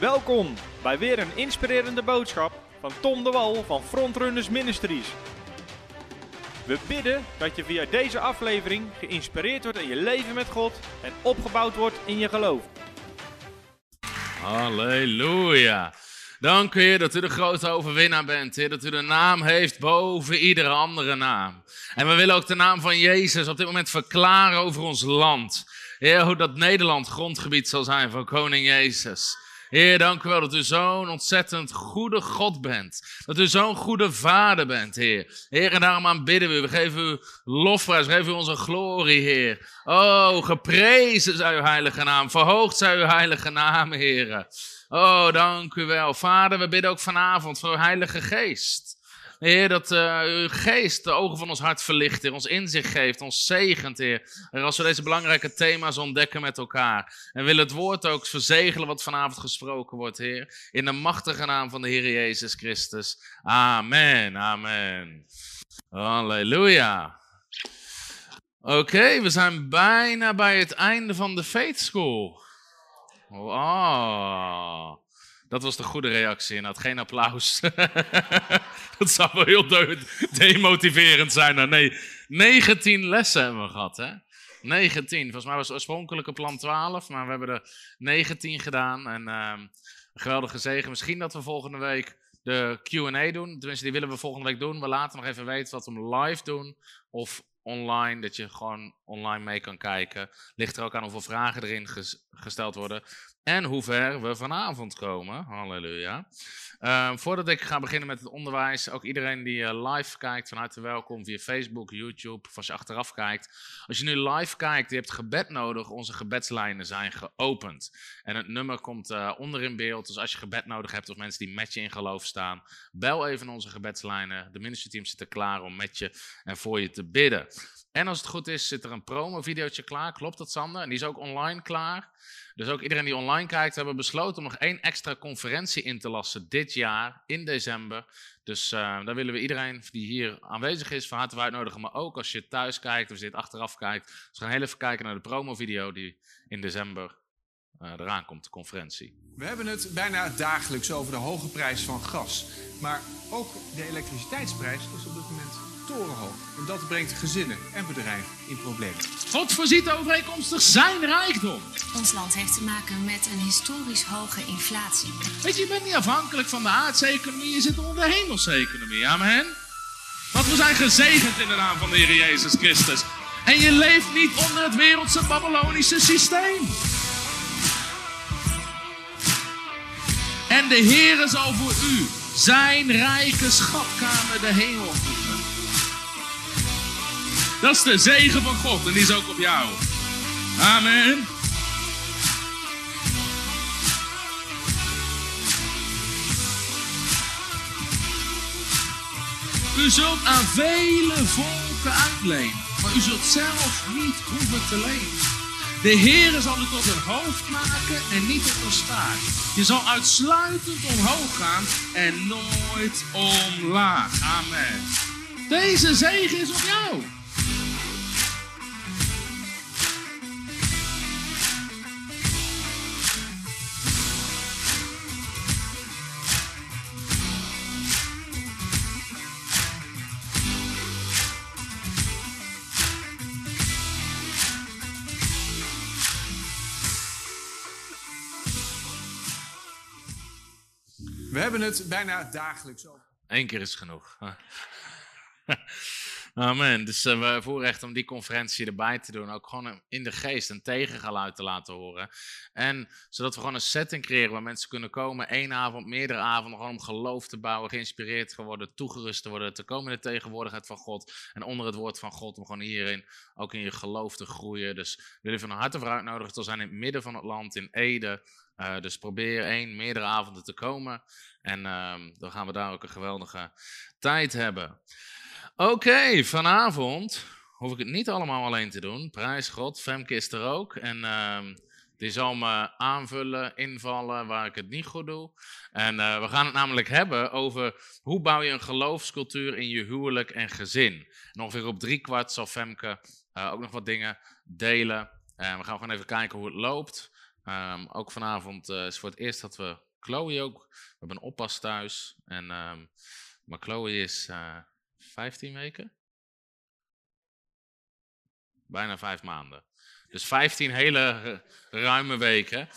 Welkom bij weer een inspirerende boodschap van Tom de Wal van Frontrunners Ministries. We bidden dat je via deze aflevering geïnspireerd wordt in je leven met God en opgebouwd wordt in je geloof. Halleluja. Dank u, Heer, dat u de grote overwinnaar bent. Heer, dat u de naam heeft boven iedere andere naam. En we willen ook de naam van Jezus op dit moment verklaren over ons land. Heer, hoe dat Nederland grondgebied zal zijn van koning Jezus. Heer, dank u wel dat u zo'n ontzettend goede God bent. Dat u zo'n goede vader bent, Heer. Heer, en daarom aanbidden we. We geven u lofprijs, we geven u onze glorie, Heer. Oh, geprezen zij uw heilige naam. Verhoogd zij uw heilige naam, Heer. Oh, dank u wel. Vader, we bidden ook vanavond voor uw heilige geest. Heer, dat uh, uw geest de ogen van ons hart verlicht, Heer, ons inzicht geeft, ons zegent, Heer. En als we deze belangrijke thema's ontdekken met elkaar. En willen het woord ook verzegelen wat vanavond gesproken wordt, Heer. In de machtige naam van de Heer Jezus Christus. Amen, amen. Halleluja. Oké, we zijn bijna bij het einde van de Faith School. Oh. Dat was de goede reactie en had geen applaus. dat zou wel heel demotiverend zijn. Nee, 19 lessen hebben we gehad, hè? 19. Volgens mij was het oorspronkelijke plan 12, maar we hebben er 19 gedaan. En uh, een geweldige zegen. Misschien dat we volgende week de Q&A doen. Tenminste, die willen we volgende week doen. We laten nog even weten wat we live doen. Of online, dat je gewoon online mee kan kijken. Ligt er ook aan hoeveel vragen erin gesteld worden. En hoe ver we vanavond komen. Halleluja. Uh, voordat ik ga beginnen met het onderwijs, ook iedereen die uh, live kijkt, van harte welkom via Facebook, YouTube, of als je achteraf kijkt. Als je nu live kijkt, je hebt gebed nodig, onze gebedslijnen zijn geopend. En het nummer komt uh, onder in beeld, dus als je gebed nodig hebt of mensen die met je in geloof staan, bel even onze gebedslijnen. De ministerteam zit er klaar om met je en voor je te bidden. En als het goed is, zit er een promo-videootje klaar. Klopt dat, Sander? En die is ook online klaar. Dus ook iedereen die online kijkt, hebben besloten om nog één extra conferentie in te lassen dit jaar in december. Dus uh, daar willen we iedereen die hier aanwezig is van harte uitnodigen. Maar ook als je thuis kijkt of je achteraf kijkt. Dus we gaan heel even kijken naar de promo-video die in december uh, eraan komt, de conferentie. We hebben het bijna dagelijks over de hoge prijs van gas. Maar ook de elektriciteitsprijs is op dit moment torenhoog. En dat brengt gezinnen en bedrijven in problemen. God voorziet overeenkomstig zijn rijkdom. Ons land heeft te maken met een historisch hoge inflatie. Weet je, je bent niet afhankelijk van de aardse economie, je zit onder de hemelse economie. Amen. Want we zijn gezegend in de naam van de Heer Jezus Christus. En je leeft niet onder het wereldse Babylonische systeem. En de Heer zal voor u zijn rijke schatkamer de hemel openen. Dat is de zegen van God en die is ook op jou. Amen. U zult aan vele volken uitlenen, maar u zult zelf niet hoeven te lenen. De Heer zal u tot een hoofd maken en niet tot een staart. Je zal uitsluitend omhoog gaan en nooit omlaag. Amen. Deze zegen is op jou. We hebben het bijna dagelijks over. Eén keer is genoeg. Amen. Dus uh, we voeren echt om die conferentie erbij te doen. Ook gewoon in de geest een tegengeluid te laten horen. En zodat we gewoon een setting creëren waar mensen kunnen komen. één avond, meerdere avonden. Gewoon om geloof te bouwen, geïnspireerd te worden, toegerust te worden. Te komen in de tegenwoordigheid van God. En onder het woord van God. Om gewoon hierin ook in je geloof te groeien. Dus we willen van harte voor uitnodigen. te zijn in het midden van het land, in Ede. Uh, dus probeer één, meerdere avonden te komen. En uh, dan gaan we daar ook een geweldige tijd hebben. Oké, vanavond hoef ik het niet allemaal alleen te doen. Prijs God, Femke is er ook. En uh, die zal me aanvullen, invallen waar ik het niet goed doe. En uh, we gaan het namelijk hebben over hoe bouw je een geloofscultuur in je huwelijk en gezin. En ongeveer op drie kwart zal Femke uh, ook nog wat dingen delen. En we gaan gewoon even kijken hoe het loopt. Um, ook vanavond uh, is voor het eerst dat we Chloe ook. We hebben een oppas thuis. En, ehm, maar Chloe is 15 weken. Bijna vijf maanden. Dus 15 hele ruime weken.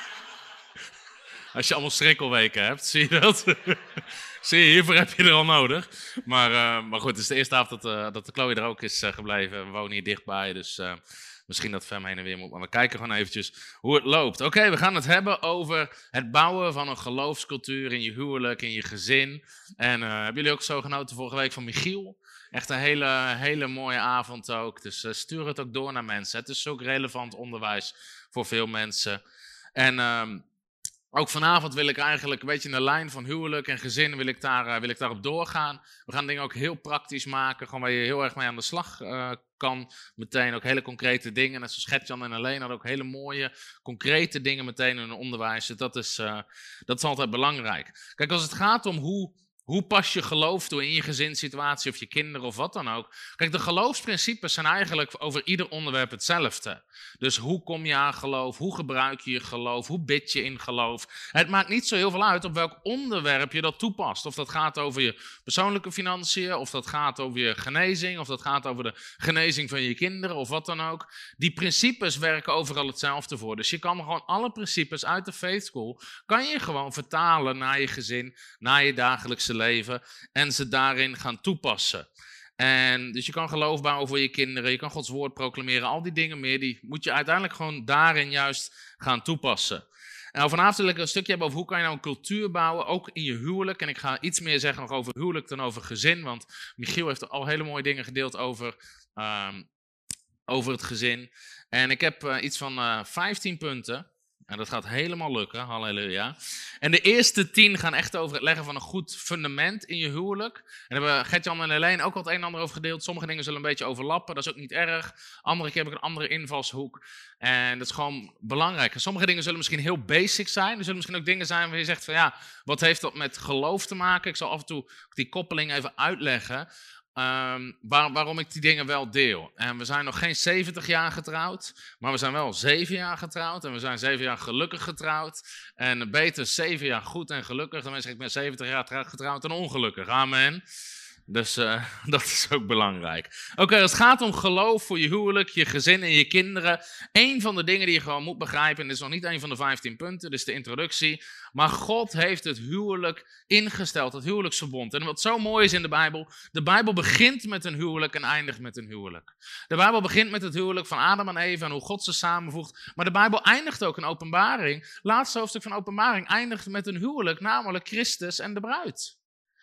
Als je allemaal schrikkelweken hebt, zie je dat? zie je, hiervoor heb je er al nodig. Maar, uh, maar goed, het is de eerste avond dat, uh, dat de Chloe er ook is uh, gebleven. We wonen hier dichtbij, dus misschien dat Fem heen en weer moet. Maar we kijken gewoon eventjes hoe het loopt. Oké, we gaan het hebben over het bouwen van een geloofscultuur in je huwelijk, in je gezin. En hebben jullie ook zo genoten vorige week van Michiel? Echt een hele, hele mooie avond ook. Dus stuur het ook door naar mensen. Het is ook relevant onderwijs voor veel mensen. En... Um, ook vanavond wil ik eigenlijk een beetje in de lijn van huwelijk en gezin wil ik, daar, uh, wil ik daarop doorgaan. We gaan dingen ook heel praktisch maken, gewoon waar je heel erg mee aan de slag uh, kan. Meteen ook hele concrete dingen. Net zoals Gertjan en Alleen hadden ook hele mooie, concrete dingen meteen in hun onderwijs. Dus dat is, uh, dat is altijd belangrijk. Kijk, als het gaat om hoe hoe pas je geloof toe in je gezinssituatie of je kinderen of wat dan ook? Kijk, de geloofsprincipes zijn eigenlijk over ieder onderwerp hetzelfde. Dus hoe kom je aan geloof? Hoe gebruik je je geloof? Hoe bid je in geloof? Het maakt niet zo heel veel uit op welk onderwerp je dat toepast. Of dat gaat over je persoonlijke financiën, of dat gaat over je genezing, of dat gaat over de genezing van je kinderen of wat dan ook. Die principes werken overal hetzelfde voor. Dus je kan gewoon alle principes uit de faith school, kan je gewoon vertalen naar je gezin, naar je dagelijkse leven en ze daarin gaan toepassen. En dus je kan geloof bouwen voor je kinderen, je kan Gods woord proclameren, al die dingen meer, die moet je uiteindelijk gewoon daarin juist gaan toepassen. En vanavond wil ik een stukje hebben over hoe kan je nou een cultuur bouwen, ook in je huwelijk. En ik ga iets meer zeggen nog over huwelijk dan over gezin, want Michiel heeft al hele mooie dingen gedeeld over, um, over het gezin. En ik heb uh, iets van uh, eh, 15 punten. En dat gaat helemaal lukken, halleluja. En de eerste tien gaan echt over het leggen van een goed fundament in je huwelijk. En daar hebben Gertjan en Helene ook al het een en ander over gedeeld. Sommige dingen zullen een beetje overlappen, dat is ook niet erg. Andere keer heb ik een andere invalshoek. En dat is gewoon belangrijk. En sommige dingen zullen misschien heel basic zijn. Er zullen misschien ook dingen zijn waar je zegt van ja, wat heeft dat met geloof te maken? Ik zal af en toe die koppeling even uitleggen. Waar, waarom ik die dingen wel deel. En we zijn nog geen 70 jaar getrouwd, maar we zijn wel 7 jaar getrouwd. En we zijn 7 jaar gelukkig getrouwd. En beter 7 jaar goed en gelukkig dan mensen ik ben 70 jaar getrouwd en ongelukkig. Amen. Dus uh, dat is ook belangrijk. Oké, als het gaat om geloof voor je huwelijk, je gezin en je kinderen. Een van de dingen die je gewoon moet begrijpen, en dit is nog niet een van de 15 punten, dus de introductie. Maar God heeft het huwelijk ingesteld, het huwelijksverbond. En wat zo mooi is in de Bijbel, de Bijbel begint met een huwelijk en eindigt met een huwelijk. De Bijbel begint met het huwelijk van Adam en Eva en hoe God ze samenvoegt. Maar de Bijbel eindigt ook in openbaring. Laatste hoofdstuk van openbaring eindigt met een huwelijk, namelijk Christus en de bruid.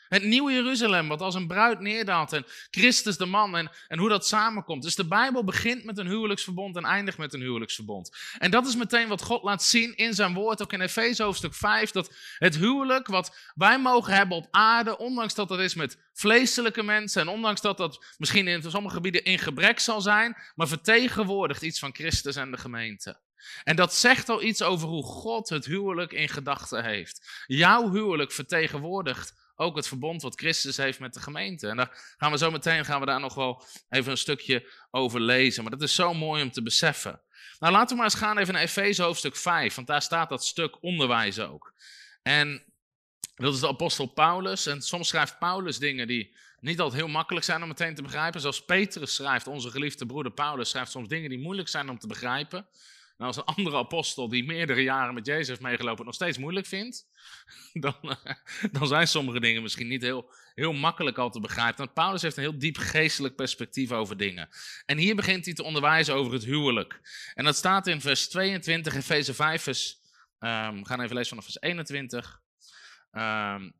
Het nieuwe Jeruzalem, wat als een bruid neerdaalt en Christus de man en, en hoe dat samenkomt. Dus de Bijbel begint met een huwelijksverbond en eindigt met een huwelijksverbond. En dat is meteen wat God laat zien in zijn woord, ook in Efeze hoofdstuk 5, dat het huwelijk wat wij mogen hebben op aarde, ondanks dat dat is met vleeselijke mensen en ondanks dat dat misschien in sommige gebieden in gebrek zal zijn, maar vertegenwoordigt iets van Christus en de gemeente. En dat zegt al iets over hoe God het huwelijk in gedachten heeft. Jouw huwelijk vertegenwoordigt ook het verbond wat Christus heeft met de gemeente. En daar gaan we zo meteen gaan we daar nog wel even een stukje over lezen. Maar dat is zo mooi om te beseffen. Nou, laten we maar eens gaan even naar Efeze hoofdstuk 5, want daar staat dat stuk onderwijs ook. En dat is de apostel Paulus. En soms schrijft Paulus dingen die niet altijd heel makkelijk zijn om meteen te begrijpen. Zoals Petrus schrijft, onze geliefde broeder Paulus, schrijft soms dingen die moeilijk zijn om te begrijpen. Nou, als een andere apostel die meerdere jaren met Jezus heeft meegelopen nog steeds moeilijk vindt, dan, eh, dan zijn sommige dingen misschien niet heel, heel makkelijk al te begrijpen. Want Paulus heeft een heel diep geestelijk perspectief over dingen. En hier begint hij te onderwijzen over het huwelijk. En dat staat in vers 22, Efeze 5, vers, um, we gaan even lezen vanaf vers 21. Um,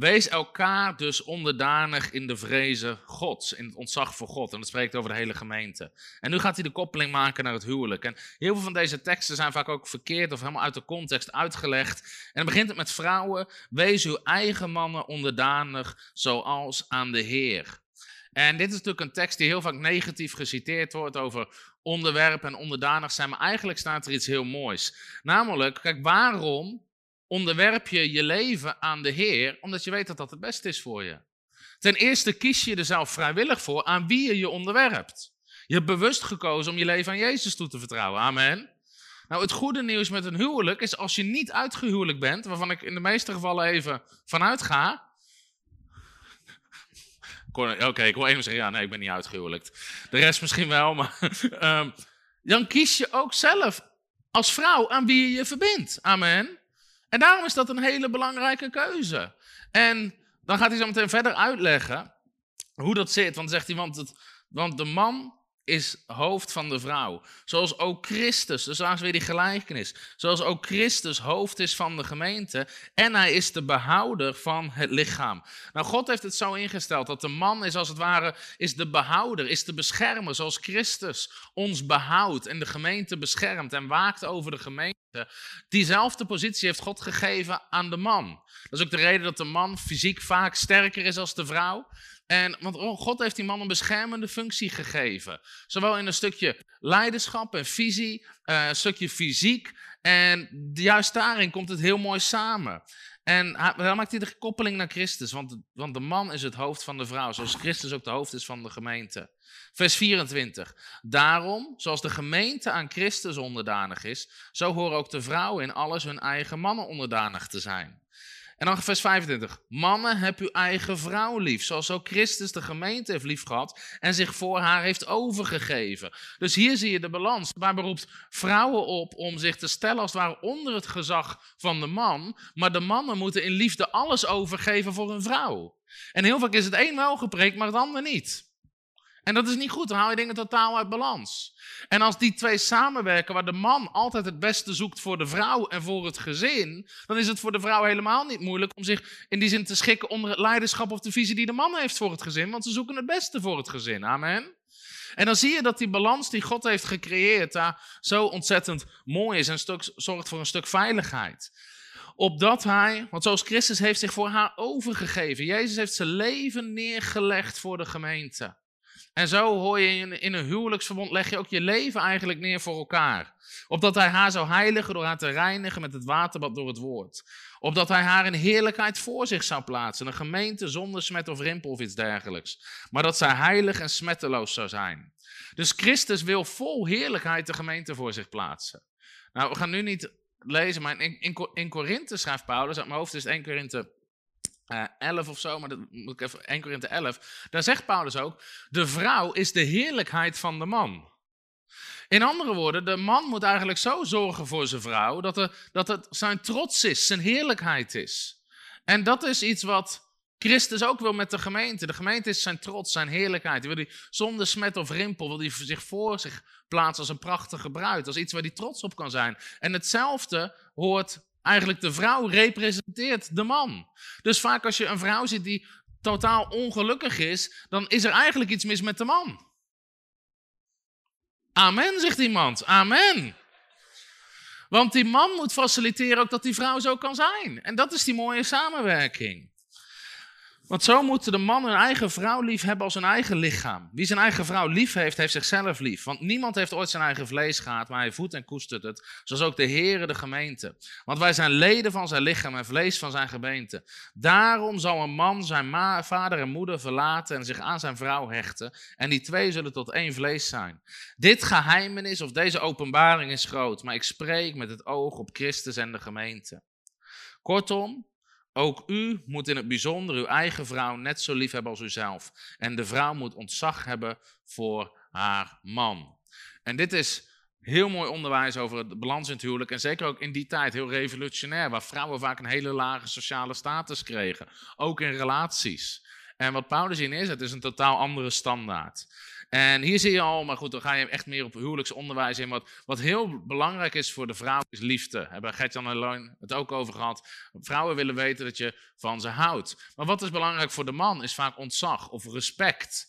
wees elkaar dus onderdanig in de vrezen Gods, in het ontzag voor God. En dat spreekt over de hele gemeente. En nu gaat hij de koppeling maken naar het huwelijk. En heel veel van deze teksten zijn vaak ook verkeerd of helemaal uit de context uitgelegd. En dan begint het met vrouwen, wees uw eigen mannen onderdanig zoals aan de Heer. En dit is natuurlijk een tekst die heel vaak negatief geciteerd wordt over onderwerp en onderdanig zijn. Maar eigenlijk staat er iets heel moois. Namelijk, kijk, waarom onderwerp je je leven aan de Heer, omdat je weet dat dat het beste is voor je. Ten eerste kies je er zelf vrijwillig voor aan wie je je onderwerpt. Je hebt bewust gekozen om je leven aan Jezus toe te vertrouwen. Amen. Nou, het goede nieuws met een huwelijk is als je niet uitgehuwelijk bent, waarvan ik in de meeste gevallen even vanuit ga. Oké, ik wil even zeggen, ja, nee, ik ben niet uitgehuwelijkt. De rest misschien wel, maar ehm, dan kies je ook zelf als vrouw aan wie je je verbindt. Amen. En daarom is dat een hele belangrijke keuze. En dan gaat hij zo meteen verder uitleggen hoe dat zit. Want zegt hij, want, het, want de man is hoofd van de vrouw. Zoals ook Christus, dus daar is weer die gelijkenis. Zoals ook Christus hoofd is van de gemeente. En hij is de behouder van het lichaam. Nou, God heeft het zo ingesteld dat de man is als het ware is de behouder, is de beschermer. Zoals Christus ons behoudt en de gemeente beschermt en waakt over de gemeente. Diezelfde positie heeft God gegeven aan de man. Dat is ook de reden dat de man fysiek vaak sterker is als de vrouw. En, want God heeft die man een beschermende functie gegeven. Zowel in een stukje leiderschap en visie, uh, een stukje fysiek. En juist daarin komt het heel mooi samen. En dan maakt hij de koppeling naar Christus. Want, want de man is het hoofd van de vrouw, zoals Christus ook de hoofd is van de gemeente. Vers 24. Daarom, zoals de gemeente aan Christus onderdanig is, zo horen ook de vrouwen in alles hun eigen mannen onderdanig te zijn. En dan vers 25. Mannen, heb uw eigen vrouw lief, zoals ook Christus de gemeente heeft lief gehad en zich voor haar heeft overgegeven. Dus hier zie je de balans. Waar beroept vrouwen op om zich te stellen als het ware onder het gezag van de man, maar de mannen moeten in liefde alles overgeven voor hun vrouw. En heel vaak is het een wel gepreekt, maar het ander niet. En dat is niet goed, dan haal je dingen totaal uit balans. En als die twee samenwerken, waar de man altijd het beste zoekt voor de vrouw en voor het gezin, dan is het voor de vrouw helemaal niet moeilijk om zich in die zin te schikken onder het leiderschap of de visie die de man heeft voor het gezin, want ze zoeken het beste voor het gezin. Amen. En dan zie je dat die balans die God heeft gecreëerd daar zo ontzettend mooi is en stuk, zorgt voor een stuk veiligheid. Opdat hij, want zoals Christus heeft zich voor haar overgegeven, Jezus heeft zijn leven neergelegd voor de gemeente. En zo hoor je in een huwelijksverbond, leg je ook je leven eigenlijk neer voor elkaar. Opdat hij haar zou heiligen door haar te reinigen met het waterbad door het woord. Opdat hij haar in heerlijkheid voor zich zou plaatsen. Een gemeente zonder smet of rimpel of iets dergelijks. Maar dat zij heilig en smetteloos zou zijn. Dus Christus wil vol heerlijkheid de gemeente voor zich plaatsen. Nou, we gaan nu niet lezen, maar in, in, in Korinthe schrijft Paulus, uit mijn hoofd is het 1 Korinthe uh, eh, 11 of zo, maar dat moet ik even 1 Korinthe 11. Daar zegt Paulus ook: de vrouw is de heerlijkheid van de man. In andere woorden, de man moet eigenlijk zo zorgen voor zijn vrouw dat, er, dat het zijn trots is, zijn heerlijkheid is. En dat is iets wat Christus ook wil met de gemeente. De gemeente is zijn trots, zijn heerlijkheid. Wil hij zonder smet of rimpel, wil hij zich voor zich plaatsen als een prachtige bruid, als iets waar hij trots op kan zijn. En hetzelfde hoort Eigenlijk de vrouw representeert de man. Dus vaak als je een vrouw ziet die totaal ongelukkig is, dan is er eigenlijk iets mis met de man. Amen, zegt iemand. Amen. Want die man moet faciliteren ook dat die vrouw zo kan zijn. En dat is die mooie samenwerking. Want zo moeten de man een eigen vrouw lief hebben als een eigen lichaam. Wie zijn eigen vrouw lief heeft, heeft zichzelf lief. Want niemand heeft ooit zijn eigen vlees gehad, maar hij voedt en koestert het. Zoals ook de Heere de gemeente. Want wij zijn leden van zijn lichaam en vlees van zijn gemeente. Daarom zal een man zijn vader en moeder verlaten en zich aan zijn vrouw hechten. En die twee zullen tot één vlees zijn. Dit geheimenis of deze openbaring is groot, maar ik spreek met het oog op Christus en de gemeente. Kortom, ook u moet in het bijzonder uw eigen vrouw net zo lief hebben als uzelf. En de vrouw moet ontzag hebben voor haar man. En dit is heel mooi onderwijs over het balans in het huwelijk. En zeker ook in die tijd heel revolutionair, waar vrouwen vaak een hele lage sociale status kregen. Ook in relaties. En wat Paulus hier neerzet is een totaal andere standaard. En hier zie je al, maar goed, dan ga je echt meer op huwelijksonderwijs in. Wat, wat heel belangrijk is voor de vrouw is liefde. Hebben Gertjan en Leun het ook over gehad. Vrouwen willen weten dat je van ze houdt. Maar wat is belangrijk voor de man is vaak ontzag of respect.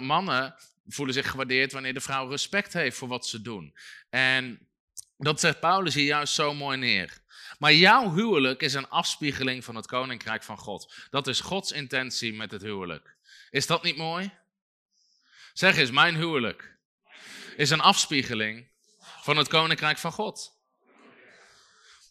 Mannen voelen zich gewaardeerd wanneer de vrouw respect heeft voor wat ze doen. En dat zegt Paulus hier juist zo mooi neer. Maar jouw huwelijk is een afspiegeling van het koninkrijk van God. Dat is Gods intentie met het huwelijk. Is dat niet mooi? Zeg eens, mijn huwelijk is een afspiegeling van het koninkrijk van God.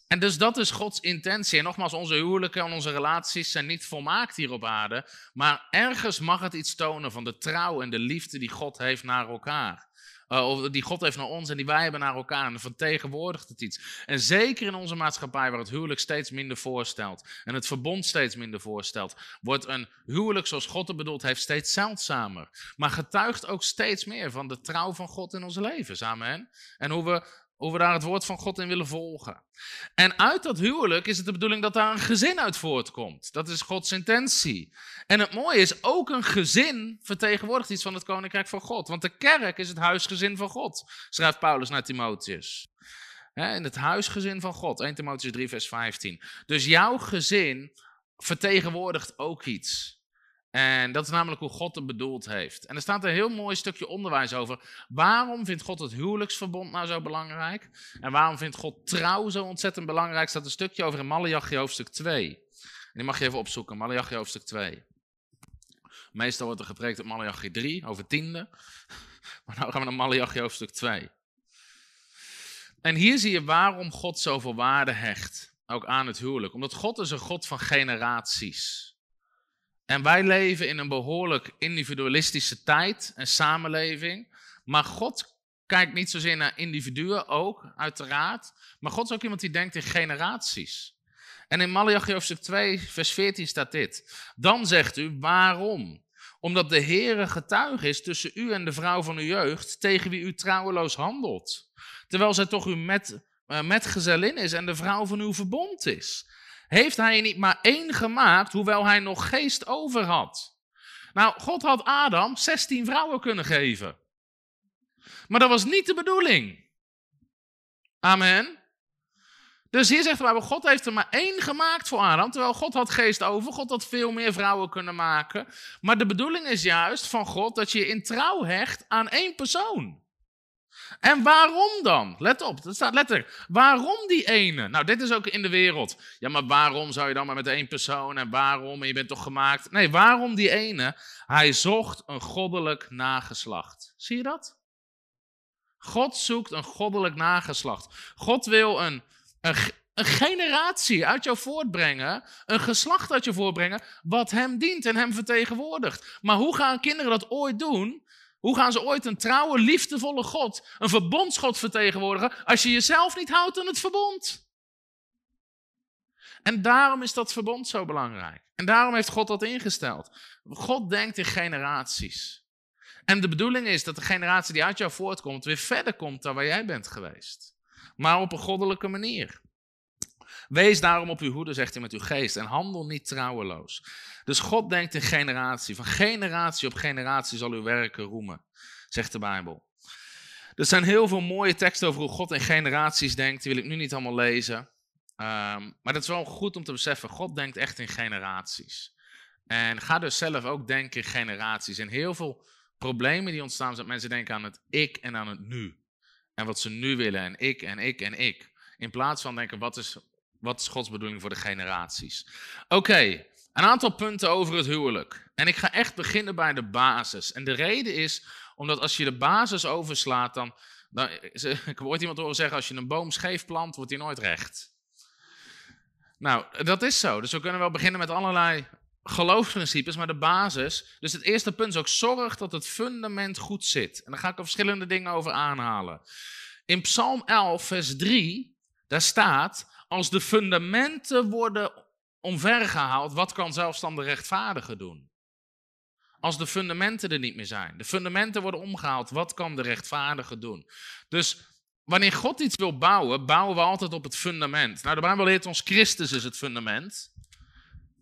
En dus dat is Gods intentie. En nogmaals, onze huwelijken en onze relaties zijn niet volmaakt hier op aarde. Maar ergens mag het iets tonen van de trouw en de liefde die God heeft naar elkaar. Uh, of die God heeft naar ons en die wij hebben naar elkaar. En vertegenwoordigt het iets. En zeker in onze maatschappij, waar het huwelijk steeds minder voorstelt. En het verbond steeds minder voorstelt. Wordt een huwelijk zoals God het bedoeld heeft steeds zeldzamer. Maar getuigt ook steeds meer van de trouw van God in onze levens. Amen. En hoe we hoe we daar het woord van God in willen volgen. En uit dat huwelijk is het de bedoeling dat daar een gezin uit voortkomt. Dat is Gods intentie. En het mooie is, ook een gezin vertegenwoordigt iets van het koninkrijk van God. Want de kerk is het huisgezin van God, schrijft Paulus naar Timotheus. in het huisgezin van God, 1 Timotheus 3, vers 15. Dus jouw gezin vertegenwoordigt ook iets. En dat is namelijk hoe God het bedoeld heeft. En er staat een heel mooi stukje onderwijs over. Waarom vindt God het huwelijksverbond nou zo belangrijk? En waarom vindt God trouw zo ontzettend belangrijk? Er staat een stukje over in Malachi hoofdstuk 2. En die mag je even opzoeken, Malachi hoofdstuk 2. Meestal wordt er gepreekt op Malachi 3, over tiende. Maar nu gaan we naar Malachi hoofdstuk 2. En hier zie je waarom God zoveel waarde hecht, ook aan het huwelijk. Omdat God is een God van generaties. En wij leven in een behoorlijk individualistische tijd en samenleving. Maar God kijkt niet zozeer naar individuen ook, uiteraard. Maar God is ook iemand die denkt in generaties. En in Malachi hoofdstuk 2, vers 14 staat dit. Dan zegt u, waarom? Omdat de Heere getuige is tussen u en de vrouw van uw jeugd, tegen wie u trouweloos handelt. Terwijl zij toch uw met, uh, metgezellin is en de vrouw van uw verbond is. Heeft hij er niet maar één gemaakt, hoewel hij nog geest over had? Nou, God had Adam 16 vrouwen kunnen geven. Maar dat was niet de bedoeling. Amen. Dus hier zegt Bijbel, God heeft er maar één gemaakt voor Adam, terwijl God had geest over, God had veel meer vrouwen kunnen maken. Maar de bedoeling is juist van God dat je in trouw hecht aan één persoon. En waarom dan? Let op, dat staat letterlijk. Waarom die ene? Nou, dit is ook in de wereld. Ja, maar waarom zou je dan maar met één persoon en waarom? En je bent toch gemaakt? Nee, waarom die ene? Hij zocht een goddelijk nageslacht. Zie je dat? God zoekt een goddelijk nageslacht. God wil een, een, een generatie uit jou voortbrengen, een geslacht uit je voortbrengen, wat hem dient en hem vertegenwoordigt. Maar hoe gaan kinderen dat ooit doen? Hoe gaan ze ooit een trouwe, liefdevolle God, een verbondsgod vertegenwoordigen, als je jezelf niet houdt aan het verbond? En daarom is dat verbond zo belangrijk. En daarom heeft God dat ingesteld. God denkt in generaties. En de bedoeling is dat de generatie die uit jou voortkomt weer verder komt dan waar jij bent geweest. Maar op een goddelijke manier. Wees daarom op uw hoede, zegt hij met uw geest, en handel niet trouweloos. Dus God denkt in generatie. Van generatie op generatie zal uw werken roemen, zegt de Bijbel. Er zijn heel veel mooie teksten over hoe God in generaties denkt. Die wil ik nu niet allemaal lezen. Um, maar het is wel goed om te beseffen, God denkt echt in generaties. En ga dus zelf ook denken in generaties. En heel veel problemen die ontstaan, dat mensen denken aan het ik en aan het nu. En wat ze nu willen, en ik en ik en ik. In plaats van denken, wat is wat is Gods bedoeling voor de generaties? Oké, een aantal punten over het huwelijk. En ik ga echt beginnen bij de basis. En de reden is omdat als je de basis overslaat, dan. dan ik hoor iemand horen zeggen: als je een boom scheef plant, wordt die nooit recht. Nou, dat is zo. Dus we kunnen wel beginnen met allerlei geloofsprincipes, maar de basis. Dus het eerste punt is ook zorg dat het fundament goed zit. En daar ga ik er verschillende dingen over aanhalen. In Psalm 11, vers 3, daar staat: als de fundamenten worden omvergehaald, wat kan zelfstandig rechtvaardige doen? Als de fundamenten er niet meer zijn. De fundamenten worden omgehaald, wat kan de rechtvaardige doen? Dus wanneer God iets wil bouwen, bouwen we altijd op het fundament. Nou, de Bijbel leert ons, Christus is het fundament.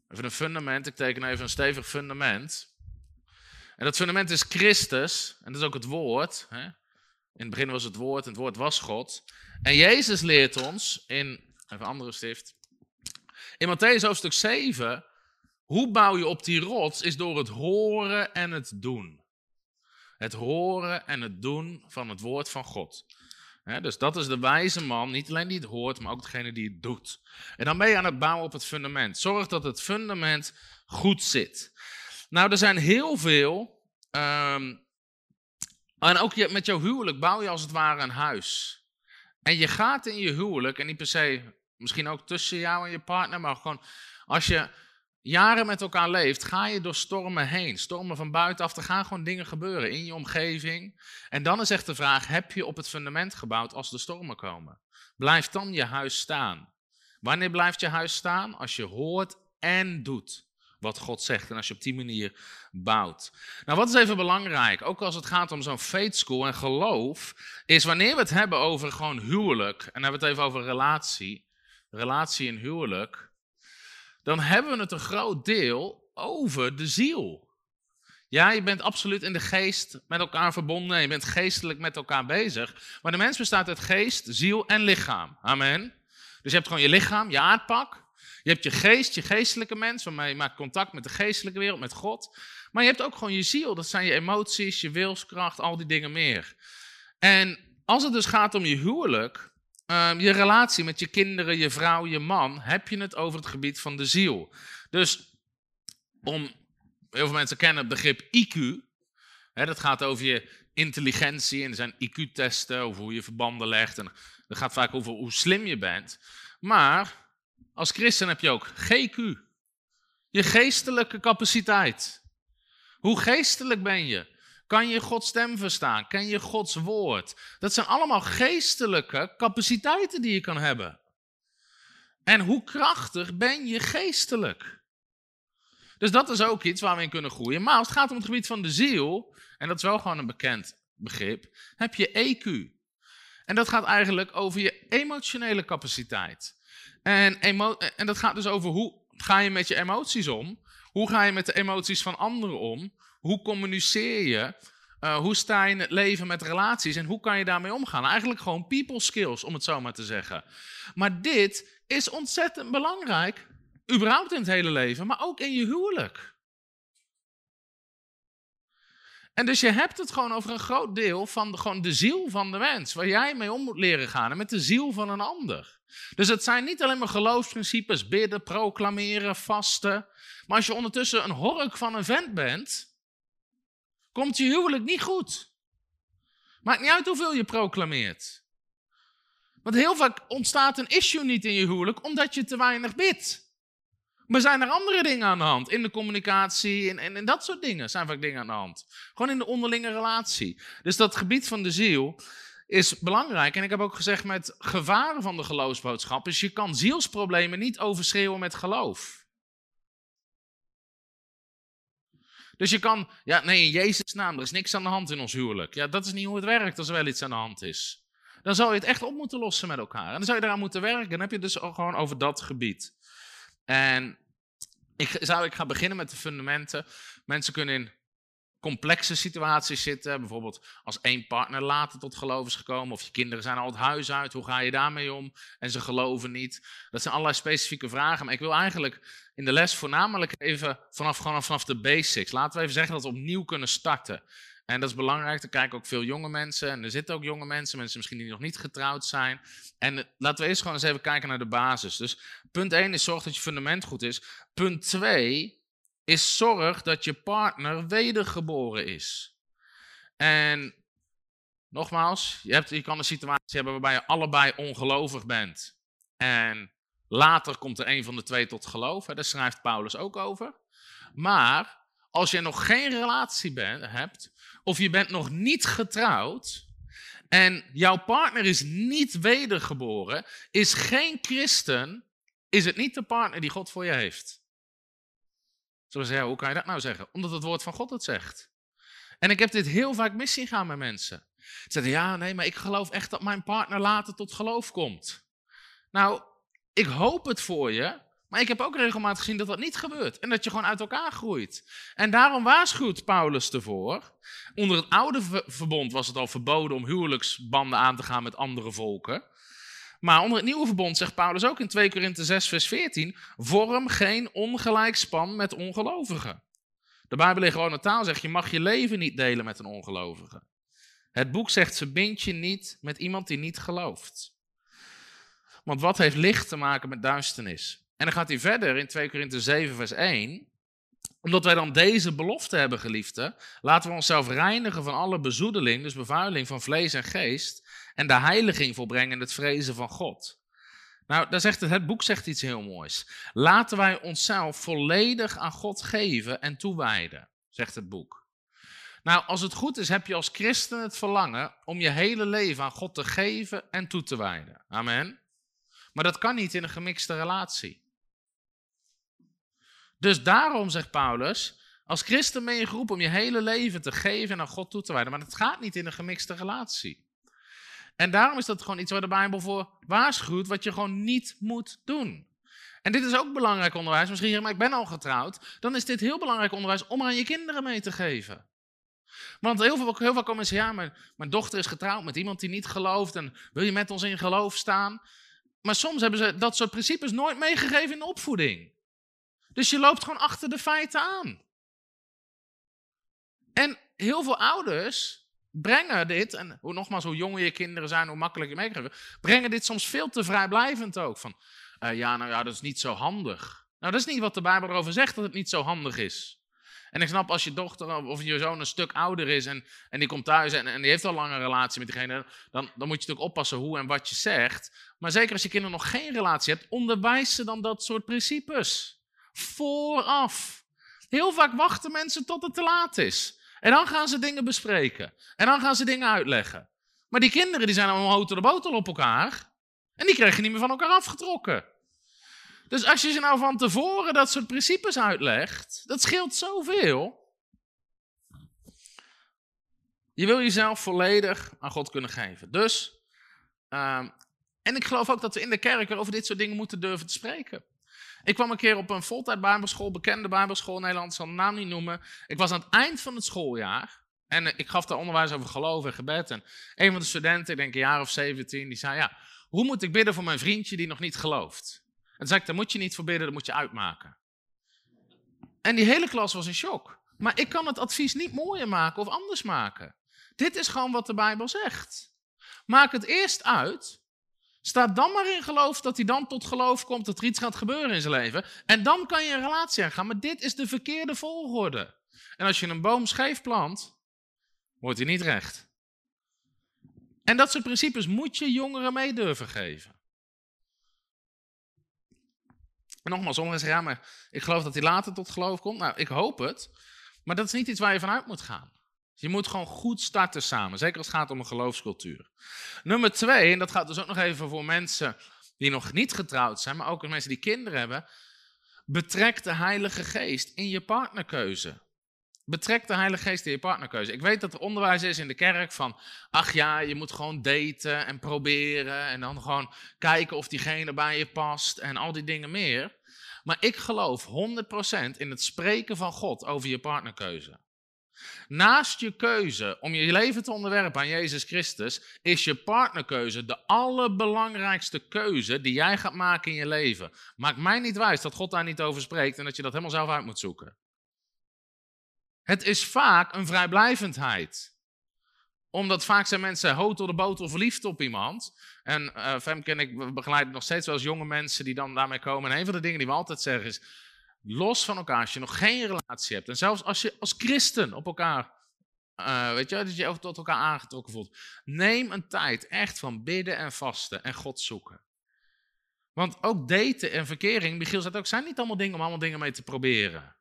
Even een fundament, ik teken even een stevig fundament. En dat fundament is Christus, en dat is ook het woord. Hè? In het begin was het woord, en het woord was God. En Jezus leert ons in Even een andere stift. In Matthäus hoofdstuk 7, hoe bouw je op die rots, is door het horen en het doen. Het horen en het doen van het woord van God. dus dat is de wijze man, niet alleen die het hoort, maar ook degene die het doet. En dan ben je aan het bouwen op het fundament. Zorg dat het fundament goed zit. Nou, er zijn heel veel. Ehm, en ook met jouw huwelijk bouw je als het ware een huis. En je gaat in je huwelijk, en niet per se Misschien ook tussen jou en je partner, maar gewoon als je jaren met elkaar leeft, ga je door stormen heen. Stormen van buitenaf, er gaan gewoon dingen gebeuren in je omgeving. En dan is echt de vraag, heb je op het fundament gebouwd als de stormen komen? Blijft dan je huis staan? Wanneer blijft je huis staan? Als je hoort en doet wat God zegt en als je op die manier bouwt. Nou, wat is even belangrijk, ook als het gaat om zo'n faith school en geloof, is wanneer we het hebben over gewoon huwelijk, en dan hebben we het even over relatie, relatie en huwelijk, dan hebben we het een groot deel over de ziel. Ja, je bent absoluut in de geest met elkaar verbonden. Je bent geestelijk met elkaar bezig. Maar de mens bestaat uit geest, ziel en lichaam. Amen. Dus je hebt gewoon je lichaam, je aardpak. Je hebt je geest, je geestelijke mens, waarmee je maakt contact met de geestelijke wereld, met God. Maar je hebt ook gewoon je ziel. Dat zijn je emoties, je wilskracht, al die dingen meer. En als het dus gaat om je huwelijk, ehm, je relatie met je kinderen, je vrouw, je man, heb je het over het gebied van de ziel. Dus om, heel veel mensen kennen het begrip IQ. Hè, dat gaat over je intelligentie en er zijn IQ-testen over hoe je verbanden legt. En dat gaat vaak over hoe slim je bent. Maar als christen heb je ook GQ. Je geestelijke capaciteit. Hoe geestelijk ben je? Kan je Gods stem verstaan? Ken je Gods woord? Dat zijn allemaal geestelijke capaciteiten die je kan hebben. En hoe krachtig ben je geestelijk? Dus dat is ook iets waar we in kunnen groeien. Maar als het gaat om het gebied van de ziel, en dat is wel gewoon een bekend begrip, heb je EQ. En dat gaat eigenlijk over je emotionele capaciteit. En, en dat gaat dus over hoe ga je met je emoties om? Hoe ga je met de emoties van anderen om? Hoe communiceer je? Uh, hoe sta je in het leven met relaties en hoe kan je daarmee omgaan? Eigenlijk gewoon people skills, om het zo maar te zeggen. Maar dit is ontzettend belangrijk, überhaupt in het hele leven, maar ook in je huwelijk. En dus je hebt het gewoon over een groot deel van de, gewoon de ziel van de mens, waar jij mee om moet leren gaan en met de ziel van een ander. Dus het zijn niet alleen maar geloofsprincipes, bidden, proclameren, vasten. Maar als je ondertussen een hork van een vent bent, komt je huwelijk niet goed. Maakt niet uit hoeveel je proclameert. Want heel vaak ontstaat een issue niet in je huwelijk omdat je te weinig bidt. Maar zijn er andere dingen aan de hand? In de communicatie en, en, dat soort dingen zijn vaak dingen aan de hand. Gewoon in de onderlinge relatie. Dus dat gebied van de ziel is belangrijk. En ik heb ook gezegd met gevaren van de geloofsboodschap, is je kan zielsproblemen niet overschreeuwen met geloof. Dus je kan, ja nee, in Jezus' naam, er is niks aan de hand in ons huwelijk. Ja, dat is niet hoe het werkt als er wel iets aan de hand is. Dan zou je het echt op moeten lossen met elkaar. En dan zou je eraan moeten werken. Dan heb je dus gewoon over dat gebied. En ik, zou, ik ga beginnen met de fundamenten. Mensen kunnen in complexe situaties zitten. Bijvoorbeeld als één partner later tot geloof is gekomen. Of je kinderen zijn al het huis uit. Hoe ga je daarmee om? En ze geloven niet. Dat zijn allerlei specifieke vragen. Maar ik wil eigenlijk in de les voornamelijk even vanaf, gewoon vanaf de basics. Laten we even zeggen dat we opnieuw kunnen starten. En dat is belangrijk. Er kijken ook veel jonge mensen. En er zitten ook jonge mensen. Mensen misschien die nog niet getrouwd zijn. En laten we eerst gewoon eens even kijken naar de basis. Dus punt 1 is zorg dat je fundament goed is. Punt 2 is zorg dat je partner wedergeboren is. En nogmaals, je, hebt, je kan een situatie hebben waarbij je allebei ongelovig bent. En later komt er een van de twee tot geloof. Daar schrijft Paulus ook over. Maar als je nog geen relatie hebt, of je bent nog niet getrouwd, en jouw partner is niet wedergeboren, is geen christen, is het niet de partner die God voor je heeft. Zo zeggen, hoe kan je dat nou zeggen? Omdat het woord van God het zegt. En ik heb dit heel vaak mis zien gaan met mensen. Ze zeggen, ja, nee, maar ik geloof echt dat mijn partner later tot geloof komt. Nou, ik hoop het voor je, maar ik heb ook regelmatig gezien dat dat niet gebeurt. En dat je gewoon uit elkaar groeit. En daarom waarschuwt Paulus ervoor. Onder het oude verbond was het al verboden om huwelijksbanden aan te gaan met andere volken. Maar onder het nieuwe verbond zegt Paulus ook in 2 Korinthe 6, vers 14: vorm geen ongelijk span met ongelovigen. De Bijbel in gewone taal zegt: je mag je leven niet delen met een ongelovige. Het boek zegt: verbind je niet met iemand die niet gelooft. Want wat heeft licht te maken met duisternis? En dan gaat hij verder in 2 Korinthe 7, vers 1 omdat wij dan deze belofte hebben, geliefde, laten we onszelf reinigen van alle bezoedeling, dus bevuiling van vlees en geest, en de heiliging volbrengen het vrezen van God. Nou, daar zegt het, het boek zegt iets heel moois. Laten wij onszelf volledig aan God geven en toewijden, zegt het boek. Nou, als het goed is, heb je als christen het verlangen om je hele leven aan God te geven en toe te wijden. Amen. Maar dat kan niet in een gemixte relatie. Dus daarom zegt Paulus, als christen ben je geroepen om je hele leven te geven en aan God toe te wijden. Maar dat gaat niet in een gemixte relatie. En daarom is dat gewoon iets waar de Bijbel voor waarschuwt, wat je gewoon niet moet doen. En dit is ook belangrijk onderwijs. Misschien maar ik ben al getrouwd. Dan is dit heel belangrijk onderwijs om aan je kinderen mee te geven. Want heel veel, heel veel komen zeggen, ja, mijn, mijn dochter is getrouwd met iemand die niet gelooft en wil je met ons in geloof staan? Maar soms hebben ze dat soort principes nooit meegegeven in de opvoeding. Dus je loopt gewoon achter de feiten aan. En heel veel ouders brengen dit, en hoe, nogmaals, hoe jonger je kinderen zijn, hoe makkelijker je meegeven, brengen dit soms veel te vrijblijvend ook. Van, uh, ja, nou ja, dat is niet zo handig. Nou, dat is niet wat de Bijbel erover zegt, dat het niet zo handig is. En ik snap als je dochter of je zoon een stuk ouder is en, en die komt thuis en, en die heeft al lang een relatie met diegene, dan, dan moet je natuurlijk oppassen hoe en wat je zegt. Maar zeker als je kinderen nog geen relatie hebt, onderwijs ze dan dat soort principes. Vooraf. Heel vaak wachten mensen tot het te laat is. En dan gaan ze dingen bespreken. En dan gaan ze dingen uitleggen. Maar die kinderen die zijn allemaal de botel op elkaar. En die krijg je niet meer van elkaar afgetrokken. Dus als je ze nou van tevoren dat soort principes uitlegt, dat scheelt zoveel. Je wil jezelf volledig aan God kunnen geven. Dus, uh, en ik geloof ook dat we in de kerk over dit soort dingen moeten durven te spreken. Ik kwam een keer op een voltijd bijbelschool, bekende bijbelschool in Nederland, zal de naam niet noemen. Ik was aan het eind van het schooljaar en ik gaf daar onderwijs over geloof en gebed. En een van de studenten, ik denk een jaar of 17, die zei, ja, hoe moet ik bidden voor mijn vriendje die nog niet gelooft? En toen zei ik, daar moet je niet voor bidden, dat moet je uitmaken. En die hele klas was in shock. Maar ik kan het advies niet mooier maken of anders maken. Dit is gewoon wat de Bijbel zegt. Maak het eerst uit Sta dan maar in geloof dat hij dan tot geloof komt dat er iets gaat gebeuren in zijn leven. En dan kan je een relatie aangaan. Maar dit is de verkeerde volgorde. En als je een boom scheef plant, wordt hij niet recht. En dat soort principes moet je jongeren mee durven geven. En nogmaals, sommigen zeggen, ja, maar ik geloof dat hij later tot geloof komt. Nou, ik hoop het. Maar dat is niet iets waar je vanuit moet gaan. Je moet gewoon goed starten samen, zeker als het gaat om een geloofscultuur. Nummer twee, en dat gaat dus ook nog even voor mensen die nog niet getrouwd zijn, maar ook mensen die kinderen hebben. Betrek de Heilige Geest in je partnerkeuze. Betrek de Heilige Geest in je partnerkeuze. Ik weet dat er onderwijs is in de kerk van, ach ja, je moet gewoon daten en proberen en dan gewoon kijken of diegene bij je past en al die dingen meer. Maar ik geloof 100% in het spreken van God over je partnerkeuze. Naast je keuze om je leven te onderwerpen aan Jezus Christus, is je partnerkeuze de allerbelangrijkste keuze die jij gaat maken in je leven. Maak mij niet wijs dat God daar niet over spreekt en dat je dat helemaal zelf uit moet zoeken. Het is vaak een vrijblijvendheid omdat vaak zijn mensen door de boter verliefd op iemand. En uh, Femke en ik begeleiden nog steeds wel eens jonge mensen die dan daarmee komen. En een van de dingen die we altijd zeggen is, los van elkaar, als je nog geen relatie hebt. En zelfs als je als christen op elkaar, uh, weet je, dat je tot elkaar aangetrokken voelt. Neem een tijd echt van bidden en vasten en God zoeken. Want ook daten en verkering, Michiel zegt ook, zijn niet allemaal dingen om allemaal dingen mee te proberen.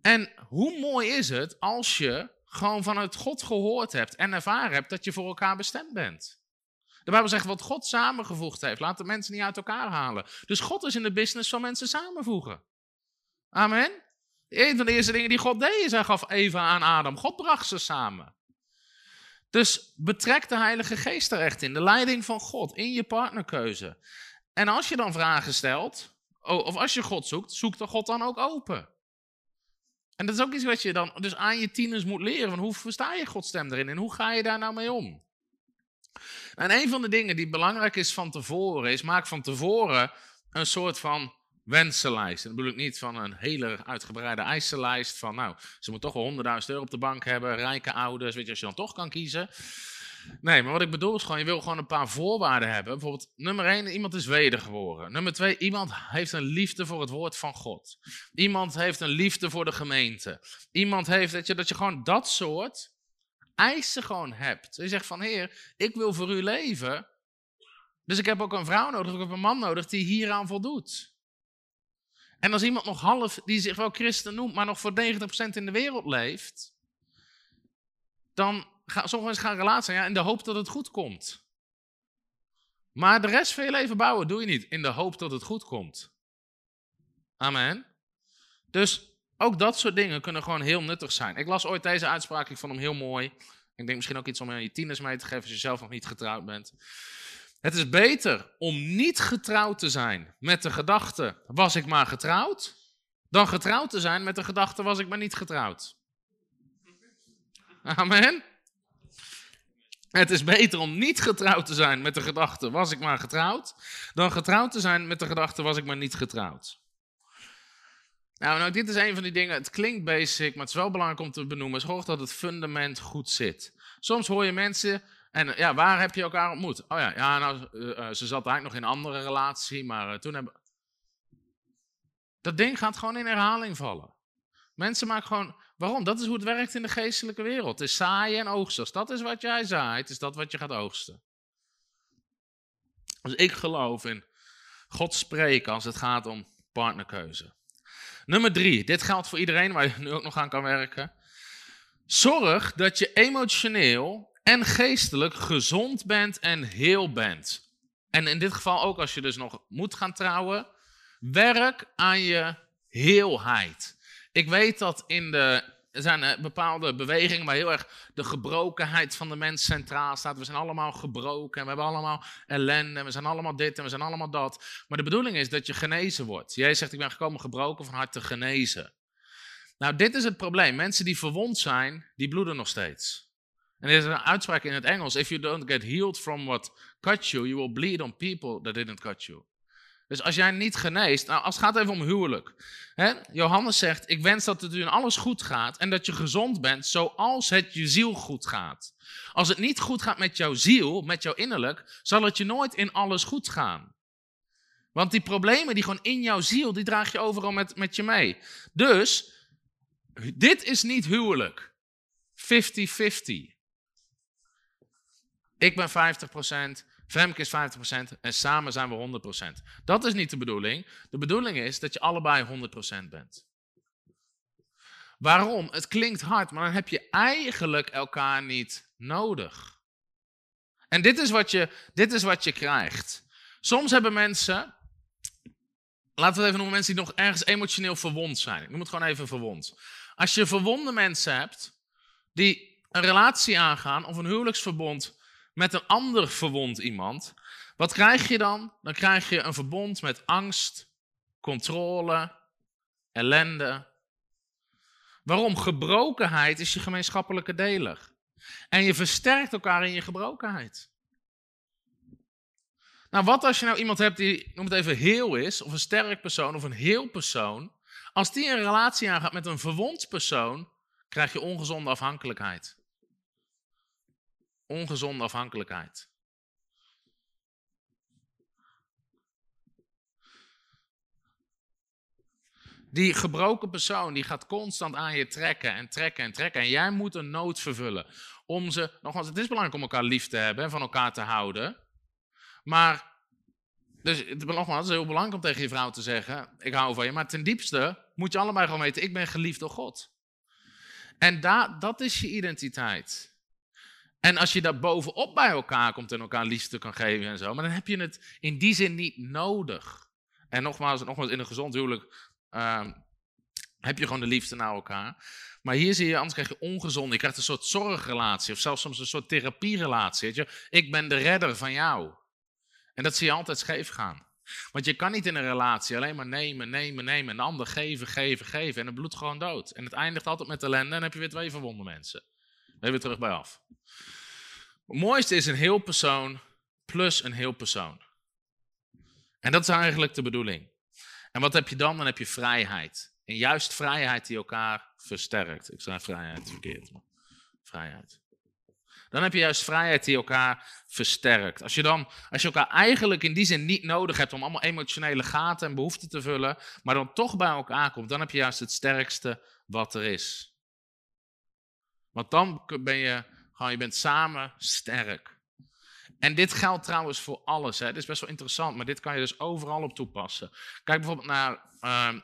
En hoe mooi is het als je gewoon vanuit God gehoord hebt en ervaren hebt dat je voor elkaar bestemd bent. De Bijbel zegt wat God samengevoegd heeft. Laat de mensen niet uit elkaar halen. Dus God is in de business van mensen samenvoegen. Amen. Een van de eerste dingen die God deed is hij gaf Eva aan Adam. God bracht ze samen. Dus betrek de Heilige Geest er echt in. De leiding van God in je partnerkeuze. En als je dan vragen stelt, of als je God zoekt, zoek de God dan ook open. En dat is ook iets wat je dan dus aan je tieners moet leren. Van hoe versta je Gods stem erin en hoe ga je daar nou mee om? En een van de dingen die belangrijk is van tevoren, is maak van tevoren een soort van wensenlijst. En dat bedoel ik niet van een hele uitgebreide eisenlijst van, nou, ze moet toch wel 100.000 euro op de bank hebben, rijke ouders, weet je, als je dan toch kan kiezen. Nee, maar wat ik bedoel is gewoon, je wil gewoon een paar voorwaarden hebben. Bijvoorbeeld, nummer één, iemand is wedergeboren. Nummer twee, iemand heeft een liefde voor het woord van God. Iemand heeft een liefde voor de gemeente. Iemand heeft, dat je, dat je gewoon dat soort eisen gewoon hebt. Je zegt van, heer, ik wil voor u leven. Dus ik heb ook een vrouw nodig, ik heb een man nodig die hieraan voldoet. En als iemand nog half, die zich wel christen noemt, maar nog voor 90% in de wereld leeft, dan gaan sommige mensen gaan relatie ja, in de hoop dat het goed komt. Maar de rest van je leven bouwen doe je niet in de hoop dat het goed komt. Amen. Dus ook dat soort dingen kunnen gewoon heel nuttig zijn. Ik las ooit deze uitspraak, ik vond hem heel mooi. Ik denk misschien ook iets om aan je tieners mee te geven als je zelf nog niet getrouwd bent. Het is beter om niet getrouwd te zijn met de gedachte, was ik maar getrouwd, dan getrouwd te zijn met de gedachte, was ik maar niet getrouwd. Amen. Het is beter om niet getrouwd te zijn met de gedachte, was ik maar getrouwd, dan getrouwd te zijn met de gedachte, was ik maar niet getrouwd. Nou, nou, dit is een van die dingen, het klinkt basic, maar het is wel belangrijk om te benoemen. Zorg dat het fundament goed zit. Soms hoor je mensen, en ja, waar heb je elkaar ontmoet? Oh ja, ja nou, uh, ze zat eigenlijk nog in een andere relatie, maar uh, toen hebben... Dat ding gaat gewoon in herhaling vallen. Mensen maken gewoon, waarom? Dat is hoe het werkt in de geestelijke wereld. Het is zaaien en oogsten. Als dat is wat jij zaait, is dat wat je gaat oogsten. Dus ik geloof in God spreken als het gaat om partnerkeuze. Nummer drie, dit geldt voor iedereen waar je nu ook nog aan kan werken. Zorg dat je emotioneel en geestelijk gezond bent en heel bent. En in dit geval ook als je dus nog moet gaan trouwen, werk aan je heelheid. Ik weet dat in de er zijn eh, bepaalde bewegingen waar heel erg de gebrokenheid van de mens centraal staat. We zijn allemaal gebroken en we hebben allemaal ellende en we zijn allemaal dit en we zijn allemaal dat. Maar de bedoeling is dat je genezen wordt. Jij zegt, ik ben gekomen gebroken van hart te genezen. Nou, dit is het probleem. Mensen die verwond zijn, die bloeden nog steeds. En er is een uitspraak in het Engels: If you don't get healed from what cut you, you will bleed on people that didn't cut you. Dus als jij niet geneest, nou, als het gaat even om huwelijk. Hè? Johannes zegt, ik wens dat het u in alles goed gaat en dat je gezond bent zoals het je ziel goed gaat. Als het niet goed gaat met jouw ziel, met jouw innerlijk, zal het je nooit in alles goed gaan. Want die problemen die gewoon in jouw ziel, die draag je overal met, met je mee. Dus, dit is niet huwelijk. 50-50. Ik ben 50%, Femke is 50% en samen zijn we 100%. Dat is niet de bedoeling. De bedoeling is dat je allebei 100% bent. Waarom? Het klinkt hard, maar dan heb je eigenlijk elkaar niet nodig. En dit is wat je, dit is wat je krijgt. Soms hebben mensen, laten we het even noemen, mensen die nog ergens emotioneel verwond zijn. Ik noem het gewoon even verwond. Als je verwonde mensen hebt die een relatie aangaan of een huwelijksverbond met een ander verwond iemand, wat krijg je dan? Dan krijg je een verbond met angst, controle, ellende. Waarom? Gebrokenheid is je gemeenschappelijke deler. En je versterkt elkaar in je gebrokenheid. Nou, wat als je nou iemand hebt die, noem het even, heel is, of een sterk persoon, of een heel persoon. Als die een relatie aangaat met een verwond persoon, krijg je ongezonde afhankelijkheid ongezonde afhankelijkheid. Die gebroken persoon die gaat constant aan je trekken en trekken en trekken. En jij moet een nood vervullen. Om ze, nogmaals, het is belangrijk om elkaar lief te hebben en van elkaar te houden. Maar, dus het, is heel belangrijk om tegen je vrouw te zeggen: Ik hou van je. Maar ten diepste moet je allebei gewoon weten: Ik ben geliefd door God. En da, dat is je identiteit. En als je daar bovenop bij elkaar komt en elkaar liefde kan geven en zo, maar dan heb je het in die zin niet nodig. En nogmaals, nogmaals in een gezond huwelijk uh, heb je gewoon de liefde naar elkaar. Maar hier zie je, anders krijg je ongezond. Je krijgt een soort zorgrelatie of zelfs soms een soort therapierelatie. Weet je? Ik ben de redder van jou. En dat zie je altijd scheef gaan. Want je kan niet in een relatie alleen maar nemen, nemen, nemen. En de ander geven, geven, geven. En het bloedt gewoon dood. En het eindigt altijd met ellende. En dan heb je weer twee verwonde mensen. Je weer terug bij af. Het mooiste is een heel persoon plus een heel persoon. En dat is eigenlijk de bedoeling. En wat heb je dan? Dan heb je vrijheid. En juist vrijheid die elkaar versterkt. Ik zei vrijheid verkeerd. Vrijheid. Dan heb je juist vrijheid die elkaar versterkt. Als je, dan, als je elkaar eigenlijk in die zin niet nodig hebt om allemaal emotionele gaten en behoeften te vullen, maar dan toch bij elkaar komt, dan heb je juist het sterkste wat er is. Want dan ben je gewoon, je bent samen sterk. En dit geldt trouwens voor alles. Hè. Dit is best wel interessant, maar dit kan je dus overal op toepassen. Kijk bijvoorbeeld naar. ehm,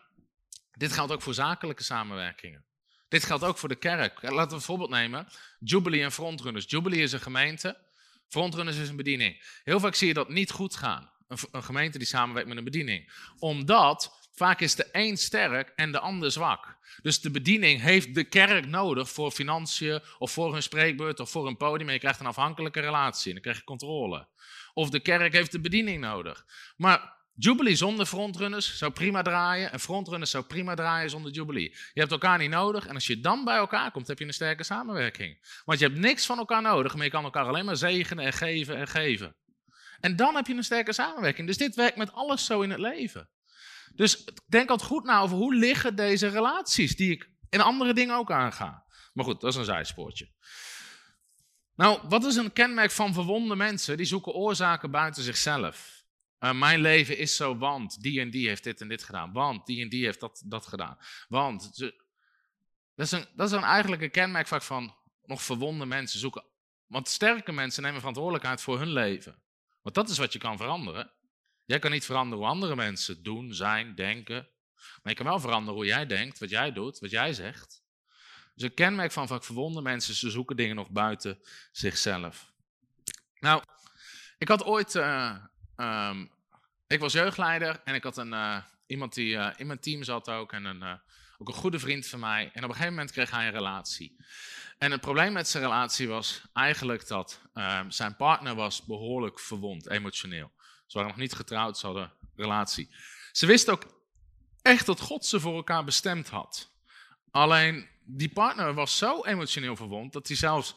dit geldt ook voor zakelijke samenwerkingen. Dit geldt ook voor de kerk. Laten we een voorbeeld nemen. Jubilee en Frontrunners. Jubilee is een gemeente. Frontrunners is een bediening. Heel vaak zie je dat niet goed gaan. Een, gemeente die samenwerkt met een bediening. Omdat vaak is de een sterk en de ander zwak. Dus de bediening heeft de kerk nodig voor financiën of voor hun spreekbeurt of voor een podium. En je krijgt een afhankelijke relatie en dan krijg je controle. Of de kerk heeft de bediening nodig. Maar Jubilee zonder frontrunners zou prima draaien. En frontrunners zou prima draaien zonder Jubilee. Je hebt elkaar niet nodig. En als je dan bij elkaar komt, heb je een sterke samenwerking. Want je hebt niks van elkaar nodig, maar je kan elkaar alleen maar zegenen en geven en geven. En dan heb je een sterke samenwerking. Dus dit werkt met alles zo in het leven. Dus denk altijd goed na over hoe liggen deze relaties die ik in andere dingen ook aanga. Maar goed, dat is een zijspoortje. Nou, wat is een kenmerk van verwonde mensen? Die zoeken oorzaken buiten zichzelf. Uh, mijn leven is zo, want die en die heeft dit en dit gedaan. Want die en die heeft dat, dat gedaan. Want. Ze, dat, is een, dat is een eigenlijk een kenmerk vaak van nog verwonde mensen zoeken. Want sterke mensen nemen verantwoordelijkheid voor hun leven. Want dat is wat je kan veranderen. Jij kan niet veranderen hoe andere mensen doen, zijn, denken. Maar je kan wel veranderen hoe jij denkt, wat jij doet, wat jij zegt. Dus een kenmerk van vaak verwonde mensen, ze zoeken dingen nog buiten zichzelf. Nou, ik had ooit. Uh, um, ik was jeugdleider en ik had een, uh, iemand die uh, in mijn team zat ook. En een, ook een goede vriend van mij. En op een gegeven moment kreeg hij een relatie. En het probleem met zijn relatie was eigenlijk dat ehm, zijn partner was behoorlijk verwond, emotioneel. Ze waren nog niet getrouwd, ze hadden relatie. Ze wisten ook echt dat God ze voor elkaar bestemd had. Alleen die partner was zo emotioneel verwond dat hij zelfs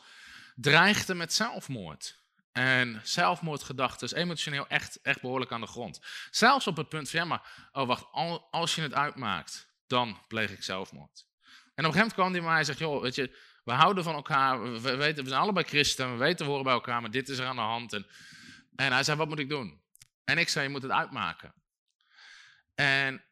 dreigde met zelfmoord. En zelfmoordgedachten emotioneel echt, echt behoorlijk aan de grond. Zelfs op het punt van, ja maar, oh wacht, als je het uitmaakt, dan pleeg ik zelfmoord. En op een gegeven moment kwam hij mij en zegt, joh, weet je, we houden van elkaar, we, weten, we zijn allebei christen, we weten we horen bij elkaar, maar dit is er aan de hand. En, en hij zei, wat moet ik doen? En ik zei, je moet het uitmaken. En,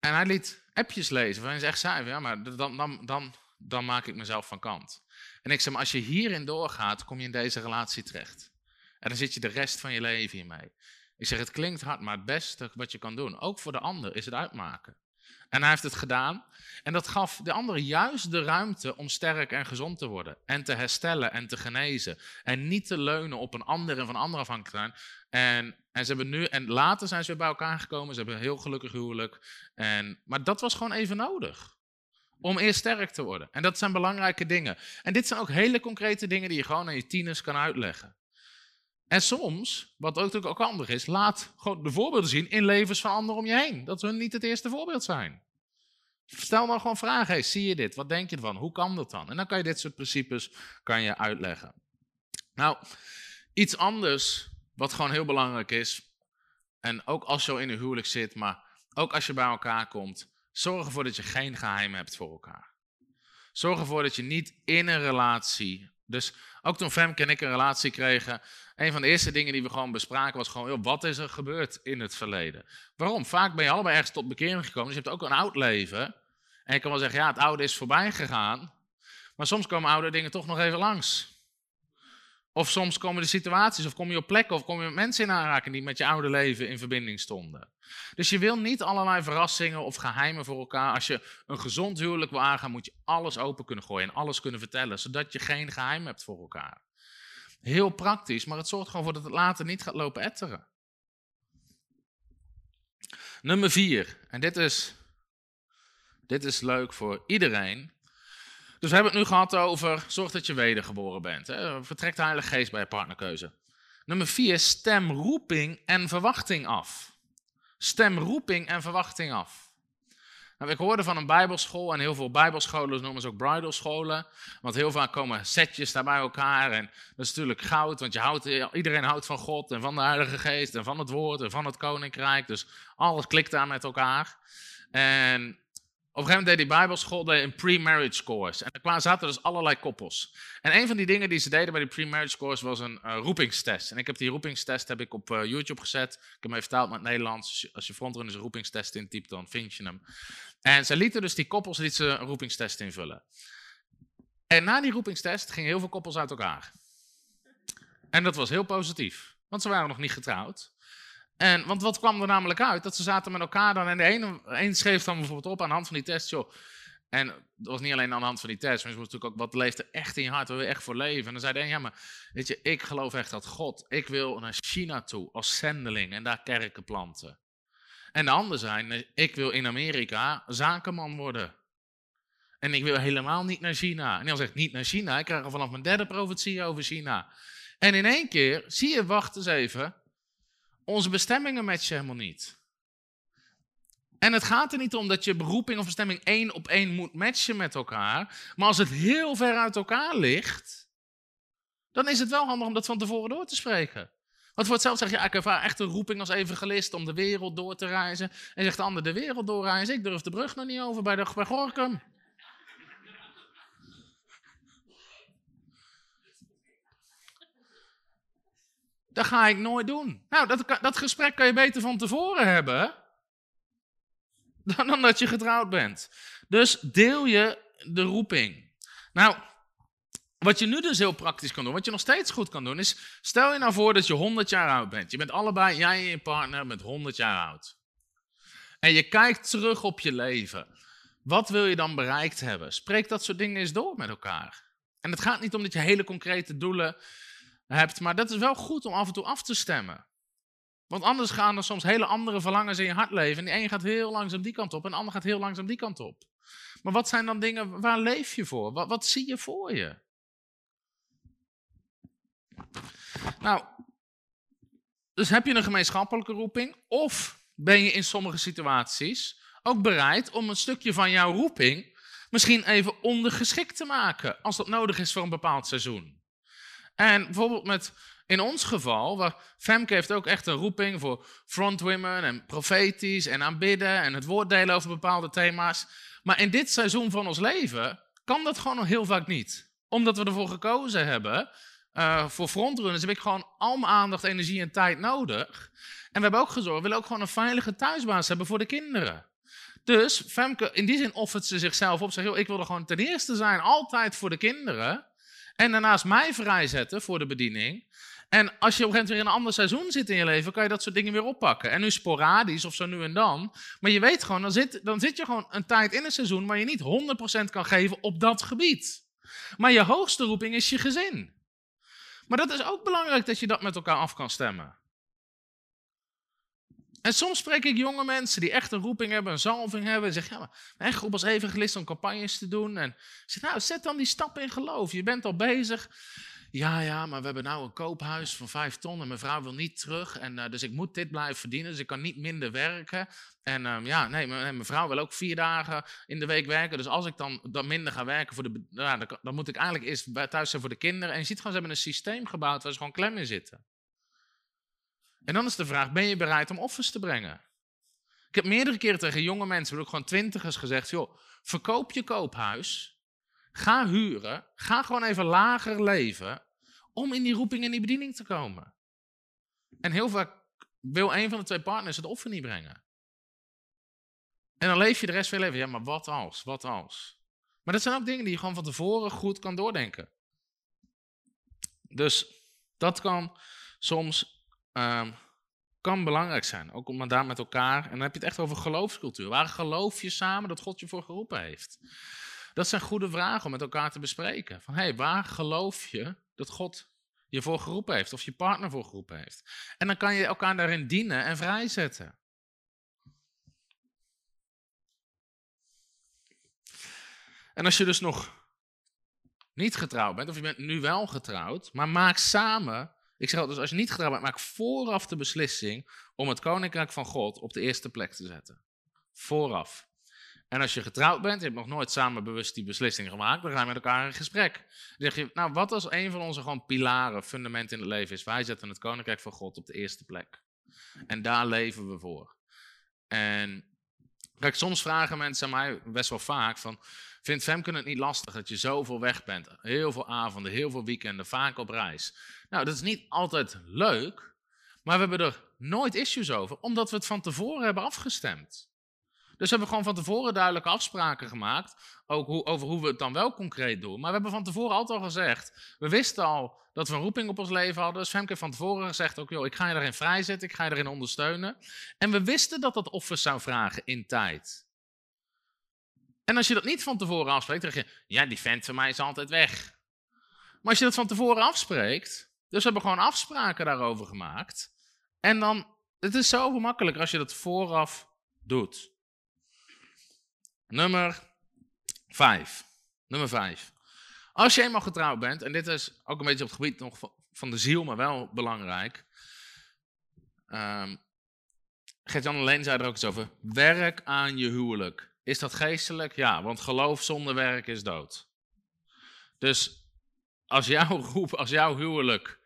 en hij liet appjes lezen, waarin ze echt zei, ja, maar dan, dan, dan, dan maak ik mezelf van kant. En ik zei, maar als je hierin doorgaat, kom je in deze relatie terecht. En dan zit je de rest van je leven hiermee. Ik zeg, het klinkt hard, maar het beste wat je kan doen, ook voor de ander, is het uitmaken. En hij heeft het gedaan. En dat gaf de ander juist de ruimte om sterk en gezond te worden. En te herstellen en te genezen. En niet te leunen op een ander en van anderen afhankelijk te zijn. En, en, ze hebben nu, en later zijn ze weer bij elkaar gekomen. Ze hebben een heel gelukkig huwelijk. En, maar dat was gewoon even nodig. Om eerst sterk te worden. En dat zijn belangrijke dingen. En dit zijn ook hele concrete dingen die je gewoon aan je tieners kan uitleggen. En soms, wat ook natuurlijk ook handig is, laat gewoon de voorbeelden zien in levens van anderen om je heen. Dat ze niet het eerste voorbeeld zijn. Stel dan gewoon vragen, zie je dit? Wat denk je ervan? Hoe kan dat dan? En dan kan je dit soort principes kan je uitleggen. Nou, iets anders wat gewoon heel belangrijk is, en ook als je al in een huwelijk zit, maar ook als je bij elkaar komt, zorg ervoor dat je geen geheim hebt voor elkaar. Zorg ervoor dat je niet in een relatie, dus ook toen Femke en ik een relatie kregen, een van de eerste dingen die we gewoon bespraken was gewoon, wat is er gebeurd in het verleden? Waarom? Vaak ben je allebei ergens tot bekering gekomen, dus je hebt ook een oud leven. En je kan wel zeggen, ja, het oude is voorbij gegaan, maar soms komen oude dingen toch nog even langs. Of soms komen de situaties, of kom je op plekken, of kom je met mensen in aanraking die met je oude leven in verbinding stonden. Dus je wil niet allerlei verrassingen of geheimen voor elkaar. Als je een gezond huwelijk wil aangaan, moet je alles open kunnen gooien en alles kunnen vertellen, zodat je geen geheim hebt voor elkaar. Heel praktisch, maar het zorgt gewoon voor dat het later niet gaat lopen etteren. Nummer vier, en dit is, dit is leuk voor iedereen. Dus we hebben het nu gehad over zorg dat je wedergeboren bent. Hè? Vertrekt de Heilige Geest bij partnerkeuze. Nummer vier, stem roeping en verwachting af. Stem roeping en verwachting af. Nou, ik hoorde van een bijbelschool en heel veel bijbelscholen noemen ze ook bridal scholen. Want heel vaak komen setjes daar bij elkaar en dat is natuurlijk goud. Want je houdt, iedereen houdt van God en van de Heilige Geest en van het Woord en van het Koninkrijk. Dus alles klikt daar met elkaar. En een gegeven moment deed die bijbelschool een pre-marriage course. En daar zaten dus allerlei koppels. En een van die dingen die ze deden bij die pre-marriage course was een uh, roepingstest. En ik heb die roepingstest heb ik op uh, YouTube gezet. Ik heb hem even vertaald naar het Nederlands. Als je frontrunners een roepingstest intypt, dan vind je hem. En ze lieten dus die koppels lieten ze een roepingstest invullen. En na die roepingstest gingen heel veel koppels uit elkaar. En dat was heel positief, want ze waren nog niet getrouwd. En, want wat kwam er namelijk uit? Dat ze zaten met elkaar dan en de ene, schreef dan bijvoorbeeld op aan de hand van die test, joh. En dat was niet alleen aan de hand van die test, maar je moest natuurlijk ook, wat leeft er echt in je hart, wil je echt voor leven? En dan zei de ja maar, weet je, ik geloof echt dat God, ik wil naar China toe als zendeling en daar kerken planten. En de ander zei, ik wil in Amerika zakenman worden. En ik wil helemaal niet naar China. En dan zegt niet naar China, ik krijg al vanaf mijn derde profetie over China. En in één keer, zie je, wacht eens even, onze bestemmingen matchen helemaal niet. En het gaat er niet om dat je beroeping of bestemming één op één moet matchen met elkaar. Maar als het heel ver uit elkaar ligt, dan is het wel handig om dat van tevoren door te spreken. Want voor hetzelfde zeg je, ik ervaar echt een roeping als evangelist om de wereld door te reizen. En zegt de ander, de wereld doorreizen, ik durf de brug nog niet over bij, de, bij Gorkum. Dat ga ik nooit doen. Nou, dat, dat gesprek kan je beter van tevoren hebben dan, dan dat je getrouwd bent. Dus deel je de roeping. Nou, wat je nu dus heel praktisch kan doen, wat je nog steeds goed kan doen, is stel je nou voor dat je 100 jaar oud bent. Je bent allebei, jij en je partner, met 100 jaar oud. En je kijkt terug op je leven. Wat wil je dan bereikt hebben? Spreek dat soort dingen eens door met elkaar. En het gaat niet om dat je hele concrete doelen hebt, maar dat is wel goed om af en toe af te stemmen. Want anders gaan er soms hele andere verlangens in je hart leven. En die een gaat heel langzaam die kant op en de ander gaat heel langzaam die kant op. Maar wat zijn dan dingen, waar leef je voor? Wat, wat zie je voor je? Nou, dus heb je een gemeenschappelijke roeping? Of ben je in sommige situaties ook bereid om een stukje van jouw roeping misschien even ondergeschikt te maken, als dat nodig is voor een bepaald seizoen? En bijvoorbeeld met, in ons geval, waar Femke heeft ook echt een roeping voor frontwomen en profetisch en aanbidden en het woord delen over bepaalde thema's. Maar in dit seizoen van ons leven kan dat gewoon heel vaak niet. Omdat we ervoor gekozen hebben, uh, voor frontrunners heb ik gewoon al mijn aandacht, energie en tijd nodig. En we hebben ook gezorgd, we willen ook gewoon een veilige thuisbaas hebben voor de kinderen. Dus Femke, in die zin offert ze zichzelf op. Zegt, joh, ik wil er gewoon ten eerste zijn, altijd voor de kinderen. En daarnaast mij vrijzetten voor de bediening. En als je op een gegeven moment weer in een ander seizoen zit in je leven, kan je dat soort dingen weer oppakken. En nu sporadisch of zo nu en dan. Maar je weet gewoon, dan zit, dan zit je gewoon een tijd in een seizoen waar je niet 100% kan geven op dat gebied. Maar je hoogste roeping is je gezin. Maar dat is ook belangrijk dat je dat met elkaar af kan stemmen. En soms spreek ik jonge mensen die echt een roeping hebben, een zalving hebben. En zeg, ja, maar mijn groep als evangelist om campagnes te doen. En zeg, nou, zet dan die stappen in geloof. Je bent al bezig. Ja, ja, maar we hebben nou een koophuis van vijf ton en mijn vrouw wil niet terug. En, uh, dus ik moet dit blijven verdienen, dus ik kan niet minder werken. En uh, ja, nee, mijn vrouw wil ook vier dagen in de week werken. Dus als ik dan, dan minder ga werken, voor de, nou, dan, dan, moet ik eigenlijk eerst thuis zijn voor de kinderen. En je ziet gewoon, ze hebben een systeem gebouwd waar ze gewoon klem in zitten. En dan is de vraag, ben je bereid om offers te brengen? Ik heb meerdere keren tegen jonge mensen, ook gewoon twintigers gezegd, joh, verkoop je koophuis, ga huren, ga gewoon even lager leven, om in die roeping en die bediening te komen. En heel vaak wil een van de twee partners het offer niet brengen. En dan leef je de rest van je leven, ja, maar wat als, wat als? Maar dat zijn ook dingen die je gewoon van tevoren goed kan doordenken. Dus dat kan soms um, kan belangrijk zijn. Ook om daar met elkaar. En dan heb je het echt over geloofscultuur. Waar geloof je samen dat God je voor geroepen heeft? Dat zijn goede vragen om met elkaar te bespreken. Van hé, hey, waar geloof je dat God je voor geroepen heeft? Of je partner voor geroepen heeft? En dan kan je elkaar daarin dienen en vrijzetten. En als je dus nog niet getrouwd bent, of je bent nu wel getrouwd, maar maak samen ik zeg dus als je niet getrouwd bent, maak vooraf de beslissing om het koninkrijk van God op de eerste plek te zetten. Vooraf. En als je getrouwd bent, je hebt nog nooit samen bewust die beslissing gemaakt, dan ga je met elkaar in gesprek. Dan zeg je, nou wat als een van onze gewoon pilaren, fundamenten in het leven is, wij zetten het koninkrijk van God op de eerste plek. En daar leven we voor. En kijk, soms vragen mensen mij best wel vaak van, vindt Femke het niet lastig dat je zoveel weg bent? Heel veel avonden, heel veel weekenden, vaak op reis. Nou, dat is niet altijd leuk, maar we hebben er nooit issues over, omdat we het van tevoren hebben afgestemd. Dus we hebben gewoon van tevoren duidelijke afspraken gemaakt. Ook over hoe we het dan wel concreet doen. Maar we hebben van tevoren altijd al gezegd. We wisten al dat we een roeping op ons leven hadden. Dus Femke heeft van tevoren gezegd: ook, joh, ik ga je erin vrijzetten. Ik ga je erin ondersteunen. En we wisten dat dat offers zou vragen in tijd. En als je dat niet van tevoren afspreekt, dan zeg je: ja, die vent van mij is altijd weg. Maar als je dat van tevoren afspreekt. Dus we hebben gewoon afspraken daarover gemaakt. En dan, het is zo gemakkelijk als je dat vooraf doet. Nummer 5. Nummer 5. Als je eenmaal getrouwd bent, en dit is ook een beetje op het gebied nog van de ziel, maar wel belangrijk. Um, Gert-Jan alleen zei er ook iets over. Werk aan je huwelijk. Is dat geestelijk? Ja, want geloof zonder werk is dood. Dus als jouw roep, als jouw huwelijk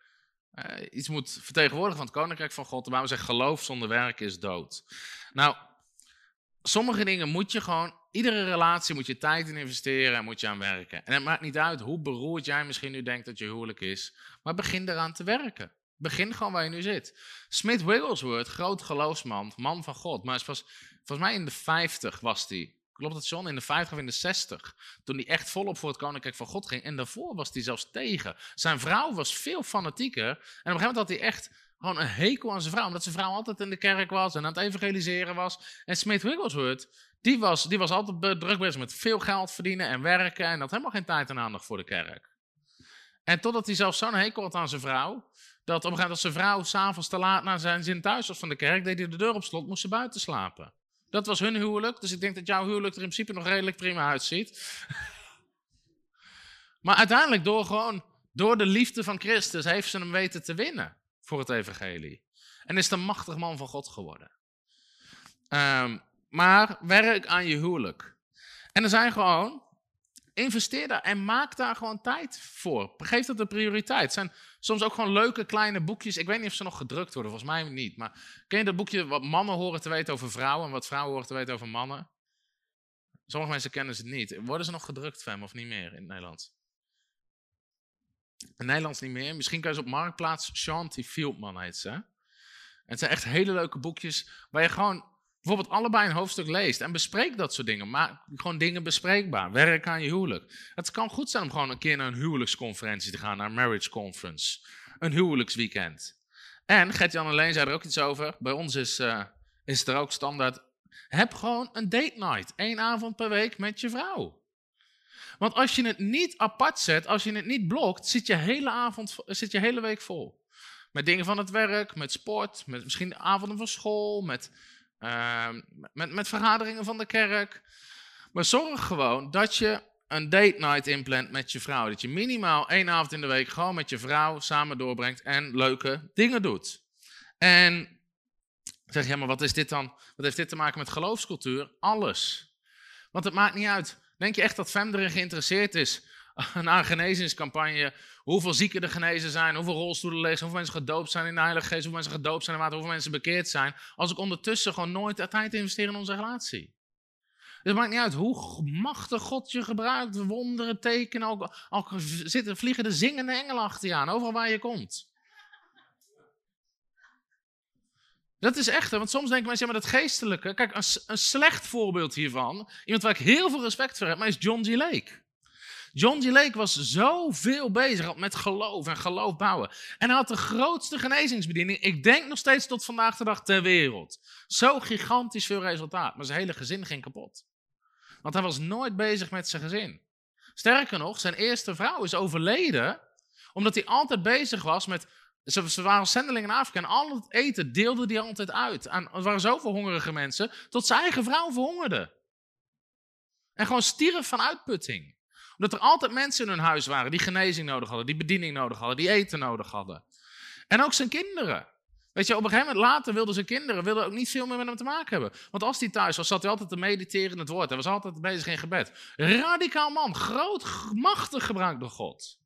uh, iets moet vertegenwoordigen van het koninkrijk van God, we zeggen geloof zonder werk is dood. Nou, sommige dingen moet je gewoon, iedere relatie moet je tijd in investeren en moet je aan werken. En het maakt niet uit hoe beroerd jij misschien nu denkt dat je huwelijk is, maar begin eraan te werken. Begin gewoon waar je nu zit. Smith Wigglesworth, groot geloofsman, man van God, maar was, volgens mij in de 50 was hij. Klopt het, John? In de 50 of in de 60. Toen hij echt volop voor het koninkrijk van God ging. En daarvoor was hij zelfs tegen. Zijn vrouw was veel fanatieker. En op een gegeven moment had hij echt gewoon een hekel aan zijn vrouw. Omdat zijn vrouw altijd in de kerk was en aan het evangeliseren was. En Smith Wigglesworth, die was, die was altijd druk bezig met veel geld verdienen en werken. En had helemaal geen tijd en aandacht voor de kerk. En totdat hij zelfs zo'n hekel had aan zijn vrouw. Dat op een zijn vrouw s'avonds te laat naar zijn zin thuis was van de kerk, deed hij de deur op slot, moest ze buiten slapen. Dat was hun huwelijk, dus ik denk dat jouw huwelijk er in principe nog redelijk prima uitziet. maar uiteindelijk, door gewoon, door de liefde van Christus, heeft ze hem weten te winnen voor het evangelie. En is een machtig man van God geworden. Um, maar werk aan je huwelijk. En er zijn gewoon, investeer daar en maak daar gewoon tijd voor. Geef dat de prioriteit. Het zijn soms ook gewoon leuke kleine boekjes. Ik weet niet of ze nog gedrukt worden, volgens mij niet. Maar ken je dat boekje wat mannen horen te weten over vrouwen en wat vrouwen horen te weten over mannen? Sommige mensen kennen ze niet. Worden ze nog gedrukt, Fem, of niet meer in het Nederlands? In Nederlands niet meer. Misschien kan je ze op Marktplaats. Shanti Fieldman heet ze. Het zijn echt hele leuke boekjes waar je gewoon bijvoorbeeld allebei een hoofdstuk leest en bespreek dat soort dingen. Maak gewoon dingen bespreekbaar. Werk aan je huwelijk. Het kan goed zijn om gewoon een keer naar een huwelijksconferentie te gaan, naar een marriage conference. Een huwelijksweekend. En Gert-Jan alleen zei er ook iets over. Bij ons is, uh, is er ook standaard. Heb gewoon een date night. Eén avond per week met je vrouw. Want als je het niet apart zet, als je het niet blokt, zit je hele, avond, zit je hele week vol. Met dingen van het werk, met sport, met misschien avonden van school, met Ehm, met, met vergaderingen van de kerk. Maar zorg gewoon dat je een date night inplant met je vrouw. Dat je minimaal één avond in de week gewoon met je vrouw samen doorbrengt en leuke dingen doet. En zeg je, maar wat is dit dan? Wat heeft dit te maken met geloofscultuur? Alles. Want het maakt niet uit. Denk je echt dat Fem erin geïnteresseerd is een genezingscampagne hoeveel zieken er genezen zijn, hoeveel rolstoelen leeg zijn, hoeveel mensen gedoopt zijn in de Heilige Geest, hoeveel mensen gedoopt zijn in water, hoeveel mensen bekeerd zijn, als ik ondertussen gewoon nooit tijd investeer in onze relatie. Dus het maakt niet uit hoe machtig God je gebruikt, wonderen, tekenen, ook, zitten, vliegen de zingende engelen achter je aan, overal waar je komt. Dat is echt, want soms denken mensen, ja, maar dat geestelijke. Kijk, een, een slecht voorbeeld hiervan, iemand waar ik heel veel respect voor heb, maar is John G. Lake. John G. Lake was zoveel bezig met geloof en geloof bouwen. En hij had de grootste genezingsbediening, ik denk nog steeds tot vandaag de dag ter wereld. Zo gigantisch veel resultaat, maar zijn hele gezin ging kapot. Want hij was nooit bezig met zijn gezin. Sterker nog, zijn eerste vrouw is overleden omdat hij altijd bezig was met ze, waren zendelingen in Afrika en al het eten deelde hij altijd uit. er waren zoveel hongerige mensen, tot zijn eigen vrouw verhongerde. En gewoon stierf van uitputting omdat er altijd mensen in hun huis waren die genezing nodig hadden, die bediening nodig hadden, die eten nodig hadden. En ook zijn kinderen. Weet je, op een gegeven moment later wilden zijn kinderen wilden ook niet veel meer met hem te maken hebben. Want als hij thuis was, zat hij altijd te mediteren in het woord. Hij was altijd bezig in gebed. Radicaal man, groot, machtig gebruikt door God.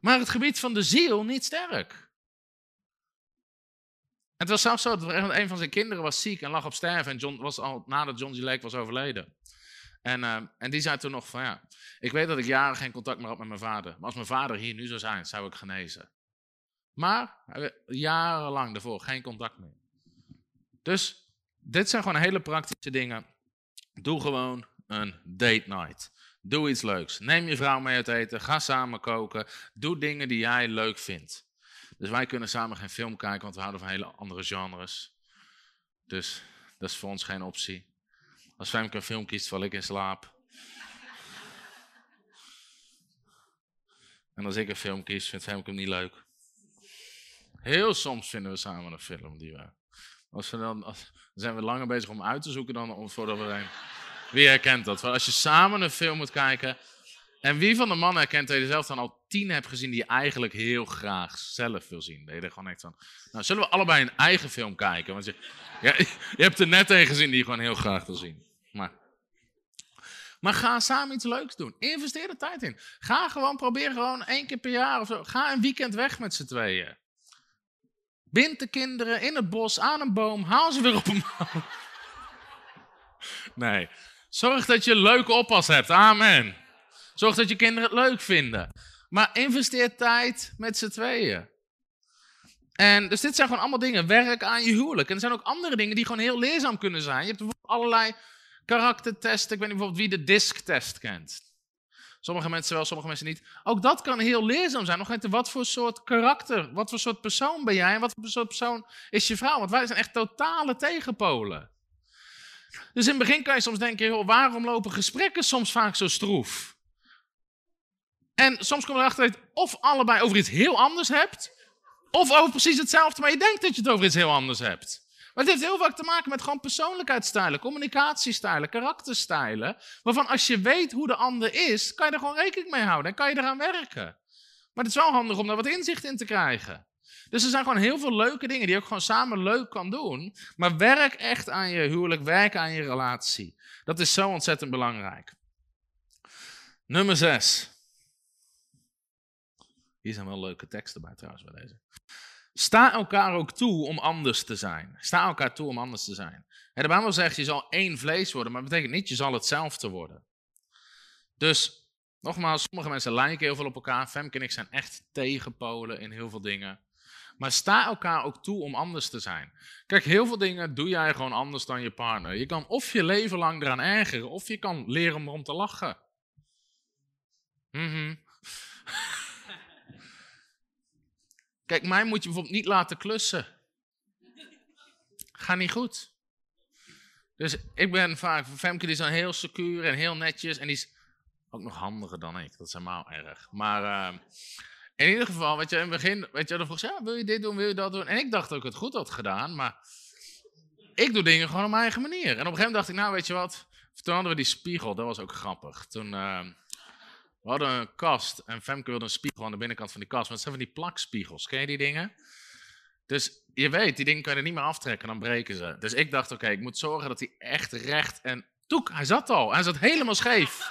Maar het gebied van de ziel niet sterk. het was zelfs zo dat een van zijn kinderen was ziek en lag op sterven. En John was al nadat John G. Lake was overleden. En, uh, en die zei toen nog van ja, ik weet dat ik jaren geen contact meer had met mijn vader. Maar als mijn vader hier nu zou zijn, zou ik genezen. Maar jarenlang daarvoor geen contact meer. Dus dit zijn gewoon hele praktische dingen Doe gewoon een date night. Doe iets leuks. Neem je vrouw mee uit eten. Ga samen koken. Doe dingen die jij leuk vindt. Dus wij kunnen samen geen film kijken, want we houden van hele andere genres. Dus dat is voor ons geen optie. Als Femke een film kiest, val ik in slaap. En als ik een film kies, vindt Femke hem niet leuk. Heel soms vinden we samen een film die we. Als we dan, als, zijn we langer bezig om uit te zoeken dan voordat we een. Wie herkent dat? Als je samen een film moet kijken. En wie van de mannen herkent dat je zelf dan al tien hebt gezien die je eigenlijk heel graag zelf wil zien? Dat je gewoon echt van. Nou, zullen we allebei een eigen film kijken? Want je, ja, je hebt er net een gezien die je gewoon heel graag wil zien. Maar, maar ga samen iets leuks doen. Investeer er tijd in. Ga gewoon, probeer gewoon één keer per jaar of zo. Ga een weekend weg met z'n tweeën. Bind de kinderen in het bos aan een boom. Haal ze weer op een boom. Nee. Zorg dat je leuke oppas hebt. Amen. Zorg dat je kinderen het leuk vinden. Maar investeer tijd met z'n tweeën. En dus dit zijn gewoon allemaal dingen. Werk aan je huwelijk. En er zijn ook andere dingen die gewoon heel leerzaam kunnen zijn. Je hebt bijvoorbeeld allerlei karaktertesten. Ik weet niet bijvoorbeeld wie de DISC-test kent. Sommige mensen wel, sommige mensen niet. Ook dat kan heel leerzaam zijn. Nog wat voor soort karakter, wat voor soort persoon ben jij en wat voor soort persoon is je vrouw? Want wij zijn echt totale tegenpolen. Dus in het begin kan je soms denken, waarom lopen gesprekken soms vaak zo stroef? En soms kom je erachter dat je of allebei over iets heel anders hebt, of over precies hetzelfde, maar je denkt dat je het over iets heel anders hebt. Maar het heeft heel vaak te maken met gewoon persoonlijkheidsstijlen, communicatiestijlen, karakterstijlen. Waarvan als je weet hoe de ander is, kan je er gewoon rekening mee houden en kan je eraan werken. Maar het is wel handig om daar wat inzicht in te krijgen. Dus er zijn gewoon heel veel leuke dingen die je ook gewoon samen leuk kan doen. Maar werk echt aan je huwelijk, werk aan je relatie. Dat is zo ontzettend belangrijk. Nummer 6. Hier zijn wel leuke teksten bij trouwens bij deze. Sta elkaar ook toe om anders te zijn. Sta elkaar toe om anders te zijn. De Bijbel zegt, je zal één vlees worden, maar dat betekent niet, je zal hetzelfde worden. Dus, nogmaals, sommige mensen lijken heel veel op elkaar. Femke en ik zijn echt tegenpolen in heel veel dingen. Maar sta elkaar ook toe om anders te zijn. Kijk, heel veel dingen doe jij gewoon anders dan je partner. Je kan of je leven lang eraan ergeren, of je kan leren om erom te lachen. Mhm. Kijk, mij moet je bijvoorbeeld niet laten klussen. Gaat niet goed. Dus ik ben vaak, Femke die dan heel secuur en heel netjes. En die is ook nog handiger dan ik. Dat is helemaal erg. Maar uh, in ieder geval, weet je, in het begin, weet je, dan vroeg ze, ja, wil je dit doen, wil je dat doen? En ik dacht dat ik het goed had gedaan, maar ik doe dingen gewoon op mijn eigen manier. En op een gegeven moment dacht ik, nou, weet je wat, toen hadden we die spiegel, dat was ook grappig. Toen, uh, we hadden een kast en Femke wilde een spiegel aan de binnenkant van die kast. Het zijn van die plakspiegels. Ken je die dingen? Dus je weet, die dingen er niet meer aftrekken, dan breken ze. Dus ik dacht, oké, ik moet zorgen dat hij echt recht en... Toek, hij zat al. Hij zat helemaal scheef.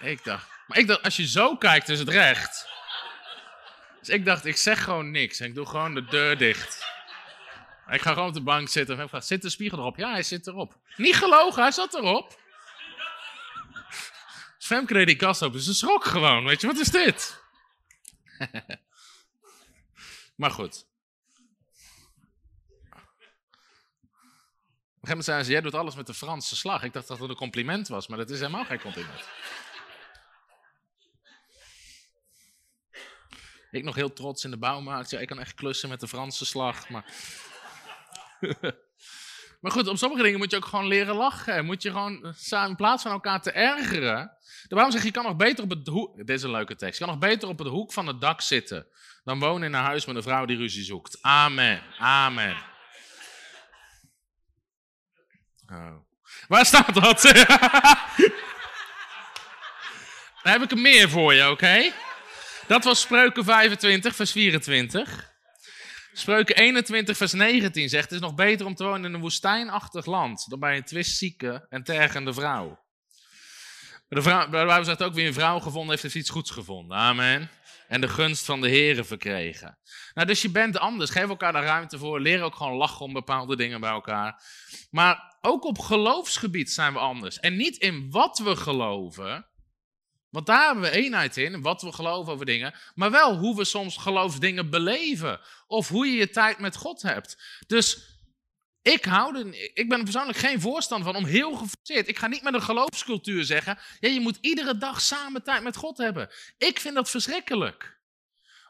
ik dacht... Maar ik dacht, als je zo kijkt, is het recht. Dus ik dacht, ik zeg gewoon niks. En ik doe gewoon de deur dicht. Ik ga gewoon op de bank zitten. En ik vraag, zit de spiegel erop? Ja, hij zit erop. Niet gelogen, hij zat erop. Femke deed die kast open. Ze schrok gewoon. Weet je, wat is dit? maar goed. Op een gegeven moment zei ze, jij doet alles met de Franse slag. Ik dacht dat het een compliment was, maar dat is helemaal geen compliment. Ik nog heel trots in de bouwmarkt. Ja, ik kan echt klussen met de Franse slag, maar... Maar goed, op sommige dingen moet je ook gewoon leren lachen. Moet je gewoon in plaats van elkaar te ergeren. De waarom zeg je, je kan nog beter op het hoek. Dit is een leuke tekst. Je kan nog beter op het hoek van het dak zitten. Dan wonen in een huis met een vrouw die ruzie zoekt. Amen. Amen. Oh. Waar staat dat? Dan heb ik er meer voor je, oké? Dat was Spreuken 25, vers 24. Spreuken 21, vers 19 zegt: Het is nog beter om te wonen in een woestijnachtig land dan bij een twistzieke en tergende vrouw. De vrouw, de zegt ook: Wie een vrouw gevonden heeft, heeft iets goeds gevonden. Amen. En de gunst van de Heren verkregen. Nou, dus je bent anders. Geef elkaar daar ruimte voor. Leer ook gewoon lachen om bepaalde dingen bij elkaar. Maar ook op geloofsgebied zijn we anders. En niet in wat we geloven, want daar hebben we eenheid in, wat we geloven over dingen, maar wel hoe we soms geloofsdingen beleven. Of hoe je je tijd met God hebt. Dus Ik, hou er, ik ben persoonlijk geen voorstander van om heel geforceerd. Ik ga niet met een geloofscultuur zeggen. Ja, je moet iedere dag samen tijd met God hebben. Ik vind dat verschrikkelijk.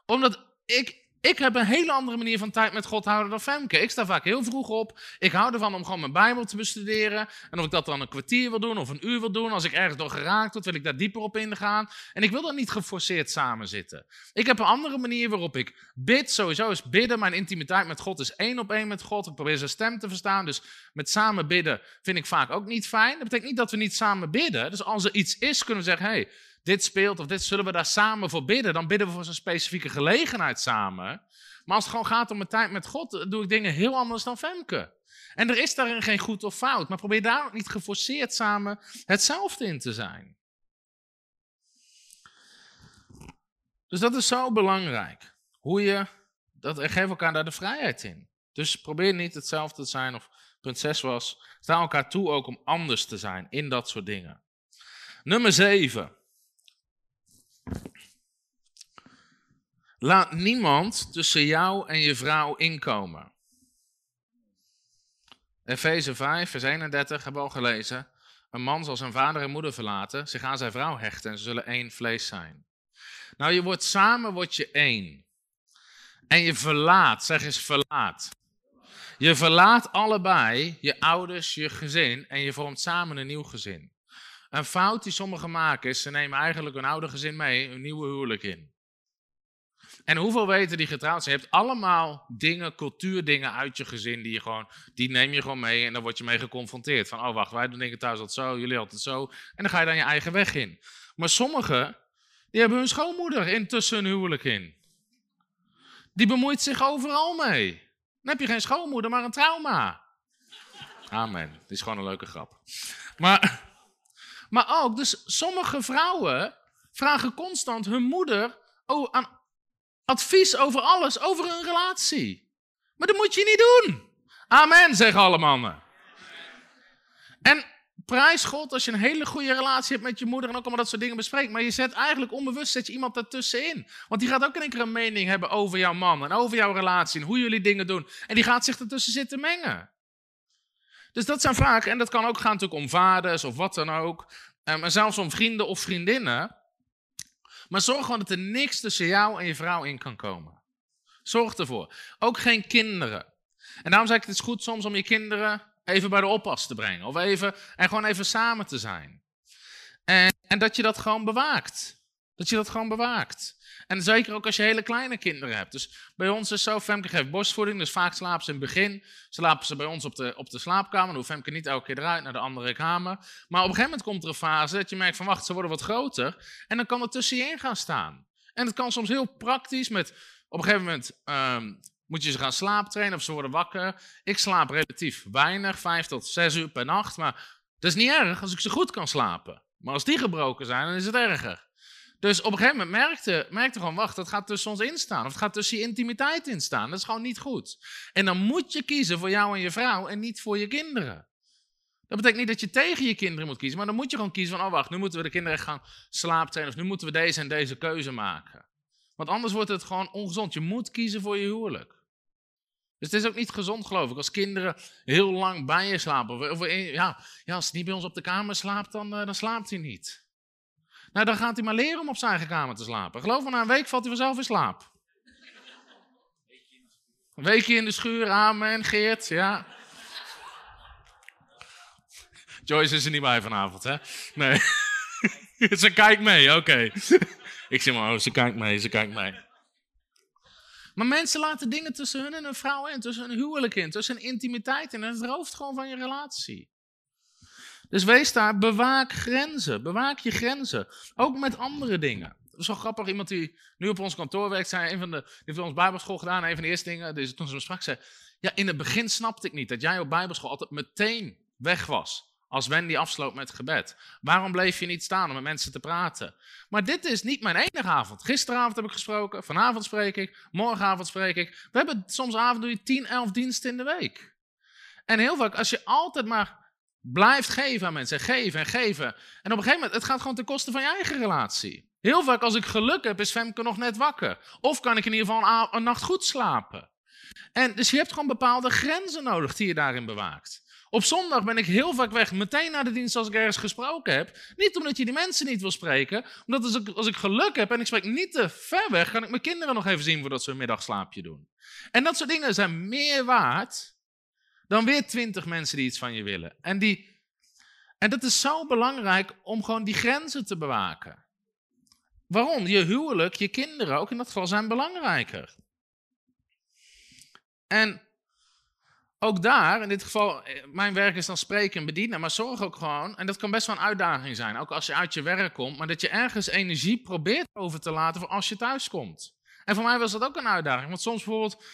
Omdat ik, ik heb een hele andere manier van tijd met God houden dan Femke. Ik sta vaak heel vroeg op. Ik hou ervan om gewoon mijn Bijbel te bestuderen. En of ik dat dan een kwartier wil doen of een uur wil doen. Als ik ergens door geraakt word, wil ik daar dieper op ingaan. En ik wil dan niet geforceerd samen zitten. Ik heb een andere manier waarop ik bid. Sowieso is bidden. Mijn intimiteit met God is één op één met God. Ik probeer zijn stem te verstaan. Dus met samen bidden vind ik vaak ook niet fijn. Dat betekent niet dat we niet samen bidden. Dus als er iets is, kunnen we zeggen: hey, dit speelt of dit zullen we daar samen voor bidden. Dan bidden we voor zo'n specifieke gelegenheid samen. Maar als het gewoon gaat om mijn tijd met God, doe ik dingen heel anders dan Femke. En er is daarin geen goed of fout. Maar probeer daar ook niet geforceerd samen hetzelfde in te zijn. Dus dat is zo belangrijk. Hoe je, dat, geef elkaar daar de vrijheid in. Dus probeer niet hetzelfde te zijn of punt 6 was. Sta elkaar toe ook om anders te zijn in dat soort dingen. Nummer 7. Laat niemand tussen jou en je vrouw inkomen. Efeze 5, vers 31 hebben we al gelezen. Een man zal zijn vader en moeder verlaten, zich aan zijn vrouw hechten en ze zullen één vlees zijn. Nou, je wordt samen, word je één. En je verlaat, zeg eens verlaat. Je verlaat allebei je ouders, je gezin en je vormt samen een nieuw gezin. Een fout die sommigen maken is, ze nemen eigenlijk hun oude gezin mee, een nieuwe huwelijk in. En hoeveel weten die getrouwd zijn? Je hebt allemaal dingen, cultuurdingen uit je gezin, die, je gewoon, die neem je gewoon mee en dan word je mee geconfronteerd. Van, oh wacht, wij doen dingen thuis altijd zo, jullie altijd zo. En dan ga je dan je eigen weg in. Maar sommigen, die hebben hun schoonmoeder intussen hun huwelijk in. Die bemoeit zich overal mee. Dan heb je geen schoonmoeder, maar een trauma. Amen. Dit is gewoon een leuke grap. Maar, maar ook, dus sommige vrouwen vragen constant hun moeder aan advies over alles, over een relatie. Maar dat moet je niet doen. Amen, zeggen alle mannen. En prijs God als je een hele goede relatie hebt met je moeder en ook allemaal dat soort dingen bespreekt. Maar je zet eigenlijk onbewust zet je iemand daartussenin. Want die gaat ook in één keer een mening hebben over jouw man en over jouw relatie en hoe jullie dingen doen. En die gaat zich ertussen zitten mengen. Dus dat zijn vaak, en dat kan ook gaan natuurlijk om vaders of wat dan ook. Um, en zelfs om vrienden of vriendinnen. Maar zorg gewoon dat er niks tussen jou en je vrouw in kan komen. Zorg ervoor. Ook geen kinderen. En daarom zeg ik, het is goed soms om je kinderen even bij de oppas te brengen. Of even, en gewoon even samen te zijn. En, en dat je dat gewoon bewaakt. Dat je dat gewoon bewaakt. En zeker ook als je hele kleine kinderen hebt. Dus bij ons is zo, Femke geeft borstvoeding, dus vaak slapen ze in het begin. Slapen ze bij ons op de, op de slaapkamer. Dan hoeft Femke niet elke keer eruit naar de andere kamer. Maar op een gegeven moment komt er een fase dat je merkt van, wacht, ze worden wat groter. En dan kan er tussenin gaan staan. En het kan soms heel praktisch met, op een gegeven moment... Ehm, moet je ze gaan slaaptrainen of ze worden wakker. Ik slaap relatief weinig, vijf tot zes uur per nacht. Maar dat is niet erg als ik ze goed kan slapen. Maar als die gebroken zijn, dan is het erger. Dus op een gegeven moment merkte, merkte gewoon, wacht, dat gaat tussen ons instaan. Of het gaat tussen je intimiteit instaan. Dat is gewoon niet goed. En dan moet je kiezen voor jou en je vrouw en niet voor je kinderen. Dat betekent niet dat je tegen je kinderen moet kiezen, maar dan moet je gewoon kiezen van, oh wacht, nu moeten we de kinderen gaan slaaptrainen of nu moeten we deze en deze keuze maken. Want anders wordt het gewoon ongezond. Je moet kiezen voor je huwelijk. Dus het is ook niet gezond, geloof ik, als kinderen heel lang bij je slapen. Of, ja, ja, als hij niet bij ons op de kamer slaapt, dan, uh, dan slaapt hij niet. Nou, dan gaat hij maar leren om op zijn eigen kamer te slapen. Geloof me, na een week valt hij vanzelf in slaap. Een weekje in de schuur, amen, Geert, ja. Joyce is er niet bij vanavond, hè? Nee. ze kijkt mee, oké. Ik zeg maar, oh, ze kijkt mee, ze kijkt mee. Maar mensen laten dingen tussen hun en hun vrouw in, tussen hun huwelijk in, tussen hun intimiteit in. En het rooft gewoon van je relatie. Dus wees daar, bewaak grenzen. Bewaak je grenzen. Ook met andere dingen. Wel grappig. Iemand die nu op ons kantoor werkt, zei een van de, die heeft ons bijbelschool gedaan. Een van de eerste dingen, dus toen ze me sprak, zei: Ja, in het begin snapte ik niet dat jij op bijbelschool altijd meteen weg was. Als Wendy afsloot met gebed. Waarom bleef je niet staan om met mensen te praten? Maar dit is niet mijn enige avond. Gisteravond heb ik gesproken, vanavond spreek ik, morgenavond spreek ik. We hebben soms avond doe je 10, 11 diensten in de week. En heel vaak, als je altijd maar blijft geven aan mensen. Geven en geven. En op een gegeven moment, het gaat gewoon ten koste van je eigen relatie. Heel vaak als ik geluk heb, is Femke nog net wakker. Of kan ik in ieder geval een, nacht goed slapen. En dus je hebt gewoon bepaalde grenzen nodig die je daarin bewaakt. Op zondag ben ik heel vaak weg, meteen naar de dienst als ik ergens gesproken heb. Niet omdat je die mensen niet wil spreken, omdat als ik, als ik geluk heb en ik spreek niet te ver weg, kan ik mijn kinderen nog even zien voordat ze een middagslaapje doen. En dat soort dingen zijn meer waard dan weer twintig mensen die iets van je willen. En, die, en dat is zo belangrijk om gewoon die grenzen te bewaken. Waarom? Je huwelijk, je kinderen ook in dat geval zijn belangrijker. En ook daar, in dit geval, eh, mijn werk is dan spreken en bedienen, maar zorg ook gewoon, en dat kan best wel een uitdaging zijn, ook als je uit je werk komt, maar dat je ergens energie probeert over te laten voor als je thuis komt. En voor mij was dat ook een uitdaging, want soms bijvoorbeeld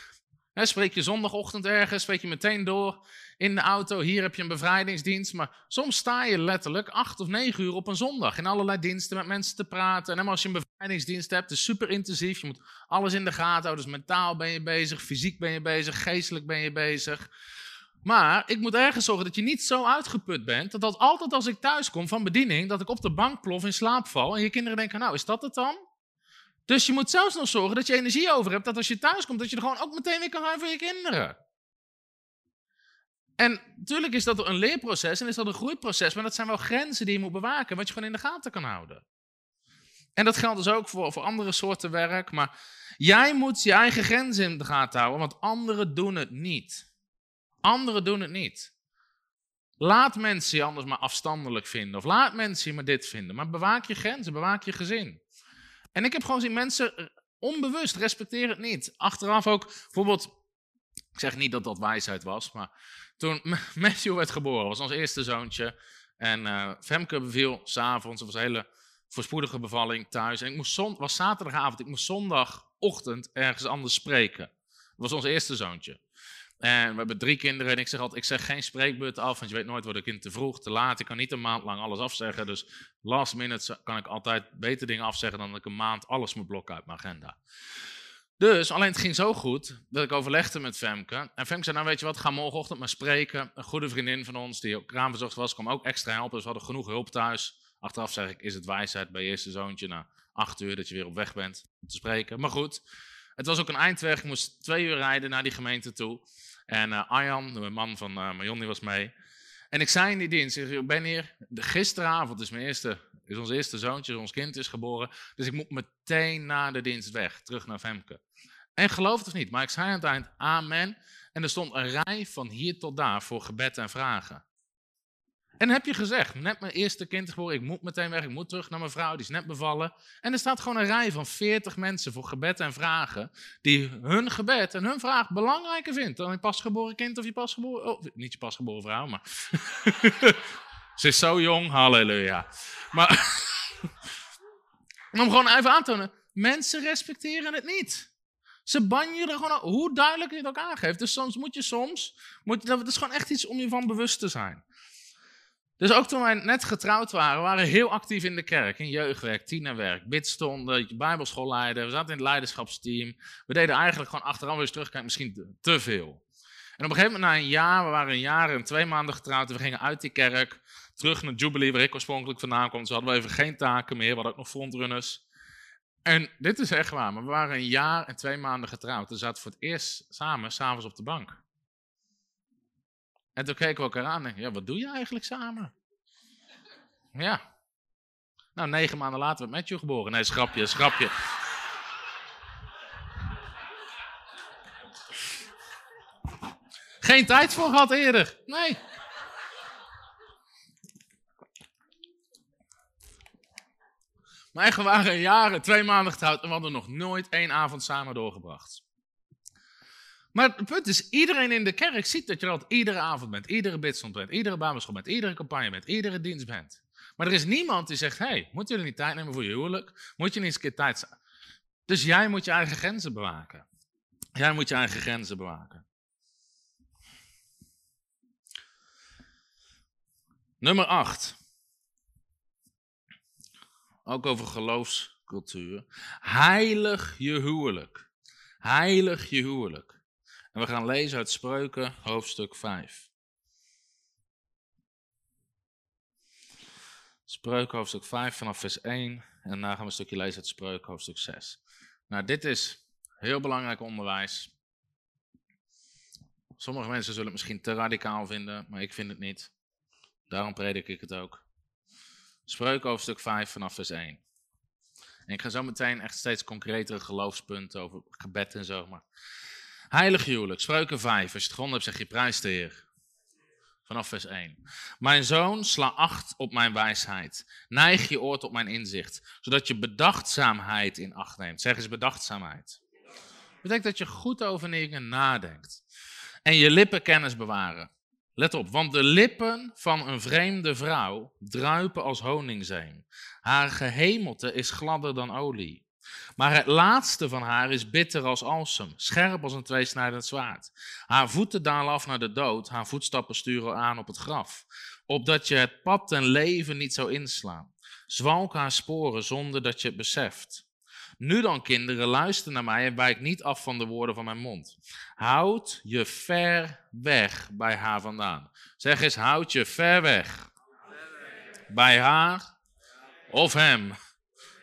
Spreek je zondagochtend ergens, spreek je meteen door in de auto. Hier heb je een bevrijdingsdienst. Maar soms sta je letterlijk acht of negen uur op een zondag in allerlei diensten met mensen te praten. En als je een bevrijdingsdienst hebt, is super intensief. Je moet alles in de gaten houden. Dus mentaal ben je bezig, fysiek ben je bezig, geestelijk ben je bezig. Maar ik moet ergens zorgen dat je niet zo uitgeput bent. Dat, dat altijd als ik thuis kom van bediening, dat ik op de bank plof in slaap val. En je kinderen denken, nou is dat het dan? Dus je moet zelfs nog zorgen dat je energie over hebt, dat als je thuis komt, dat je er gewoon ook meteen weer kan gaan voor je kinderen. En natuurlijk is dat een leerproces en is dat een groeiproces, maar dat zijn wel grenzen die je moet bewaken, wat je gewoon in de gaten kan houden. En dat geldt dus ook voor, voor andere soorten werk, maar jij moet je eigen grenzen in de gaten houden, want anderen doen het niet. Anderen doen het niet. Laat mensen je anders maar afstandelijk vinden, of laat mensen je maar dit vinden, maar bewaak je grenzen, bewaak je gezin. En ik heb gewoon gezien, mensen eh, onbewust respecteren het niet. Achteraf ook, bijvoorbeeld, ik zeg niet dat dat wijsheid was, maar toen Matthew werd geboren, was ons eerste zoontje. En uh, Femke beviel s'avonds, het was een hele voorspoedige bevalling thuis. En ik moest was zaterdagavond, ik moest zondagochtend ergens anders spreken. Dat was ons eerste zoontje. En we hebben drie kinderen en ik zeg altijd, ik zeg geen spreekbeurt af, want je weet nooit, wordt een kind te vroeg, te laat. Ik kan niet een maand lang alles afzeggen, dus last minute kan ik altijd beter dingen afzeggen dan dat ik een maand alles moet blokken uit mijn agenda. Dus, alleen het ging zo goed, dat ik overlegde met Femke. En Femke zei, nou weet je wat, ga morgenochtend maar spreken. Een goede vriendin van ons, die ook kraamverzorgd was, kwam ook extra helpen. Dus we hadden genoeg hulp thuis. Achteraf zeg ik, is het wijsheid bij je eerste zoontje na acht uur dat je weer op weg bent om te spreken. Maar goed, het was ook een eindweg. Ik moest twee uur rijden naar die gemeente toe. En uh, Arjan, de man van uh, Marion, die was mee. En ik zei in die dienst, ik ben hier, gisteravond is, mijn eerste, is ons eerste zoontje, ons kind is geboren. Dus ik moet meteen na de dienst weg, terug naar Femke. En geloof het of niet, maar ik zei aan het eind, amen. En er stond een rij van hier tot daar voor gebed en vragen. En heb je gezegd, net mijn eerste kind geboren, ik moet meteen weg, ik moet terug naar mijn vrouw, die is net bevallen. En er staat gewoon een rij van 40 mensen voor gebed en vragen, die hun gebed en hun vraag belangrijker vindt dan je pasgeboren kind of je pasgeboren, oh, niet je pasgeboren vrouw, maar ze is zo jong, halleluja. Maar om gewoon even aan te tonen, mensen respecteren het niet. Ze banjen er gewoon, hoe duidelijk je het ook aangeeft. Dus soms moet je soms, moet je, dat is gewoon echt iets om je van bewust te zijn. Dus ook toen wij net getrouwd waren, waren we heel actief in de kerk, in jeugdwerk, tienerwerk, bidstonden, bijbelschoolleider, we zaten in het leiderschapsteam. We deden eigenlijk gewoon achteraf weer terugkijken misschien te, veel. En op een gegeven moment, na een jaar, we waren een jaar en twee maanden getrouwd, en we gingen uit die kerk, terug naar Jubilee, waar ik oorspronkelijk vandaan kwam. Ze hadden we even geen taken meer, we hadden ook nog frontrunners. En dit is echt waar, maar we waren een jaar en twee maanden getrouwd. We zaten voor het eerst samen, s'avonds op de bank. En toen keken we elkaar aan en ja, wat doe je eigenlijk samen? Ja. Nou, negen maanden later werd Matthew geboren. Nee, schrapje, schrapje. Geen tijd voor gehad eerder. Nee. Maar echt, we waren jaren, twee maanden getrouwd en we hadden nog nooit één avond samen doorgebracht. Maar het punt is, iedereen in de kerk ziet dat je altijd iedere avond bent, iedere bidstond bent, iedere babelschool bent, iedere campagne bent, iedere dienst bent. Maar er is niemand die zegt, hey, moet jullie niet tijd nemen voor je huwelijk? Moet je niet eens een keer tijd... Dus jij moet je eigen grenzen bewaken. Jij moet je eigen grenzen bewaken. Nummer 8. Ook over geloofscultuur. Heilig je huwelijk. Heilig je huwelijk. En we gaan lezen uit Spreuken, hoofdstuk 5. Spreuken, hoofdstuk 5, vanaf vers 1. En daarna gaan we een stukje lezen uit Spreuken, hoofdstuk 6. Nou, dit is heel belangrijk onderwijs. Sommige mensen zullen het misschien te radicaal vinden, maar ik vind het niet. Daarom predik ik het ook. Spreuk hoofdstuk 5 vanaf vers 1. En ik ga zo meteen echt steeds concretere geloofspunten over gebed en zo. Maar... Heilig huwelijk, spreuken 5. Als je het gevonden hebt, zeg je prijs de Heer. Vanaf vers 1. Mijn zoon, sla acht op mijn wijsheid. Neig je oor tot mijn inzicht. Zodat je bedachtzaamheid in acht neemt. Zeg eens bedachtzaamheid. Dat betekent dat je goed over dingen nadenkt. En je lippen kennis bewaren. Let op, want de lippen van een vreemde vrouw druipen als honingzeem. Haar gehemelte is gladder dan olie. Maar het laatste van haar is bitter als alsem, scherp als een tweesnijdend zwaard. Haar voeten dalen af naar de dood, haar voetstappen sturen aan op het graf. Opdat je het pad en leven niet zou inslaan. Zwalk haar sporen zonder dat je het beseft. Nu dan, kinderen, luister naar mij en wijk niet af van de woorden van mijn mond. Houd je ver weg bij haar vandaan. Zeg eens, houd je ver weg. Bij haar of hem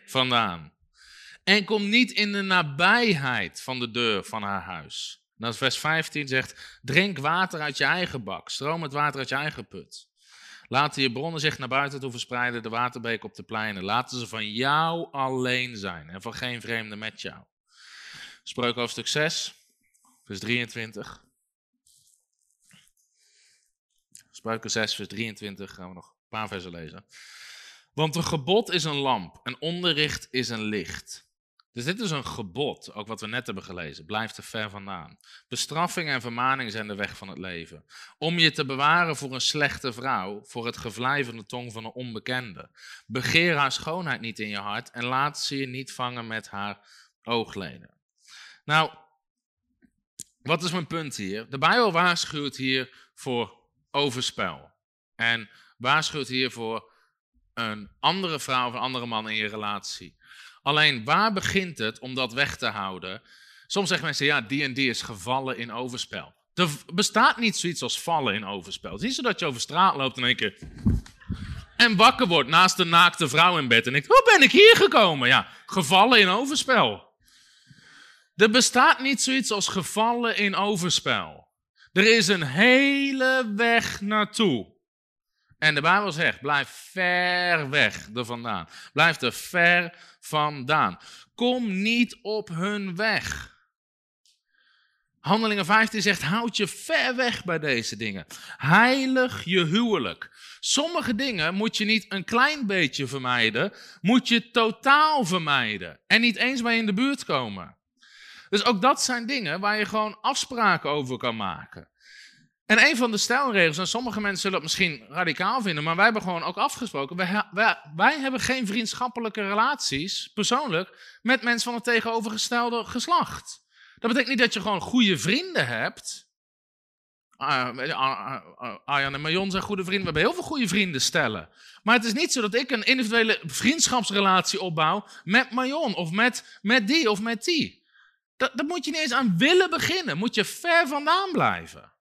vandaan. En kom niet in de nabijheid van de deur van haar huis. En vers 15 zegt, drink water uit je eigen bak, stroom het water uit je eigen put. Laten je bronnen zich naar buiten toe verspreiden, de waterbeek op de pleinen. Laten ze van jou alleen zijn en van geen vreemde met jou. Spreuk hoofdstuk 6, vers 23. Spreuken 6, vers 23, gaan we nog een paar versen lezen. Want een gebod is een lamp, een onderricht is een licht. Dus dit is een gebod, ook wat we net hebben gelezen. Blijf er ver vandaan. Bestraffing en vermaning zijn de weg van het leven. Om je te bewaren voor een slechte vrouw, voor het gevlei van de tong van een onbekende. Begeer haar schoonheid niet in je hart en laat ze je niet vangen met haar oogleden. Nou, wat is mijn punt hier? De Bijbel waarschuwt hier voor overspel. En waarschuwt hier voor een andere vrouw of een andere man in je relatie. Alleen waar begint het om dat weg te houden? Soms zeggen mensen, ja, die en die is gevallen in overspel. Er bestaat niet zoiets als vallen in overspel. Het is niet zo dat je over straat loopt en één keer... En wakker wordt naast een naakte vrouw in bed en denkt, hoe ben ik hier gekomen? Ja, gevallen in overspel. Er bestaat niet zoiets als gevallen in overspel. Er is een hele weg naartoe. En de Bijbel zegt, blijf ver weg er vandaan. Blijf er ver vandaan. Kom niet op hun weg. Handelingen 15 zegt, houd je ver weg bij deze dingen. Heilig je huwelijk. Sommige dingen moet je niet een klein beetje vermijden, moet je totaal vermijden. En niet eens bij in de buurt komen. Dus ook dat zijn dingen waar je gewoon afspraken over kan maken. En een van de stelregels, en sommige mensen zullen het misschien radicaal vinden, maar wij hebben gewoon ook afgesproken, wij, wij, wij, hebben geen vriendschappelijke relaties, persoonlijk, met mensen van het tegenovergestelde geslacht. Dat betekent niet dat je gewoon goede vrienden hebt. Uh, Arjan en Marion zijn goede vrienden, we hebben heel veel goede vrienden stellen. Maar het is niet zo dat ik een individuele vriendschapsrelatie opbouw met Marion, of met, met die, of met die. Dat, dat moet je niet eens aan willen beginnen, moet je ver vandaan blijven.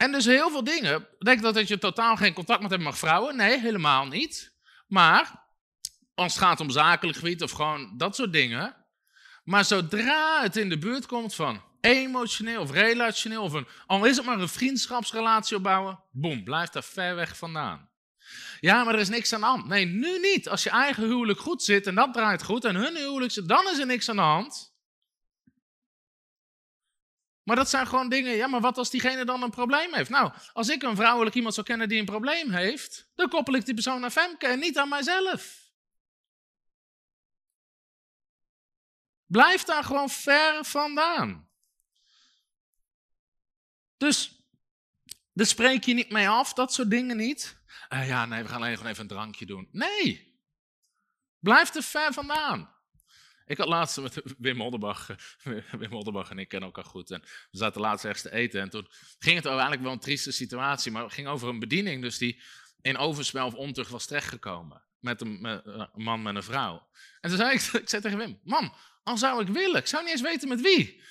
En dus heel veel dingen. Denk dat je totaal geen contact met hebben met vrouwen? Nee, helemaal niet. Maar als het gaat om zakelijk gebied of gewoon dat soort dingen. Maar zodra het in de buurt komt van emotioneel of relationeel, of een, al is het maar een vriendschapsrelatie opbouwen, boem, blijf daar ver weg vandaan. Ja, maar er is niks aan de hand. Nee, nu niet. Als je eigen huwelijk goed zit en dat draait goed en hun huwelijk zit, dan is er niks aan de hand. Maar dat zijn gewoon dingen, ja, maar wat als diegene dan een probleem heeft? Nou, als ik een vrouwelijk iemand zou kennen die een probleem heeft, dan koppel ik die persoon naar Femke en niet aan mijzelf. Blijf daar gewoon ver vandaan. Dus, daar spreek je niet mee af, dat soort dingen niet. Uh, ja, nee, we gaan alleen gewoon even een drankje doen. Nee, blijf er ver vandaan. Ik had laatst met Wim Modderbach, Wim Modderbach en ik kennen elkaar goed. En we zaten laatst ergens te eten. En toen ging het eigenlijk wel een trieste situatie. Maar het ging over een bediening, dus die in overspel of ontucht was terechtgekomen. Met een, met een, man met een vrouw. En toen zei ik, ik zei tegen Wim, man, al zou ik willen, ik zou niet eens weten met wie.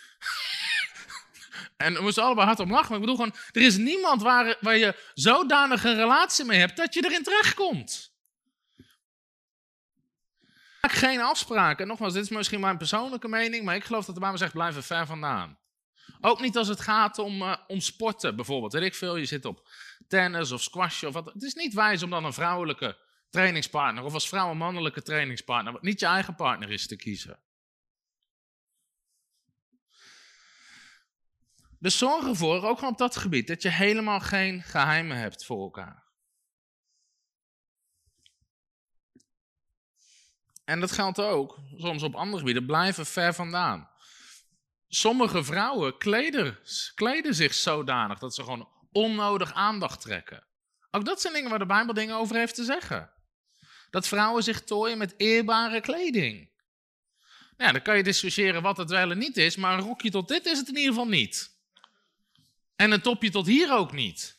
en we moesten allebei hard om lachen. Maar ik bedoel gewoon, er is niemand waar, waar je zodanig een relatie mee hebt dat je erin terechtkomt. Maak geen afspraken. Nogmaals, dit is misschien mijn persoonlijke mening, maar ik geloof dat de Bijbel zegt: blijf er ver vandaan. Ook niet als het gaat om, uh, om sporten, bijvoorbeeld. Weet ik veel, je zit op tennis of squash of wat. Het is niet wijs om dan een vrouwelijke trainingspartner of als vrouw een mannelijke trainingspartner, wat niet je eigen partner is, te kiezen. Dus zorg ervoor, ook op dat gebied, dat je helemaal geen geheimen hebt voor elkaar. En dat geldt ook soms op andere gebieden, blijven ver vandaan. Sommige vrouwen kleden, kleden zich zodanig dat ze gewoon onnodig aandacht trekken. Ook dat zijn dingen waar de Bijbel dingen over heeft te zeggen. Dat vrouwen zich tooien met eerbare kleding. Nou dan kan je discussiëren wat het wel en niet is, maar een rokje tot dit is het in ieder geval niet. En een topje tot hier ook niet.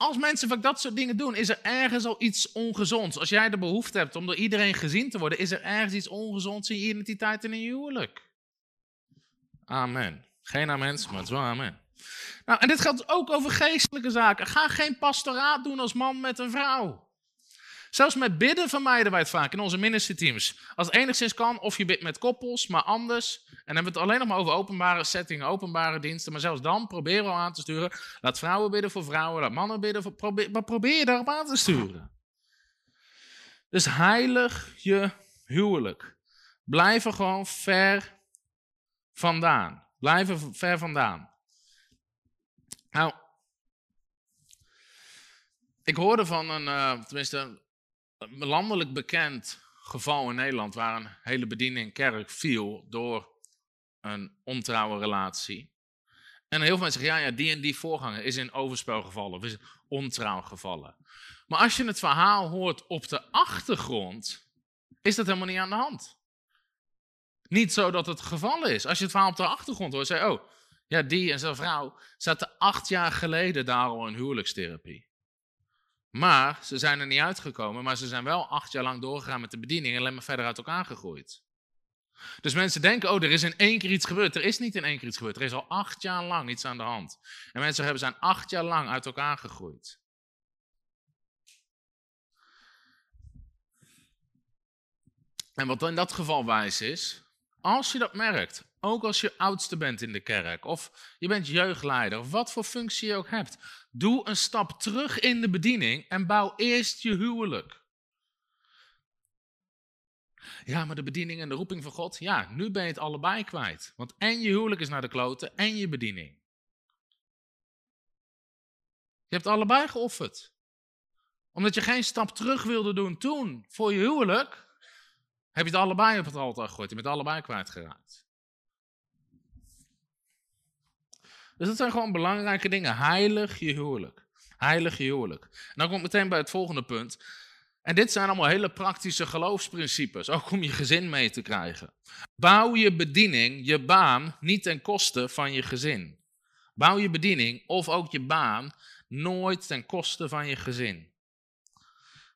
Als mensen vaak dat soort dingen doen, is er ergens al iets ongezonds. Als jij de behoefte hebt om door iedereen gezien te worden, is er ergens iets ongezonds in je identiteit en in je huwelijk. Amen. Geen amen, maar het is wel amen. Nou, en dit geldt ook over geestelijke zaken. Ga geen pastoraat doen als man met een vrouw. Zelfs met bidden vermijden wij het vaak in onze ministerteams. Als het enigszins kan, of je bidt met koppels, maar anders. En dan hebben we het alleen nog maar over openbare settingen, openbare diensten. Maar zelfs dan proberen we aan te sturen. Laat vrouwen bidden voor vrouwen, laat mannen bidden voor... Probeer, maar probeer daarop aan te sturen. Dus heilig je huwelijk. Blijf er gewoon ver vandaan. Blijf er ver vandaan. Nou, ik hoorde van een, uh, tenminste, landelijk bekend geval in Nederland waar een hele bediening kerk viel door een ontrouwe relatie. En heel veel mensen zeggen, ja, ja, die en die voorganger is in overspel gevallen of is ontrouw gevallen. Maar als je het verhaal hoort op de achtergrond, is dat helemaal niet aan de hand. Niet zo dat het geval is. Als je het verhaal op de achtergrond hoort, zeg oh, ja, die en zijn vrouw zaten acht jaar geleden daar al in huwelijkstherapie. Maar ze zijn er niet uitgekomen, maar ze zijn wel acht jaar lang doorgegaan met de bediening en alleen maar verder uit elkaar gegroeid. Dus mensen denken, oh, er is in één keer iets gebeurd. Er is niet in één keer iets gebeurd. Er is al acht jaar lang iets aan de hand. En mensen hebben zijn acht jaar lang uit elkaar gegroeid. En wat in dat geval wijs is, als je dat merkt, ook als je oudste bent in de kerk, of je bent jeugdleider, of wat voor functie je ook hebt, doe een stap terug in de bediening en bouw eerst je huwelijk. Ja, maar de bediening en de roeping van God, ja, nu ben je het allebei kwijt. Want en je huwelijk is naar de kloten en je bediening. Je hebt allebei geofferd. Omdat je geen stap terug wilde doen toen voor je huwelijk, heb je het allebei op het altaar gegooid. Je bent allebei kwijtgeraakt. Dus dat zijn gewoon belangrijke dingen. Heilig je huwelijk. Heilig je huwelijk. En dan kom ik meteen bij het volgende punt. En dit zijn allemaal hele praktische geloofsprincipes, ook om je gezin mee te krijgen. Bouw je bediening, je baan, niet ten koste van je gezin. Bouw je bediening of ook je baan nooit ten koste van je gezin.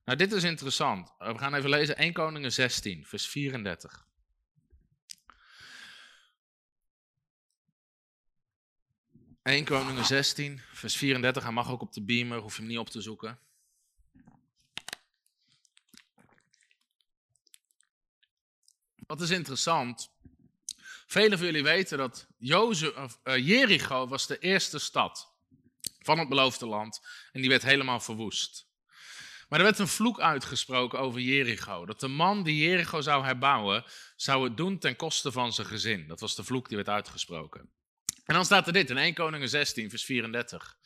Nou, dit is interessant. We gaan even lezen 1 Koningen 16, vers 34. 1 Koningen 16, vers 34. Hij mag ook op de beamer, hoef je hem niet op te zoeken. Wat is interessant. Velen van jullie weten dat Jozef, uh, Jericho was de eerste stad van het beloofde land. En die werd helemaal verwoest. Maar er werd een vloek uitgesproken over Jericho. Dat de man die Jericho zou herbouwen, zou het doen ten koste van zijn gezin. Dat was de vloek die werd uitgesproken. En dan staat er dit in 1 Koningen 16, vers 34.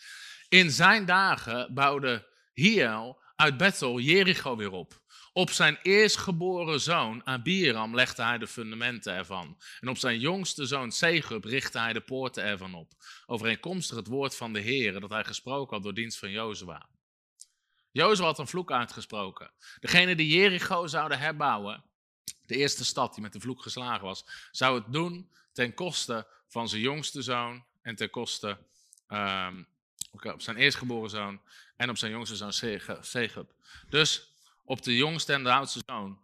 In zijn dagen bouwde Hiel uit Bethel Jericho weer op. Op zijn eerstgeboren zoon Abiram legde hij de fundamenten ervan. En op zijn jongste zoon Segub richtte hij de poorten ervan op. Overeenkomstig het woord van de Heer dat hij gesproken had door dienst van Jozua. Jozua had een vloek uitgesproken. Degene die Jericho zouden herbouwen, de eerste stad die met de vloek geslagen was, zou het doen ten koste van zijn jongste zoon en ten koste um, op zijn eerstgeboren zoon en op zijn jongste zoon Segub. Dus op de jongste en de oudste zoon.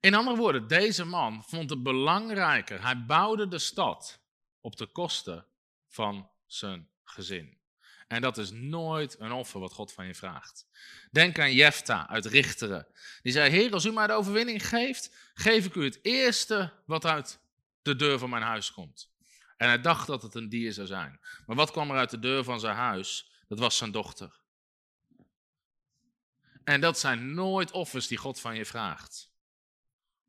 In andere woorden, deze man vond het belangrijker. Hij bouwde de stad op de kosten van zijn gezin. En dat is nooit een offer wat God van je vraagt. Denk aan Jefta uit Richteren. Die zei, Heer, als u mij de overwinning geeft, geef ik u het eerste wat uit de deur van mijn huis komt. En hij dacht dat het een dier zou zijn. Maar wat kwam er uit de deur van zijn huis? Dat was zijn dochter. En dat zijn nooit offers die God van je vraagt.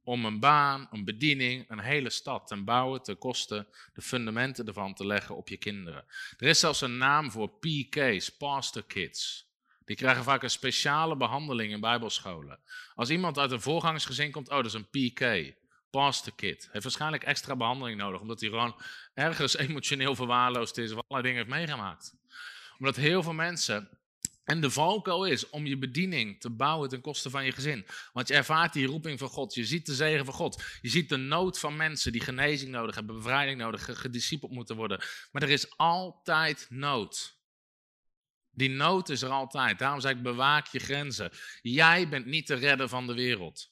Om een baan, een bediening, een hele stad te bouwen, te kosten, de fundamenten ervan te leggen op je kinderen. Er is zelfs een naam voor PK's, pastor kids. Die krijgen vaak een speciale behandeling in bijbelscholen. Als iemand uit een voorgangsgezin komt, oh, dat is een PK, pastor. Heeft waarschijnlijk extra behandeling nodig, omdat hij gewoon ergens emotioneel verwaarloosd is of allerlei dingen heeft meegemaakt. Omdat heel veel mensen en de valkuil is om je bediening te bouwen ten koste van je gezin. Want je ervaart die roeping van God. Je ziet de zegen van God. Je ziet de nood van mensen die genezing nodig hebben, bevrijding nodig, gediscipeld moeten worden. Maar er is altijd nood. Die nood is er altijd. Daarom zeg ik, bewaak je grenzen. Jij bent niet de redder van de wereld.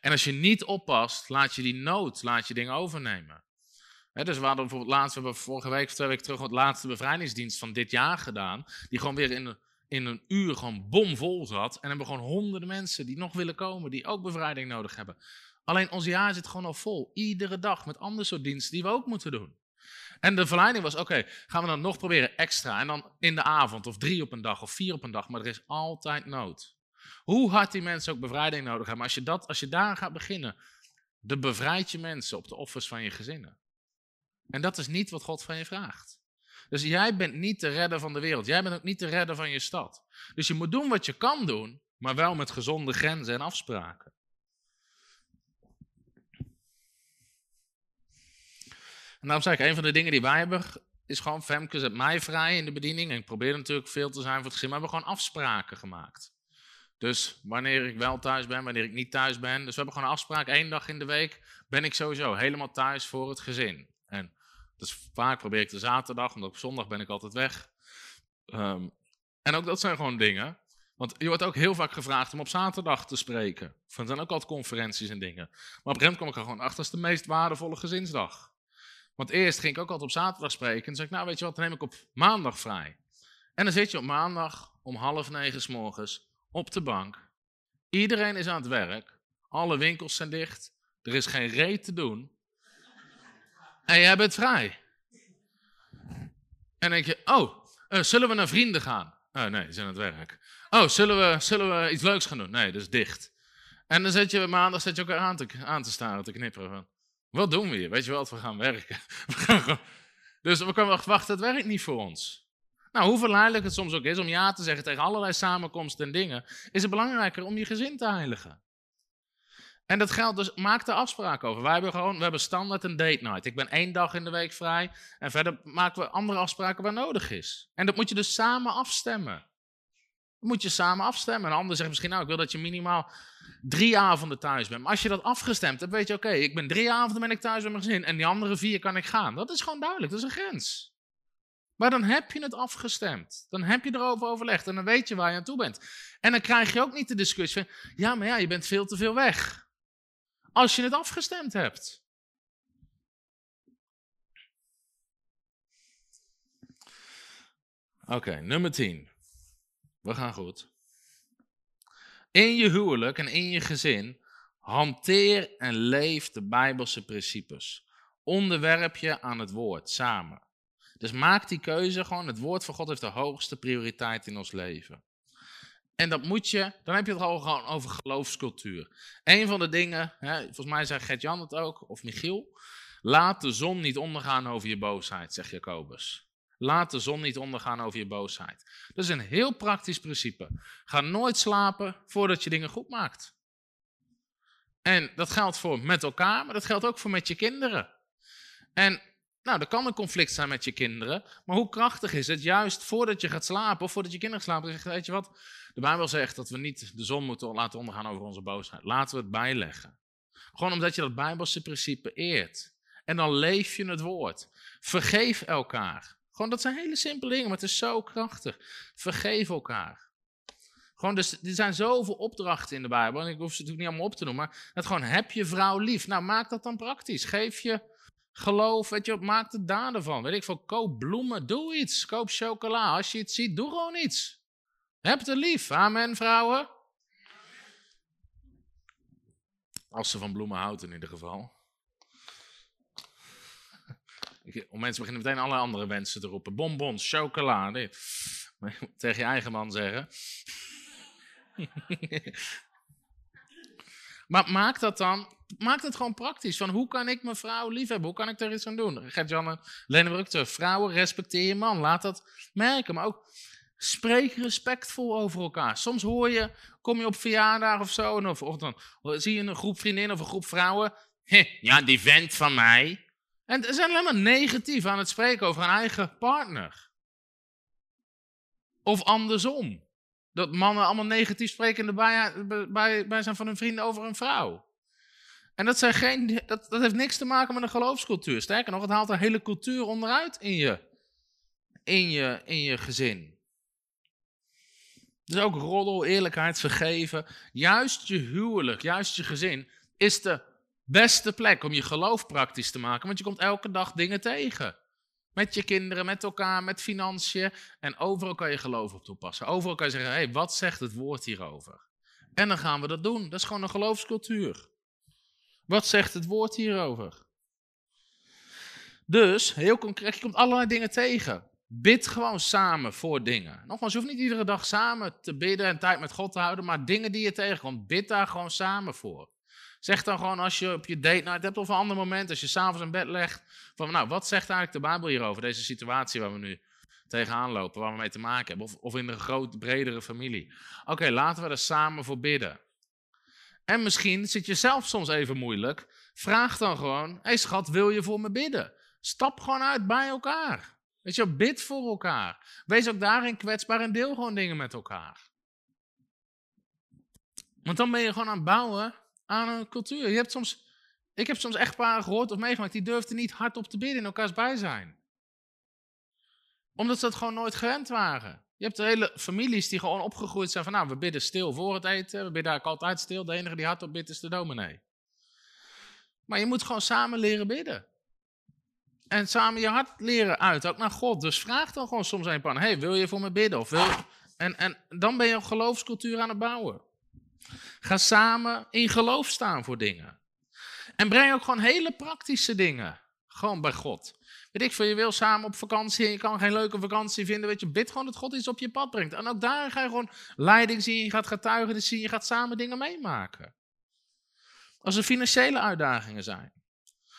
En als je niet oppast, laat je die nood, laat je dingen overnemen. dus we hadden bijvoorbeeld laatst, we hebben vorige week of twee weken terug het laatste bevrijdingsdienst van dit jaar gedaan. Die gewoon weer in, in een uur gewoon bomvol zat. En hebben gewoon honderden mensen die nog willen komen, die ook bevrijding nodig hebben. Alleen ons jaar zit gewoon al vol. Iedere dag met andere soort diensten die we ook moeten doen. En de verleiding was, oké, gaan we dan nog proberen extra. En dan in de avond, of drie op een dag, of vier op een dag. Maar er is altijd nood. Hoe hard die mensen ook bevrijding nodig hebben. Maar als je, dat, als je daar gaat beginnen, de bevrijd je mensen op de offers van je gezinnen. En dat is niet wat God van je vraagt. Dus jij bent niet de redder van de wereld. Jij bent ook niet de redder van je stad. Dus je moet doen wat je kan doen, maar wel met gezonde grenzen en afspraken. En daarom zeg ik, een van de dingen die wij hebben, is gewoon, Femke zet mij vrij in de bediening. En ik probeer natuurlijk veel te zijn voor het gezin, maar we hebben gewoon afspraken gemaakt. Dus wanneer ik wel thuis ben, wanneer ik niet thuis ben. Dus we hebben gewoon een afspraak, één dag in de week ben ik sowieso helemaal thuis voor het gezin. En dus vaak probeer ik de zaterdag, omdat op zondag ben ik altijd weg. Um, en ook dat zijn gewoon dingen. Want je wordt ook heel vaak gevraagd om op zaterdag te spreken. Er zijn ook altijd conferenties en dingen. Maar op een kom ik er gewoon achter, dat is de meest waardevolle gezinsdag. Want eerst ging ik ook altijd op zaterdag spreken. En zei ik, nou weet je wat, dan neem ik op maandag vrij. En dan zit je op maandag om half negen s morgens op de bank. Iedereen is aan het werk. Alle winkels zijn dicht. Er is geen reet te doen. En jij bent vrij. En denk je, oh, uh, zullen we naar vrienden gaan? Oh, nee, die zijn aan het werk. Oh, zullen we, zullen we iets leuks gaan doen? Nee, dat is dicht. En dan zet je maandag zet je elkaar aan te, aan te staren, te knipperen. Van, wat doen we hier? Weet je wel, we gaan werken. Dus we kunnen wachten, het werkt niet voor ons. Nou, hoe verleidelijk het soms ook is om ja te zeggen tegen allerlei samenkomsten en dingen, is het belangrijker om je gezin te heiligen. En dat geldt dus, maak de afspraak over. Wij hebben gewoon, we hebben standaard een date night. Ik ben één dag in de week vrij en verder maken we andere afspraken waar nodig is. En dat moet je dus samen afstemmen. Dat moet je samen afstemmen. Een ander zegt misschien, nou, ik wil dat je minimaal drie avonden thuis bent. Maar als je dat afgestemd hebt, weet je, oké, ik ben drie avonden ben ik thuis met mijn gezin en die andere vier kan ik gaan. Dat is gewoon duidelijk, dat is een grens. Maar dan heb je het afgestemd. Dan heb je erover overlegd en dan weet je waar je aan toe bent. En dan krijg je ook niet de discussie van, ja, maar ja, je bent veel te veel weg. Als je het afgestemd hebt. Oké, nummer 10. We gaan goed. In je huwelijk en in je gezin hanteer en leef de Bijbelse principes. Onderwerp je aan het woord samen. Dus maak die keuze gewoon. Het woord van God heeft de hoogste prioriteit in ons leven. En dat moet je, dan heb je het al gewoon over geloofscultuur. Een van de dingen, hè, volgens mij zei Gert-Jan het ook, of Michiel. Laat de zon niet ondergaan over je boosheid, zegt Jacobus. Laat de zon niet ondergaan over je boosheid. Dat is een heel praktisch principe. Ga nooit slapen voordat je dingen goed maakt. En dat geldt voor met elkaar, maar dat geldt ook voor met je kinderen. En nou, er kan een conflict zijn met je kinderen, maar hoe krachtig is het juist voordat je gaat slapen of voordat je kinderen slapen, zeg weet je wat, de Bijbel zegt dat we niet de zon moeten laten ondergaan over onze boosheid. Laten we het bijleggen. Gewoon omdat je dat Bijbelse principe eert. En dan leef je het woord. Vergeef elkaar. Gewoon, dat zijn hele simpele dingen, maar het is zo krachtig. Vergeef elkaar. Gewoon, dus er zijn zoveel opdrachten in de Bijbel. En ik hoef ze natuurlijk niet allemaal op te noemen. Maar het gewoon, heb je vrouw lief? Nou, maak dat dan praktisch. Geef je geloof, weet je, maak er daden van. Weet ik veel, koop bloemen, doe iets. Koop chocola. Als je iets ziet, doe gewoon iets. Heb het lief. Amen, vrouwen. Als ze van bloemen houdt in ieder geval. Ik, mensen beginnen meteen alle andere wensen te roepen. Bonbons, chocolade. Tegen je eigen man zeggen. maar maak dat dan, maak het gewoon praktisch. Van hoe kan ik mijn vrouw liefhebben? Hoe kan ik er iets aan doen? Gert-Jan Lene terug. vrouwen, respecteer je man. Laat dat merken. Maar ook spreek respectvol over elkaar. Soms hoor je, kom je op verjaardag of zo, of, of dan zie je een groep vriendinnen of een groep vrouwen. ja, die vent van mij. En ze zijn helemaal negatief aan het spreken over een eigen partner. Of andersom. Dat mannen allemaal negatief spreken bij, bij, bij zijn van hun vrienden over een vrouw. En dat, zijn geen, dat, dat heeft niks te maken met een geloofscultuur. Sterker nog, het haalt een hele cultuur onderuit in je, in je, in je gezin. Dus ook roddel, eerlijkheid, vergeven. Juist je huwelijk, juist je gezin is de beste plek om je geloof praktisch te maken. Want je komt elke dag dingen tegen. Met je kinderen, met elkaar, met financiën. En overal kan je geloof op toepassen. Overal kan je zeggen, hé, hey, wat zegt het woord hierover? En dan gaan we dat doen. Dat is gewoon een geloofscultuur. Wat zegt het woord hierover? Dus, heel concreet, je komt allerlei dingen tegen. Bid gewoon samen voor dingen. Nogmaals, je hoeft niet iedere dag samen te bidden en tijd met God te houden, maar dingen die je tegenkomt, bid daar gewoon samen voor. Zeg dan gewoon als je op je date night hebt of een ander moment, als je s'avonds in bed legt, van nou, wat zegt eigenlijk de Bijbel hierover, deze situatie waar we nu tegenaan lopen, waar we mee te maken hebben, of, of in een groot, bredere familie. Oké, laten we er samen voor bidden. En misschien zit je zelf soms even moeilijk, vraag dan gewoon, hé hey schat, wil je voor me bidden? Stap gewoon uit bij elkaar. Weet je, bid voor elkaar. Wees ook daarin kwetsbaar en deel gewoon dingen met elkaar. Want dan ben je gewoon aan het bouwen aan een cultuur. Je hebt soms, ik heb soms echt paren gehoord of meegemaakt, die durfden niet hardop te bidden in elkaars bijzijn. Omdat ze het gewoon nooit gewend waren. Je hebt hele families die gewoon opgegroeid zijn van, nou, we bidden stil voor het eten, we bidden eigenlijk altijd stil. De enige die hardop bidt is de dominee. Maar je moet gewoon samen leren bidden. En samen je hart leren uit, ook naar God. Dus vraag dan gewoon soms een pan, hey, wil je voor me bidden? Of wil... en, en dan ben je een geloofscultuur aan het bouwen. Ga samen in geloof staan voor dingen. En breng ook gewoon hele praktische dingen. Gewoon bij God. Weet ik veel, je wil samen op vakantie en je kan geen leuke vakantie vinden. Weet je, bid gewoon dat God iets op je pad brengt. En ook daar ga je gewoon leiding zien. Je gaat getuigen zien. Je gaat samen dingen meemaken. Als er financiële uitdagingen zijn.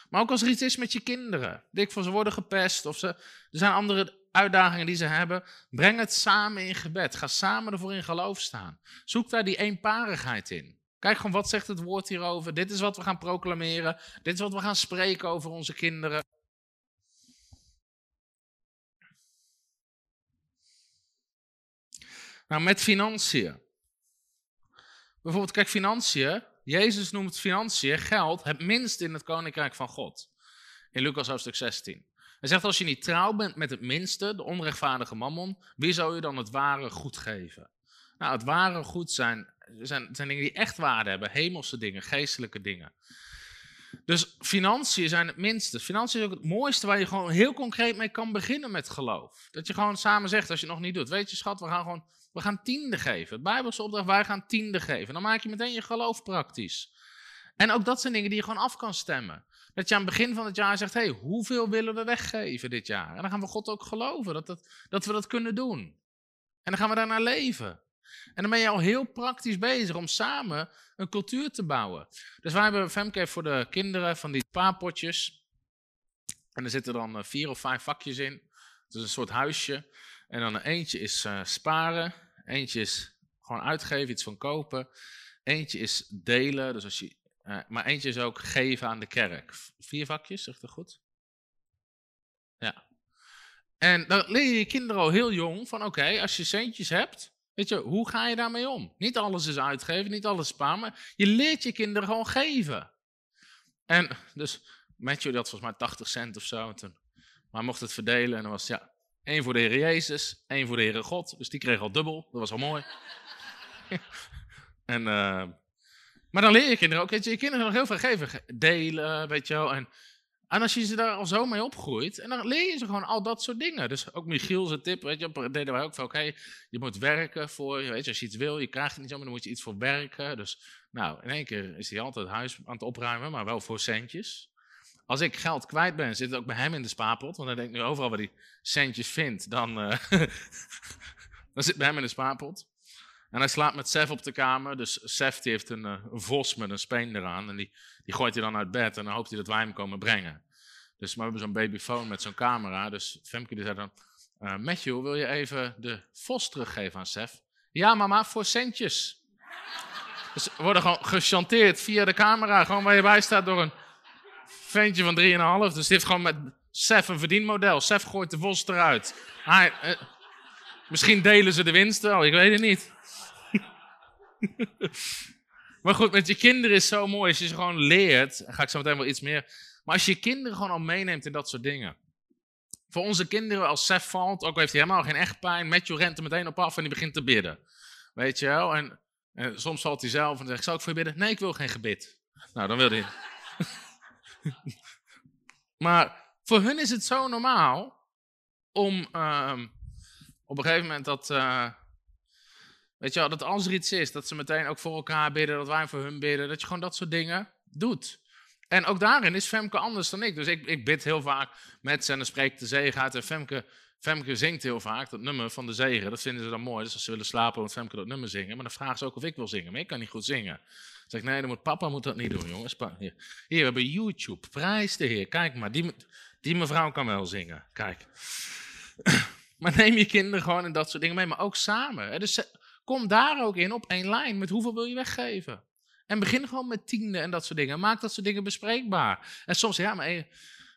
Maar ook als er iets is met je kinderen. Dik van ze worden gepest of ze, er zijn andere uitdagingen die ze hebben. Breng het samen in gebed. Ga samen ervoor in geloof staan. Zoek daar die eenparigheid in. Kijk gewoon wat zegt het woord hierover. Dit is wat we gaan proclameren. Dit is wat we gaan spreken over onze kinderen. Nou, met financiën. Bijvoorbeeld, kijk, financiën. Jezus noemt financiën, geld, het minst in het koninkrijk van God. In Lucas hoofdstuk 16. Hij zegt, als je niet trouw bent met het minste, de onrechtvaardige mammon, wie zou je dan het ware goed geven? Nou, het ware goed zijn, zijn, zijn dingen die echt waarde hebben. Hemelse dingen, geestelijke dingen. Dus financiën zijn het minste. Financiën is ook het mooiste waar je gewoon heel concreet mee kan beginnen met geloof. Dat je gewoon samen zegt als je nog niet doet. Weet je schat, we gaan gewoon we gaan tiende geven. Bijbelse opdracht, wij gaan tiende geven. Dan maak je meteen je geloof praktisch. En ook dat zijn dingen die je gewoon af kan stemmen. Dat je aan het begin van het jaar zegt, hey, hoeveel willen we weggeven dit jaar? En dan gaan we God ook geloven dat, dat, dat we dat kunnen doen. En dan gaan we daarnaar leven. En dan ben je al heel praktisch bezig om samen een cultuur te bouwen. Dus wij hebben Femcave voor de kinderen van die paapotjes. En er zitten dan eh, vier of vijf vakjes in. Het is een soort huisje. En dan eentje is uh, sparen, eentje is gewoon uitgeven, iets van kopen. Eentje is delen, dus als je, uh, maar eentje is ook geven aan de kerk. Vier vakjes, zegt dat goed? Ja. En dan leer je je kinderen al heel jong van oké, als je centjes hebt, weet je, hoe ga je daarmee om? Niet alles is uitgeven, niet alles sparen, maar je leert je kinderen gewoon geven. En dus Matthew dat volgens mij 80 cent of zo. Toen, maar mocht het verdelen en dan was ja, Eén voor de Heer Jezus, één voor de Heere God. Dus die kreeg al dubbel. Dat was al mooi. en, uh, maar dan leer je kinderen ook, weet je, je kinderen nog heel geven. Delen, weet je wel. En, en als je ze daar al zo mee opgroeit, en dan leer je ze gewoon al dat soort dingen. Dus ook Michiel zijn tip, weet je, deden wij ook van, oké, je moet werken voor, weet je, als je iets wil, je krijgt het niet zo, maar dan moet je iets voor werken. Dus nou, in één keer is hij altijd huis aan het opruimen, maar wel voor centjes. Als ik geld kwijt ben, zit het ook bij hem in de spaarpot. Want hij denkt nu overal waar hij centjes vindt, dan, uh, dan zit het bij hem in de spaarpot. En hij slaapt met Sef op de kamer. Dus Sef die heeft een, uh, vos met een speen eraan. En die, die gooit hij dan uit bed en dan hoopt hij dat wij hem komen brengen. Dus we hebben zo'n babyfoon met zo'n camera. Dus Femke die zei dan, uh, Matthew, wil je even de vos teruggeven aan Sef? Ja mama, voor centjes. Dus worden gewoon gechanteerd via de camera. Gewoon waar je bij staat door een ventje van 3,5. Dus heeft gewoon met Sef een verdienmodel. Sef gooit de vos eruit. Hij, uh, misschien delen ze de winst wel, ik weet het niet. maar goed, met je kinderen is zo mooi. Als je ze gewoon leert, ga ik zo meteen wel iets meer. Maar als je je kinderen gewoon al meeneemt in dat soort dingen. Voor onze kinderen, als Sef valt, ook al heeft hij helemaal geen echt pijn, Matthew rent er meteen op af en die begint te bidden. Weet je wel? En, soms valt hij zelf en zegt, zou ik voor je bidden? Nee, ik wil geen gebed. Nou, dan wil hij. maar voor hun is het zo normaal om uh, op een gegeven moment dat, uh, weet je wel, dat als er iets is, dat ze meteen ook voor elkaar bidden, dat wij voor hun bidden, dat je gewoon dat soort dingen doet. En ook daarin is Femke anders dan ik. Dus ik, ik bid heel vaak met ze en dan spreekt de zegen uit. En Femke, Femke zingt heel vaak dat nummer van de zegen. Dat vinden ze dan mooi. Dus als ze willen slapen, moet Femke dat nummer zingen. Maar dan vragen ze ook of ik wil zingen. Maar ik kan niet goed zingen. Zeg ik, nee, dan moet, papa moet dat niet doen, jongens. Hier, hier we hebben YouTube. Prijs de Heer. Kijk maar, die, die mevrouw kan wel zingen. Kijk. Maar neem je kinderen gewoon in dat soort dingen mee. Maar ook samen. Dus kom daar ook in op één lijn. Met hoeveel wil je weggeven? En begin gewoon met tiende en dat soort dingen. Maak dat soort dingen bespreekbaar. En soms, ja, maar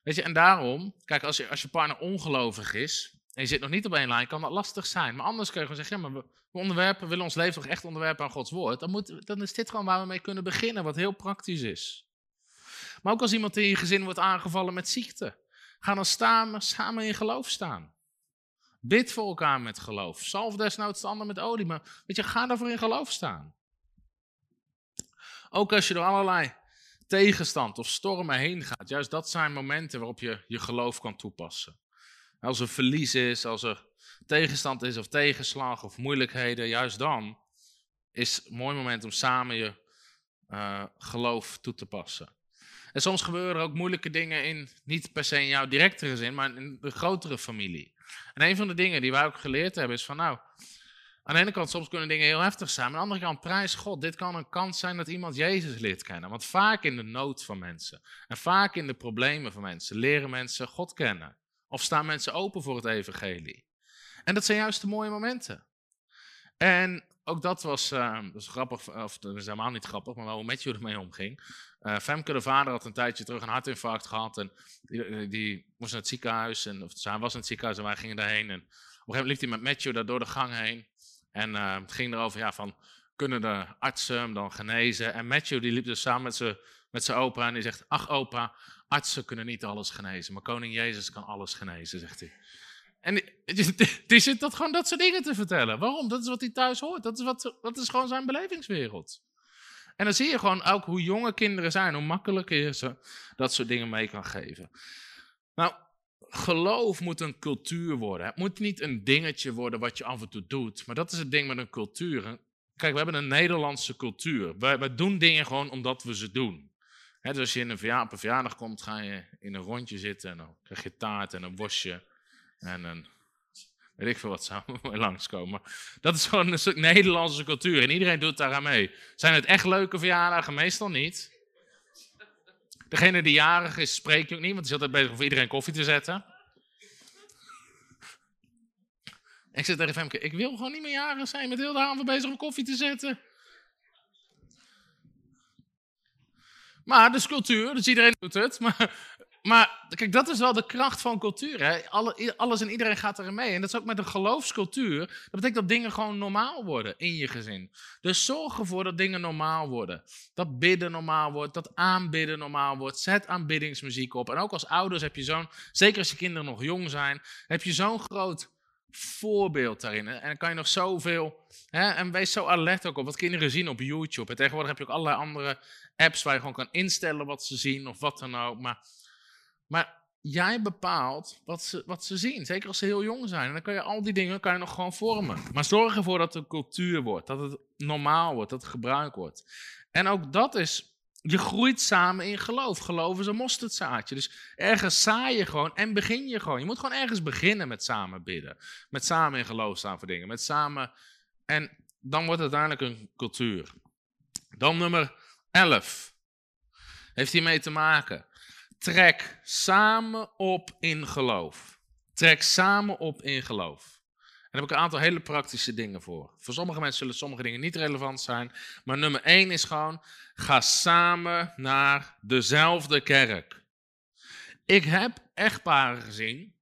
weet je, en daarom, kijk, als je, als je partner ongelovig is en je zit nog niet op één lijn, kan dat lastig zijn. Maar anders kun je gewoon zeggen, ja, maar we, we onderwerpen, willen ons leven toch echt onderwerpen aan Gods woord. Dan, moet, dan is dit gewoon waar we mee kunnen beginnen, wat heel praktisch is. Maar ook als iemand in je gezin wordt aangevallen met ziekte, ga dan staan, samen in geloof staan. Bid voor elkaar met geloof. Zalf desnoods de ander met olie, maar weet je, ga daarvoor in geloof staan. Ook als je door allerlei tegenstand of stormen heen gaat, juist dat zijn momenten waarop je je geloof kan toepassen. Als er verlies is, als er tegenstand is of tegenslag of moeilijkheden, juist dan is een mooi moment om samen je uh, geloof toe te passen. En soms gebeuren er ook moeilijke dingen in, niet per se in jouw directe gezin, maar in de grotere familie. En een van de dingen die wij ook geleerd hebben is van nou, aan de ene kant, soms kunnen dingen heel heftig zijn. Maar aan de andere kant, prijs God. Dit kan een kans zijn dat iemand Jezus leert kennen. Want vaak in de nood van mensen en vaak in de problemen van mensen leren mensen God kennen. Of staan mensen open voor het evangelie. En dat zijn juist de mooie momenten. En ook dat was, is grappig, of dat is helemaal niet grappig, maar wel hoe Matthew ermee omging. Uh, Femke, de vader, had een tijdje terug een hartinfarct gehad. En die, die moest naar het ziekenhuis. En, of hij was in het ziekenhuis en wij gingen daarheen. En op een gegeven moment liep hij met Matthew daar door de gang heen. En uh, het ging erover, ja, van, kunnen de artsen hem dan genezen? En Matthew die liep dus samen met zijn met zijn opa en die zegt, ach opa, artsen kunnen niet alles genezen, maar koning Jezus kan alles genezen, zegt hij. En die, die zit dat gewoon dat soort dingen te vertellen. Waarom? Dat is wat hij thuis hoort. Dat is, wat, dat is gewoon zijn belevingswereld. En dan zie je gewoon ook hoe jonge kinderen zijn, hoe makkelijker je ze dat soort dingen mee kan geven. Nou, geloof moet een cultuur worden. Het moet niet een dingetje worden wat je af en toe doet. Maar dat is het ding met een cultuur. Kijk, we hebben een Nederlandse cultuur. Wij doen dingen gewoon omdat we ze doen. Dus als je in een verjaardag, op een verjaardag komt, ga je in een rondje zitten en dan krijg je taart en een bosje en een, weet ik veel wat zou langskomen. Dat is gewoon een stuk Nederlandse cultuur en iedereen doet daar aan mee. Zijn het echt leuke verjaardagen? Meestal niet. Degene die jarig is, spreek je ook niet, want die is altijd bezig om voor iedereen koffie te zetten. Ik zit tegen Femke, ik wil gewoon niet meer jarig zijn, met heel de avond bezig om koffie te zetten. Maar de is cultuur, dus iedereen doet het. Maar maar kijk, dat is wel de kracht van cultuur. Hè? Alle, alles en iedereen gaat erin mee. En dat is ook met een geloofscultuur. Dat betekent dat dingen gewoon normaal worden in je gezin. Dus zorg ervoor dat dingen normaal worden. Dat bidden normaal wordt, dat aanbidden normaal wordt. Zet aanbiddingsmuziek op. En ook als ouders heb je zo'n, zeker als je kinderen nog jong zijn, heb je zo'n groot voorbeeld daarin. En dan kan je nog zoveel. Hè, en wees zo alert ook op wat kinderen zien op YouTube. En tegenwoordig heb je ook allerlei andere apps waar je gewoon kan instellen wat ze zien of wat dan ook. Maar maar jij bepaalt wat ze, wat ze zien, zeker als ze heel jong zijn. En dan kan je al die dingen kan je nog gewoon vormen. Maar zorg ervoor dat het cultuur wordt, dat het normaal wordt, dat het gebruikt wordt. En ook dat is je groeit samen in geloof. Geloof is een mosterdzaadje. Dus ergens zaai je gewoon en begin je gewoon. Je moet gewoon ergens beginnen met samen bidden. Met samen in geloof staan voor dingen. Met samen... En dan wordt het uiteindelijk een cultuur. Dan nummer 11. Heeft hiermee te maken. Trek samen op in geloof. Trek samen op in geloof. Daar heb ik een aantal hele praktische dingen voor. Voor sommige mensen zullen sommige dingen niet relevant zijn. Maar nummer één is gewoon, ga samen naar dezelfde kerk. Ik heb echtparen gezien,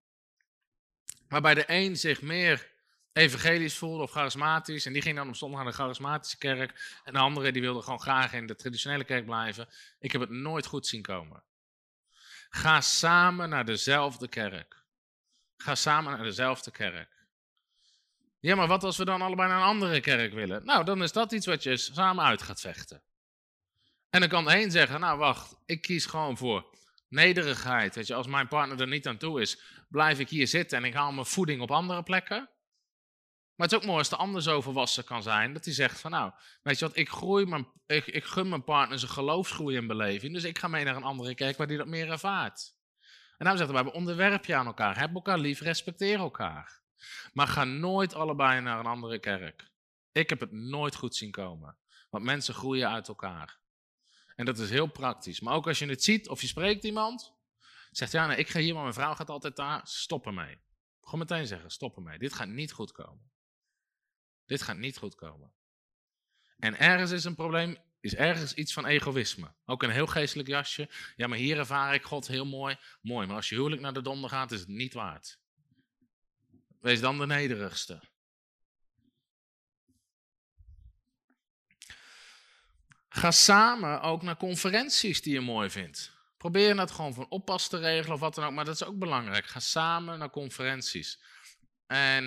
waarbij de een zich meer evangelisch voelde of charismatisch. En die ging dan op zondag naar de charismatische kerk. En de andere die wilde gewoon graag in de traditionele kerk blijven. Ik heb het nooit goed zien komen. Ga samen naar dezelfde kerk. Ga samen naar dezelfde kerk. Ja, maar wat als we dan allebei naar een andere kerk willen? Nou, dan is dat iets wat je samen uit gaat vechten. En dan kan de een zeggen, nou wacht, ik kies gewoon voor nederigheid. Weet je, als mijn partner er niet aan toe is, blijf ik hier zitten en ik haal mijn voeding op andere plekken. Maar het is ook mooi als de ander zo volwassen kan zijn, dat hij zegt van nou, weet je wat, ik, groei mijn, ik, ik gun mijn partner zijn geloofsgroei en beleving, dus ik ga mee naar een andere kerk waar die dat meer ervaart. En dan zegt hij, we onderwerp je aan elkaar, heb elkaar lief, respecteer elkaar. Maar ga nooit allebei naar een andere kerk. Ik heb het nooit goed zien komen. Want mensen groeien uit elkaar. En dat is heel praktisch. Maar ook als je het ziet of je spreekt iemand, zegt ja, nee, ik ga hier, maar mijn vrouw gaat altijd daar, stop ermee. Gewoon meteen zeggen, stop ermee. Dit gaat niet goed komen. Dit gaat niet goed komen. En ergens is een probleem, is ergens iets van egoïsme. Ook een heel geestelijk jasje. Ja, maar hier ervaar ik God heel mooi. Mooi, maar als je huwelijk naar de donder gaat, is het niet waard. Wees dan de nederigste. Ga samen ook naar conferenties die je mooi vindt. Probeer dat gewoon van oppas te regelen of wat dan ook, maar dat is ook belangrijk. Ga samen naar conferenties. En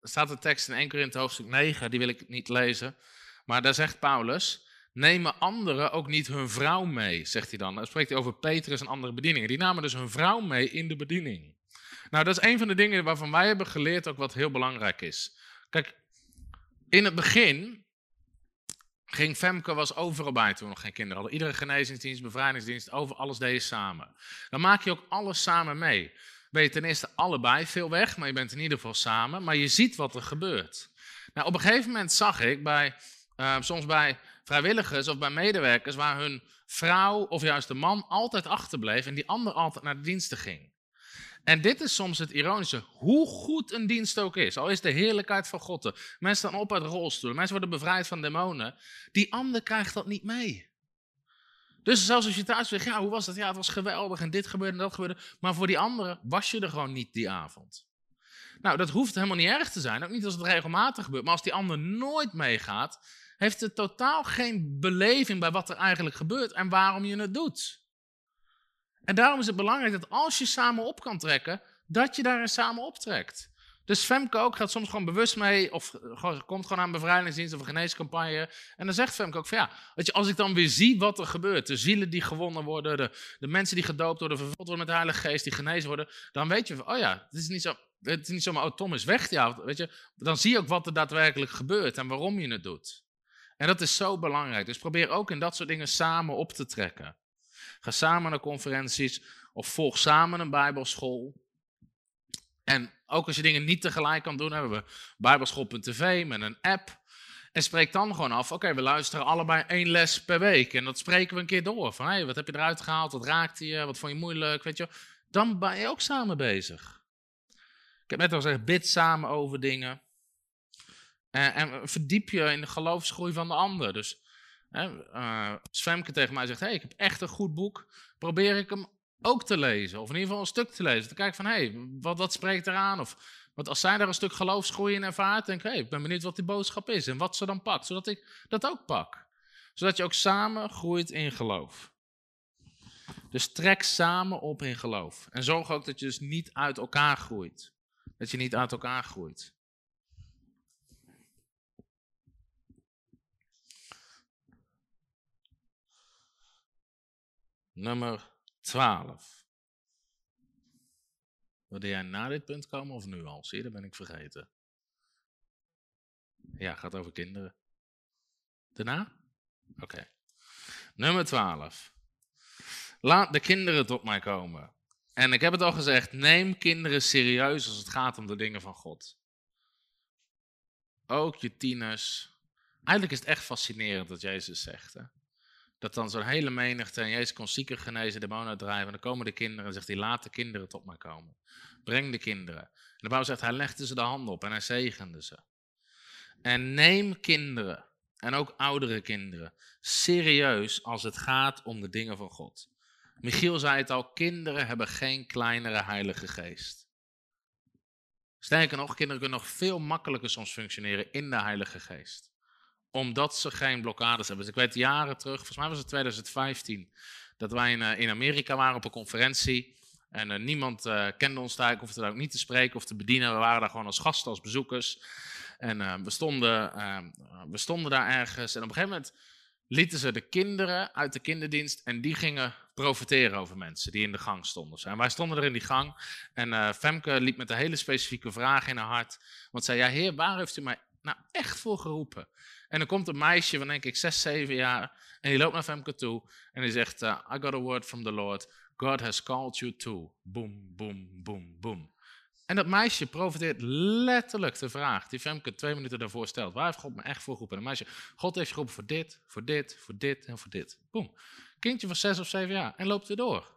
er staat een tekst in 1 Korinthe hoofdstuk 9, die wil ik niet lezen. Maar daar zegt Paulus, nemen anderen ook niet hun vrouw mee, zegt hij dan. Dan spreekt hij over Petrus en andere bedieningen. Die namen dus hun vrouw mee in de bediening. Nou, dat is een van de dingen waarvan wij hebben geleerd ook wat heel belangrijk is. Kijk, in het begin ging Femke was overal bij toen we nog geen kinderen hadden. Iedere genezingsdienst, bevrijdingsdienst, over alles deed samen. Dan maak je ook alles samen mee. Ben je ten eerste allebei veel weg, maar je bent in ieder geval samen. Maar je ziet wat er gebeurt. Nou, op een gegeven moment zag ik bij, uh, soms bij vrijwilligers of bij medewerkers waar hun vrouw of juist de man altijd achterbleef en die ander altijd naar de diensten ging. En dit is soms het ironische. Hoe goed een dienst ook is, al is de heerlijkheid van God. Mensen staan op uit rolstoelen, mensen worden bevrijd van demonen. Die ander krijgt dat niet mee. Dus zelfs als je thuis zegt, ja, hoe was dat? Ja, het was geweldig en dit gebeurde en dat gebeurde. Maar voor die anderen was je er gewoon niet die avond. Nou, dat hoeft helemaal niet erg te zijn. Ook niet als het regelmatig gebeurt. Maar als die ander nooit meegaat, heeft het totaal geen beleving bij wat er eigenlijk gebeurt en waarom je het doet. En daarom is het belangrijk dat als je samen op kan trekken, dat je daarin samen optrekt. Dus Femke ook gaat soms gewoon bewust mee, of komt gewoon aan een bevrijdingsdienst of een geneescampagne. En dan zegt Femke ook van ja, je, als ik dan weer zie wat er gebeurt, de zielen die gewonnen worden, de, de mensen die gedoopt worden, vervuld worden met de Heilige Geest, die genezen worden, dan weet je van, oh ja, het is niet zo, het is niet zomaar, oh Tom is weg, ja, weet je. Dan zie je ook wat er daadwerkelijk gebeurt en waarom je het doet. En dat is zo belangrijk. Dus probeer ook in dat soort dingen samen op te trekken. Ga samen naar conferenties of volg samen een bijbelschool. En ook als je dingen niet tegelijk kan doen, hebben we bijbelschool.tv met een app. En spreek dan gewoon af, oké, we luisteren allebei één les per week. En dat spreken we een keer door. Van, hé, wat heb je eruit gehaald? Wat raakte je? Wat vond je moeilijk? Weet je, dan ben je ook samen bezig. Ik heb net al gezegd, bid samen over dingen. En, en verdiep je in de geloofsgroei van de ander. Dus uh, Svemke tegen mij zegt, hey, ik heb echt een goed boek, probeer ik hem ook te lezen. Of in ieder geval een stuk te lezen. Te kijken van, hey, wat, wat spreekt eraan? Of want als zij daar een stuk geloofsgroei in ervaart, denk ik, hey, ik ben benieuwd wat die boodschap is en wat ze dan pakt, zodat ik dat ook pak. Zodat je ook samen groeit in geloof. Dus trek samen op in geloof. En zorg ook dat je dus niet uit elkaar groeit. Dat je niet uit elkaar groeit. Nummer 12. Wilde jij na dit punt komen of nu al? Zie dat ben ik vergeten. Ja, gaat over kinderen. Daarna? Oké. Nummer 12. Laat de kinderen tot mij komen. En ik heb het al gezegd, neem kinderen serieus als het gaat om de dingen van God. Ook je tieners. Eigenlijk is het echt fascinerend wat Jezus zegt. Hè? Dat dan zo'n hele menigte, en Jezus kon zieken genezen, demonen uitdrijven. En dan komen de kinderen en zegt hij, laat de kinderen tot mij komen. Breng de kinderen. En de Bijbel zegt, hij legde ze de handen op en hij zegende ze. En neem kinderen, en ook oudere kinderen, serieus als het gaat om de dingen van God. Michiel zei het al, kinderen hebben geen kleinere heilige geest. Sterker nog, kinderen kunnen nog veel makkelijker soms functioneren in de heilige geest. Omdat ze geen blokkades hebben. Dus ik weet jaren terug, volgens mij was het 2015, dat wij in, eh, in Amerika waren op een conferentie. En uh, niemand uh, kende ons daar, ik hoefde daar ook niet te spreken of te bedienen. We waren daar gewoon als gasten, als bezoekers. En we, stonden, we stonden daar ergens. En op een gegeven moment lieten ze de kinderen uit de kinderdienst en die gingen profiteren over mensen die in de gang stonden. En wij stonden er in die gang en Femke liep met een hele specifieke vraag in haar hart. Want zei, ja heer, waar heeft u mij nou echt voor geroepen? En dan komt een meisje van denk ik zes, zeven jaar en die loopt naar Femke toe en die zegt, uh, I got a word from the Lord. God has called you to. Boom, boom, boom, boom. En dat meisje profiteert letterlijk de vraag die Femke twee minuten daarvoor stelt. Waar heeft God me echt voor geroepen? En een meisje, God heeft je geroepen voor dit, voor dit, voor dit en voor dit. Boom. Kindje van zes of zeven jaar en loopt weer door.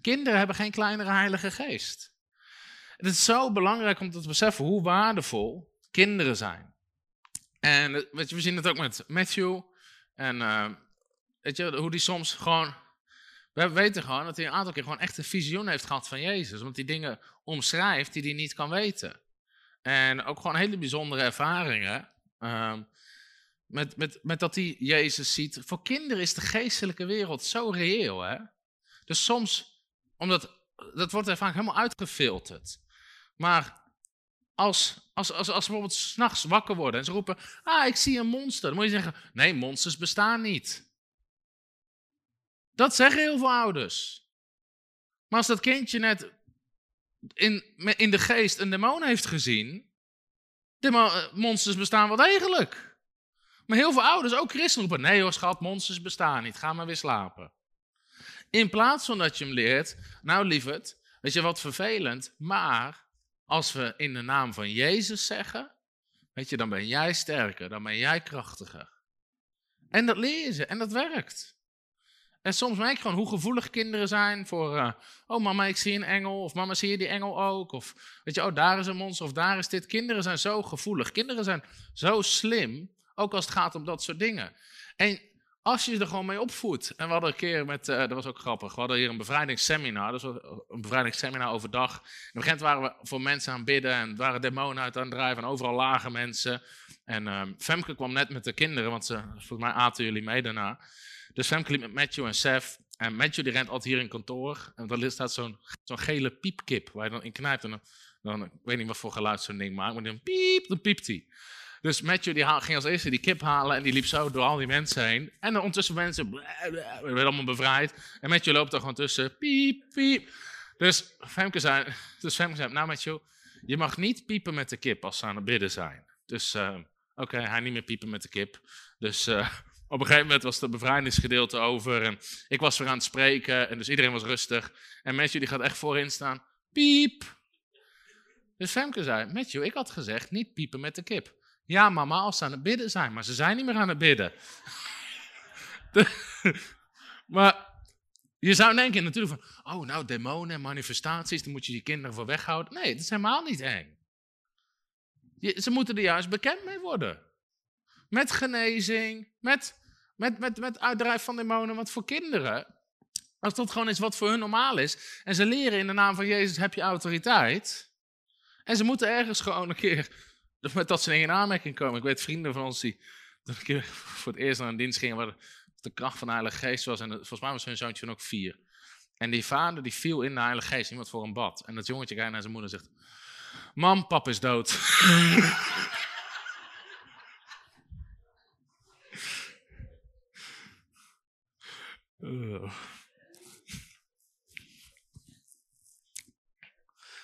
Kinderen hebben geen kleinere heilige geest. Het is zo belangrijk om te beseffen hoe waardevol kinderen zijn. En weet je, we zien het ook met Matthew. En uh, weet je, hoe die soms gewoon we weten gewoon dat hij een aantal keer gewoon echt een visioen heeft gehad van Jezus. Omdat hij dingen omschrijft die hij niet kan weten. En ook gewoon hele bijzondere ervaringen. Um, met, met, met dat hij Jezus ziet. Voor kinderen is de geestelijke wereld zo reëel. Hè? Dus soms, omdat dat wordt er vaak helemaal uitgefilterd. Maar als, als, als, als ze bijvoorbeeld s'nachts wakker worden en ze roepen: Ah, ik zie een monster. Dan moet je zeggen: Nee, monsters bestaan niet. Dat zeggen heel veel ouders. Maar als dat kindje net in, in de geest een demon heeft gezien, de monsters bestaan wel degelijk. Maar heel veel ouders, ook christenen, roepen: nee hoor schat, monsters bestaan niet, ga maar weer slapen. In plaats van dat je hem leert, nou lieverd, weet je wat vervelend, maar als we in de naam van Jezus zeggen, weet je, dan ben jij sterker, dan ben jij krachtiger. En dat leer je ze en dat werkt. En soms merk je gewoon hoe gevoelig kinderen zijn voor, uh, oh mama, ik zie een engel, of mama, zie je die engel ook? Of weet je, oh daar is een monster, of daar is dit. Kinderen zijn zo gevoelig, kinderen zijn zo slim, ook als het gaat om dat soort dingen. En als je er gewoon mee opvoedt. En we hadden een keer met, uh, dat was ook grappig, we hadden hier een bevrijdingsseminar, dus een bevrijdingsseminar overdag. In het begin waren we voor mensen aan het bidden en waren demonen uit aan het drijven en overal lagen mensen. En uh, Femke kwam net met de kinderen, want ze, volgens mij aten jullie mee daarna. Dus Femke liep met Matthew en Seth. En Matthew die rent altijd hier in kantoor. En daar staat zo'n zo'n gele piepkip waar je dan in knijpt. En dan, dan, ik weet niet wat voor geluid zo'n ding maakt, maar dan piep, dan piept hij. Dus Matthew die ging als eerste die kip halen en die liep zo door al die mensen heen. En ondertussen mensen, we werden allemaal bevrijd. En Matthew loopt er gewoon tussen, piep, piep. Dus Femke zei, dus Femke zei nou Matthew, je mag niet piepen met de kip als ze aan het bidden zijn. Dus uh, oké, hij niet meer piepen met de kip. Dus uh, op een gegeven moment was het bevrijdingsgedeelte over en ik was weer aan het spreken en dus iedereen was rustig. En Matthew die gaat echt voorin staan, piep. Dus Femke zei, Matthew, ik had gezegd niet piepen met de kip. Ja mama, als ze aan het bidden zijn, maar ze zijn niet meer aan het bidden. maar je zou denken natuurlijk van, oh nou demonen en manifestaties, daar moet je je kinderen voor weghouden. Nee, dat is helemaal niet eng. ze moeten er juist bekend mee worden. Met genezing, met met, met, met uitdrijf van demonen. Want voor kinderen, als dat gewoon is wat voor hun normaal is. En ze leren in de naam van Jezus heb je autoriteit. En ze moeten ergens gewoon een keer dat ze in aanmerking komen. Ik weet vrienden van ons die keer voor het eerst naar een dienst gingen waar de kracht van de Heilige Geest was. En volgens mij was hun zoontje ook vier. En die vader die viel in de Heilige Geest, iemand voor een bad. En dat jongetje kijkt naar zijn moeder en zegt: Mam, pap is dood.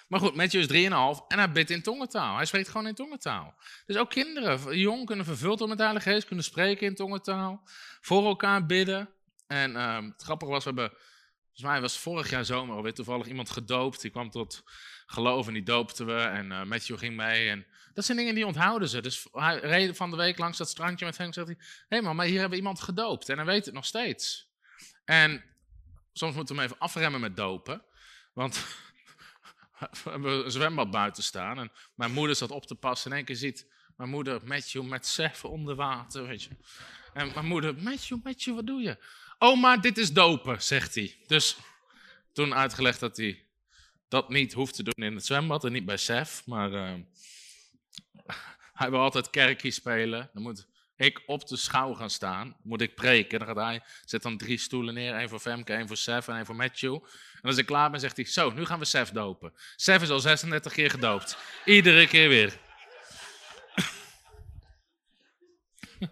Maar goed, Matthew is 3,5 en hij bidt in tongentaal. Hij spreekt gewoon in tongentaal. Dus ook kinderen, jong, kunnen vervuld worden met de Heilige Geest, kunnen spreken in tongentaal, voor elkaar bidden. En uh, het grappige was, we hebben, volgens mij was vorig jaar zomer alweer toevallig iemand gedoopt. Die kwam tot geloof en die doopten we en uh, Matthew ging mee. En dat zijn dingen die onthouden ze. Dus hij reed van de week langs dat strandje met hem en zegt hij, hé hey man, maar hier hebben we iemand gedoopt en hij weet het nog steeds. En soms moeten we hem even afremmen met dopen, want we hebben een zwembad buiten staan en mijn moeder zat op te passen. In één keer ziet mijn moeder Matthew met Sef onder water, weet je. En mijn moeder, Matthew, Matthew, wat doe je? Oh, maar dit is dopen, zegt hij. Dus toen uitgelegd dat hij dat niet hoeft te doen in het zwembad en niet bij Sef, maar uh, hij wil altijd kerkie spelen. Dan moet ik op de schouw gaan staan, moet ik preken. Dan gaat hij, zet dan drie stoelen neer, één voor Femke, één voor Sef en één voor Matthew. En als ik klaar ben, zegt hij, zo, nu gaan we Sef dopen. Sef is al 36 keer gedoopt. Iedere keer weer.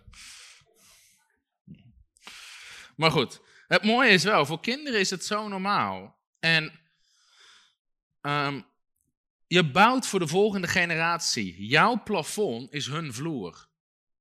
maar goed, het mooie is wel, voor kinderen is het zo normaal. En um, je bouwt voor de volgende generatie. Jouw plafond is hun vloer.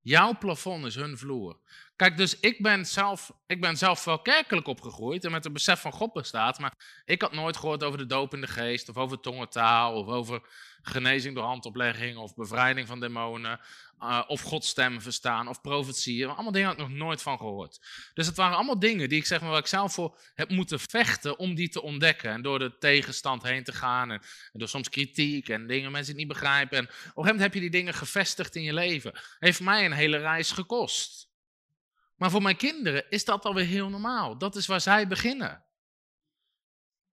Jouw plafond is hun vloer. Kijk, dus ik ben, zelf, ik ben zelf wel kerkelijk opgegroeid en met het besef van God bestaat, maar ik had nooit gehoord over de doop in de geest, of over tongentaal, of over genezing door handoplegging, of bevrijding van demonen, uh, of Gods verstaan, of profetieën. Allemaal dingen had ik nog nooit van gehoord. Dus het waren allemaal dingen die ik zeg maar, waar ik zelf voor heb moeten vechten om die te ontdekken. En door de tegenstand heen te gaan, en, en door soms kritiek en dingen mensen het niet begrijpen. En op een gegeven moment heb je die dingen gevestigd in je leven. Heeft mij een hele reis gekost. Maar voor mijn kinderen is dat alweer heel normaal. Dat is waar zij beginnen.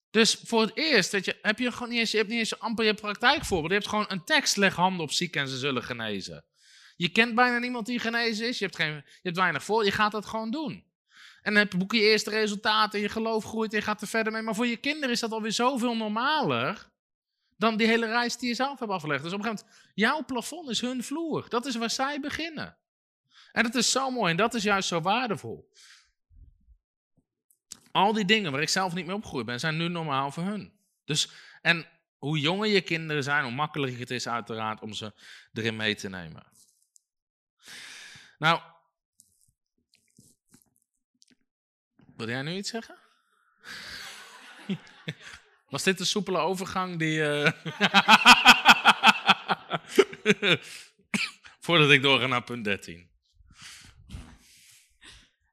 Dus voor het eerst weet je, heb je gewoon niet eens, je hebt niet eens amper je praktijkvoorbeeld. Je hebt gewoon een tekst, leg handen op zieken en ze zullen genezen. Je kent bijna niemand die genezen is, je hebt, geen, je hebt weinig voor, je gaat dat gewoon doen. En dan boek je eerste resultaten, je geloof groeit en je gaat er verder mee. Maar voor je kinderen is dat alweer zoveel normaler dan die hele reis die je zelf hebt afgelegd. Dus op een gegeven moment, jouw plafond is hun vloer. Dat is waar zij beginnen. En dat is zo mooi en dat is juist zo waardevol. Al die dingen waar ik zelf niet mee opgegroeid ben, zijn nu normaal voor hun. Dus, en hoe jonger je kinderen zijn, hoe makkelijker het is uiteraard om ze erin mee te nemen. Nou, wil jij nu iets zeggen? Was dit een soepele overgang die. Uh... Voordat ik doorga naar punt 13.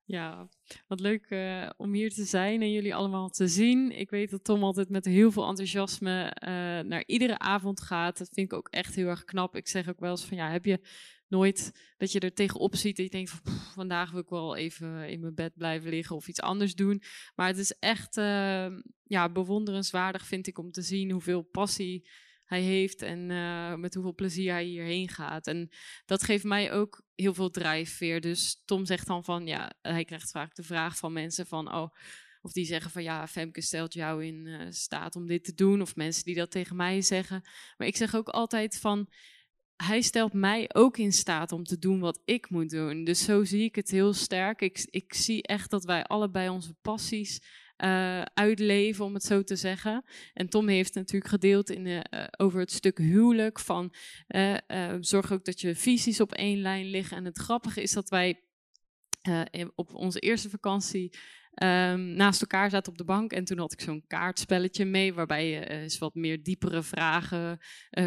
Ja, wat leuk uh, om hier te zijn en jullie allemaal te zien. Ik weet dat Tom altijd met heel veel enthousiasme uh, naar iedere avond gaat. Dat vind ik ook echt heel erg knap. Ik zeg ook wel eens van ja, heb je nooit dat je er tegenop ziet en je denkt van vandaag wil ik wel even in mijn bed blijven liggen of iets anders doen. Maar het is echt uh, ja, bewonderenswaardig vind ik om te zien hoeveel passie hij heeft en uh, met hoeveel plezier hij hierheen gaat. En dat geeft mij ook heel veel drijfveer. Dus Tom zegt dan van, ja, hij krijgt vaak de vraag van mensen van, oh, of die zeggen van, ja, Femke stelt jou in uh, staat om dit te doen. Of mensen die dat tegen mij zeggen. Maar ik zeg ook altijd van, hij stelt mij ook in staat om te doen wat ik moet doen. Dus zo zie ik het heel sterk. Ik, ik zie echt dat wij allebei onze passies uh, uitleven, om het zo te zeggen. En Tom heeft natuurlijk gedeeld in, uh, over het stuk huwelijk van uh, zorg ook dat je visies op één lijn liggen. En het grappige is dat wij op onze eerste vakantie um, naast elkaar zaten op de bank. En toen had ik zo'n kaartspelletje mee, waarbij je eens wat meer diepere vragen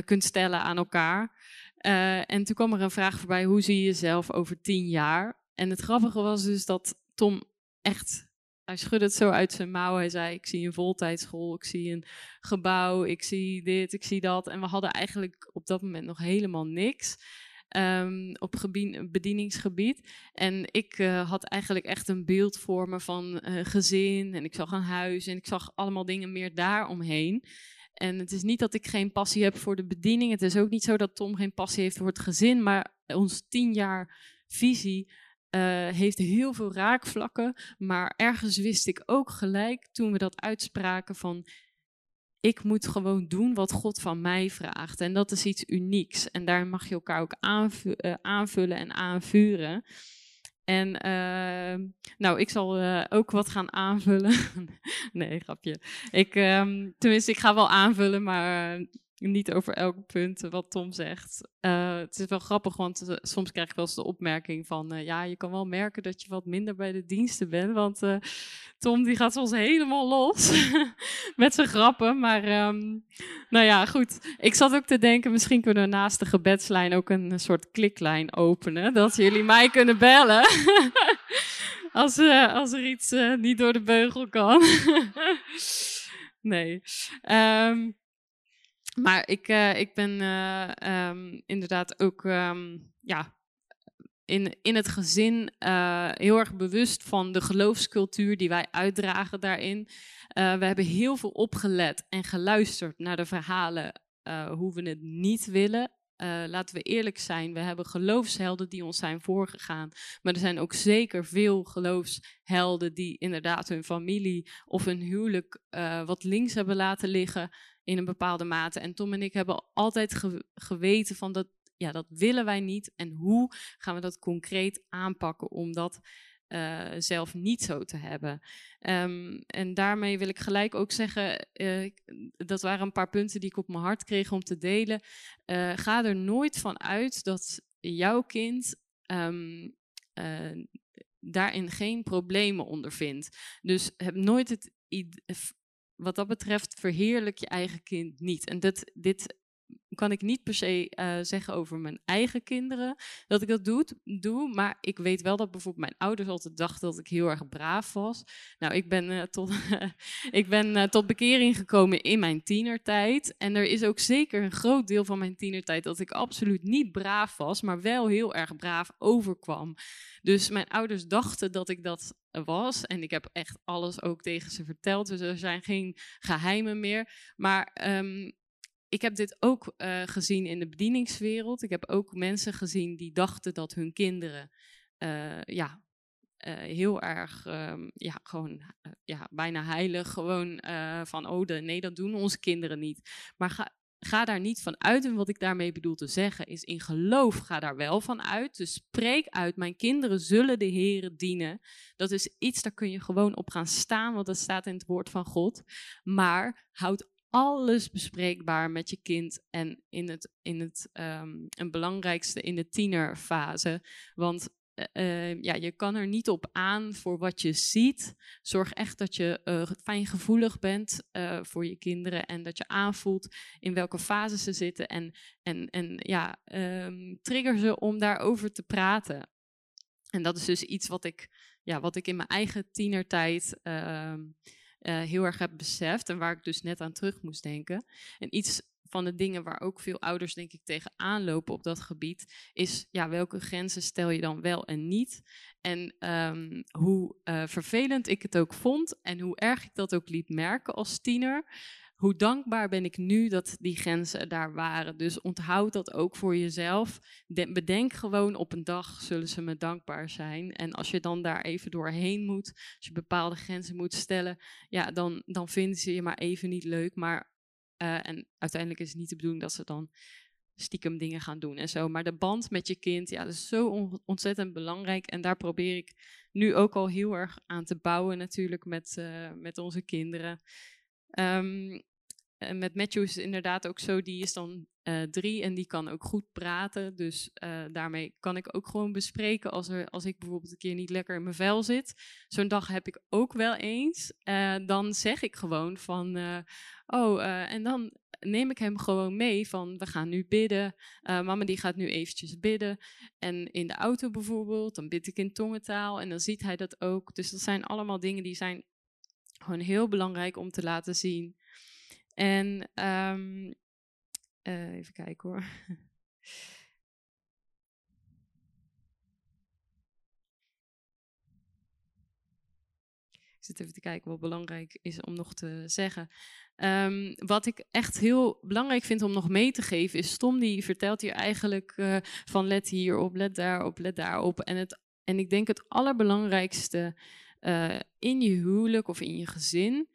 kunt stellen aan elkaar. en toen kwam er een vraag voorbij, hoe zie je jezelf over tien jaar? En het grappige was dus dat Tom echt hij schudde het zo uit zijn mouw. Hij zei: Ik zie een voltijdschool, ik zie een gebouw, ik zie dit, ik zie dat. En we hadden eigenlijk op dat moment nog helemaal niks. Um, op bedieningsgebied. En ik uh, had eigenlijk echt een beeld voor me van uh, gezin. En ik zag een huis en ik zag allemaal dingen meer daaromheen. En het is niet dat ik geen passie heb voor de bediening. Het is ook niet zo dat Tom geen passie heeft voor het gezin. Maar ons tien jaar visie uh, heeft heel veel raakvlakken. Maar ergens wist ik ook gelijk toen we dat uitspraken van ik moet gewoon doen wat God van mij vraagt. En dat is iets unieks. En daar mag je elkaar ook uh, aanvullen en aanvuren. En ehm, nou, ik zal eh, ook wat gaan aanvullen. nee, grapje. Ik, ehm, tenminste, ik ga wel aanvullen, maar eh, niet over elk punt wat Tom zegt. Uh, het is wel grappig, want uh, soms krijg ik wel eens de opmerking van... Uh, ja, je kan wel merken dat je wat minder bij de diensten bent. Want Tom die gaat soms helemaal los met zijn grappen. Maar um, nou ja, goed. Ik zat ook te denken, misschien kunnen we naast de gebedslijn... ook een soort kliklijn openen. Dat jullie mij kunnen bellen. als, als er iets niet door de beugel kan. nee. Um, maar ik, uh, ik ben uh, um, inderdaad ook um, ja, in, in het gezin uh, heel erg bewust van de geloofscultuur die wij uitdragen daarin. we hebben heel veel opgelet en geluisterd naar de verhalen hoe we het niet willen. laten we eerlijk zijn, we hebben geloofshelden die ons zijn voorgegaan. Maar er zijn ook zeker veel geloofshelden die inderdaad hun familie of hun huwelijk wat links hebben laten liggen in een bepaalde mate. En Tom en ik hebben altijd geweten van dat, ja, dat willen wij niet. En hoe gaan we dat concreet aanpakken om dat uh, zelf niet zo te hebben. Um, en daarmee wil ik gelijk ook zeggen, uh, dat waren een paar punten die ik op mijn hart kreeg om te delen. Uh, ga er nooit van uit dat jouw kind um, daarin geen problemen ondervindt. Dus heb nooit het wat dat betreft verheerlijk je eigen kind niet. En dat, dit kan ik niet per se uh, zeggen over mijn eigen kinderen dat ik dat doe, doe. Maar ik weet wel dat bijvoorbeeld mijn ouders altijd dachten dat ik heel erg braaf was. Nou, ik ben, uh, tot, ik ben uh, tot bekering gekomen in mijn tienertijd. En er is ook zeker een groot deel van mijn tienertijd dat ik absoluut niet braaf was, maar wel heel erg braaf overkwam. Dus mijn ouders dachten dat ik dat was. En ik heb echt alles ook tegen ze verteld. Dus er zijn geen geheimen meer. Maar um, ik heb dit ook uh, gezien in de bedieningswereld. Ik heb ook mensen gezien die dachten dat hun kinderen uh, ja, uh, heel erg, um, ja, gewoon ja, bijna heilig, gewoon van, oh de, nee, dat doen onze kinderen niet. Maar ga, ga daar niet van uit. En wat ik daarmee bedoel te zeggen is, in geloof ga daar wel van uit. Dus spreek uit, mijn kinderen zullen de Heeren dienen. Dat is iets, daar kun je gewoon op gaan staan, want dat staat in het woord van God. Maar houd alles bespreekbaar met je kind en in het, in het um, belangrijkste in de tienerfase. Want uh, ja, je kan er niet op aan voor wat je ziet. Zorg echt dat je uh, fijngevoelig bent voor je kinderen en dat je aanvoelt in welke fase ze zitten. En, en, en ja, um, trigger ze om daarover te praten. En dat is dus iets wat ik, ja, wat ik in mijn eigen tienertijd ehm, uh, heel erg heb beseft en waar ik dus net aan terug moest denken. En iets van de dingen waar ook veel ouders denk ik tegenaan lopen op dat gebied, is ja, welke grenzen stel je dan wel en niet? En um, hoe uh, vervelend ik het ook vond en hoe erg ik dat ook liet merken als tiener, hoe dankbaar ben ik nu dat die grenzen daar waren. Dus onthoud dat ook voor jezelf. bedenk gewoon op een dag zullen ze me dankbaar zijn. En als je dan daar even doorheen moet, als je bepaalde grenzen moet stellen, ja, dan, dan vinden ze je maar even niet leuk. Maar, uh, en uiteindelijk is het niet de bedoeling dat ze dan stiekem dingen gaan doen en zo. Maar de band met je kind, ja, dat is zo ontzettend belangrijk. En daar probeer ik nu ook al heel erg aan te bouwen natuurlijk met, uh, met onze kinderen. Um, en met Matthew is het inderdaad ook zo, die is dan uh, drie en die kan ook goed praten. Dus uh, daarmee kan ik ook gewoon bespreken als, er, als ik bijvoorbeeld een keer niet lekker in mijn vel zit. Zo'n dag heb ik ook wel eens. Dan zeg ik gewoon van, oh, en dan neem ik hem gewoon mee van, we gaan nu bidden. mama die gaat nu eventjes bidden. En in de auto bijvoorbeeld, dan bid ik in tongentaal en dan ziet hij dat ook. Dus dat zijn allemaal dingen die zijn gewoon heel belangrijk om te laten zien. En um, uh, even kijken hoor. Ik zit even te kijken wat belangrijk is om nog te zeggen. Um, wat ik echt heel belangrijk vind om nog mee te geven is, Tom die vertelt hier eigenlijk uh, van let hierop, let daarop, let daarop. En, het, en ik denk het allerbelangrijkste uh, in je huwelijk of in je gezin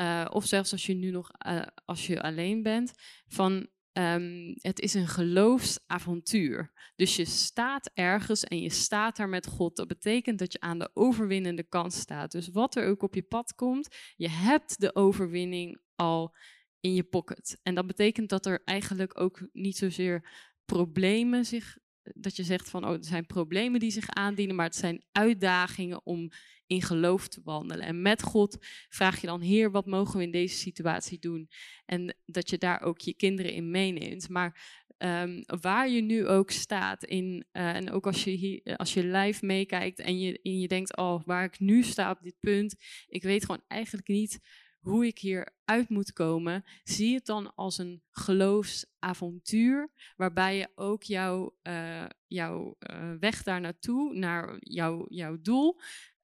uh, of zelfs als je nu nog uh, als je alleen bent, van ehm, het is een geloofsavontuur. Dus je staat ergens en je staat daar met God. Dat betekent dat je aan de overwinnende kant staat. Dus wat er ook op je pad komt, je hebt de overwinning al in je pocket. En dat betekent dat er eigenlijk ook niet zozeer problemen zich dat je zegt van, oh, er zijn problemen die zich aandienen, maar het zijn uitdagingen om in geloof te wandelen. En met God vraag je dan, Heer, wat mogen we in deze situatie doen? En dat je daar ook je kinderen in meeneemt. Maar um, waar je nu ook staat, in, uh, en ook als je, hier, als je live meekijkt en je, en je denkt, oh, waar ik nu sta op dit punt, ik weet gewoon eigenlijk niet hoe ik hier uit moet komen, zie het dan als een geloofsavontuur, waarbij je ook jouw, uh, jouw uh, weg daar naartoe, naar jouw, jouw doel,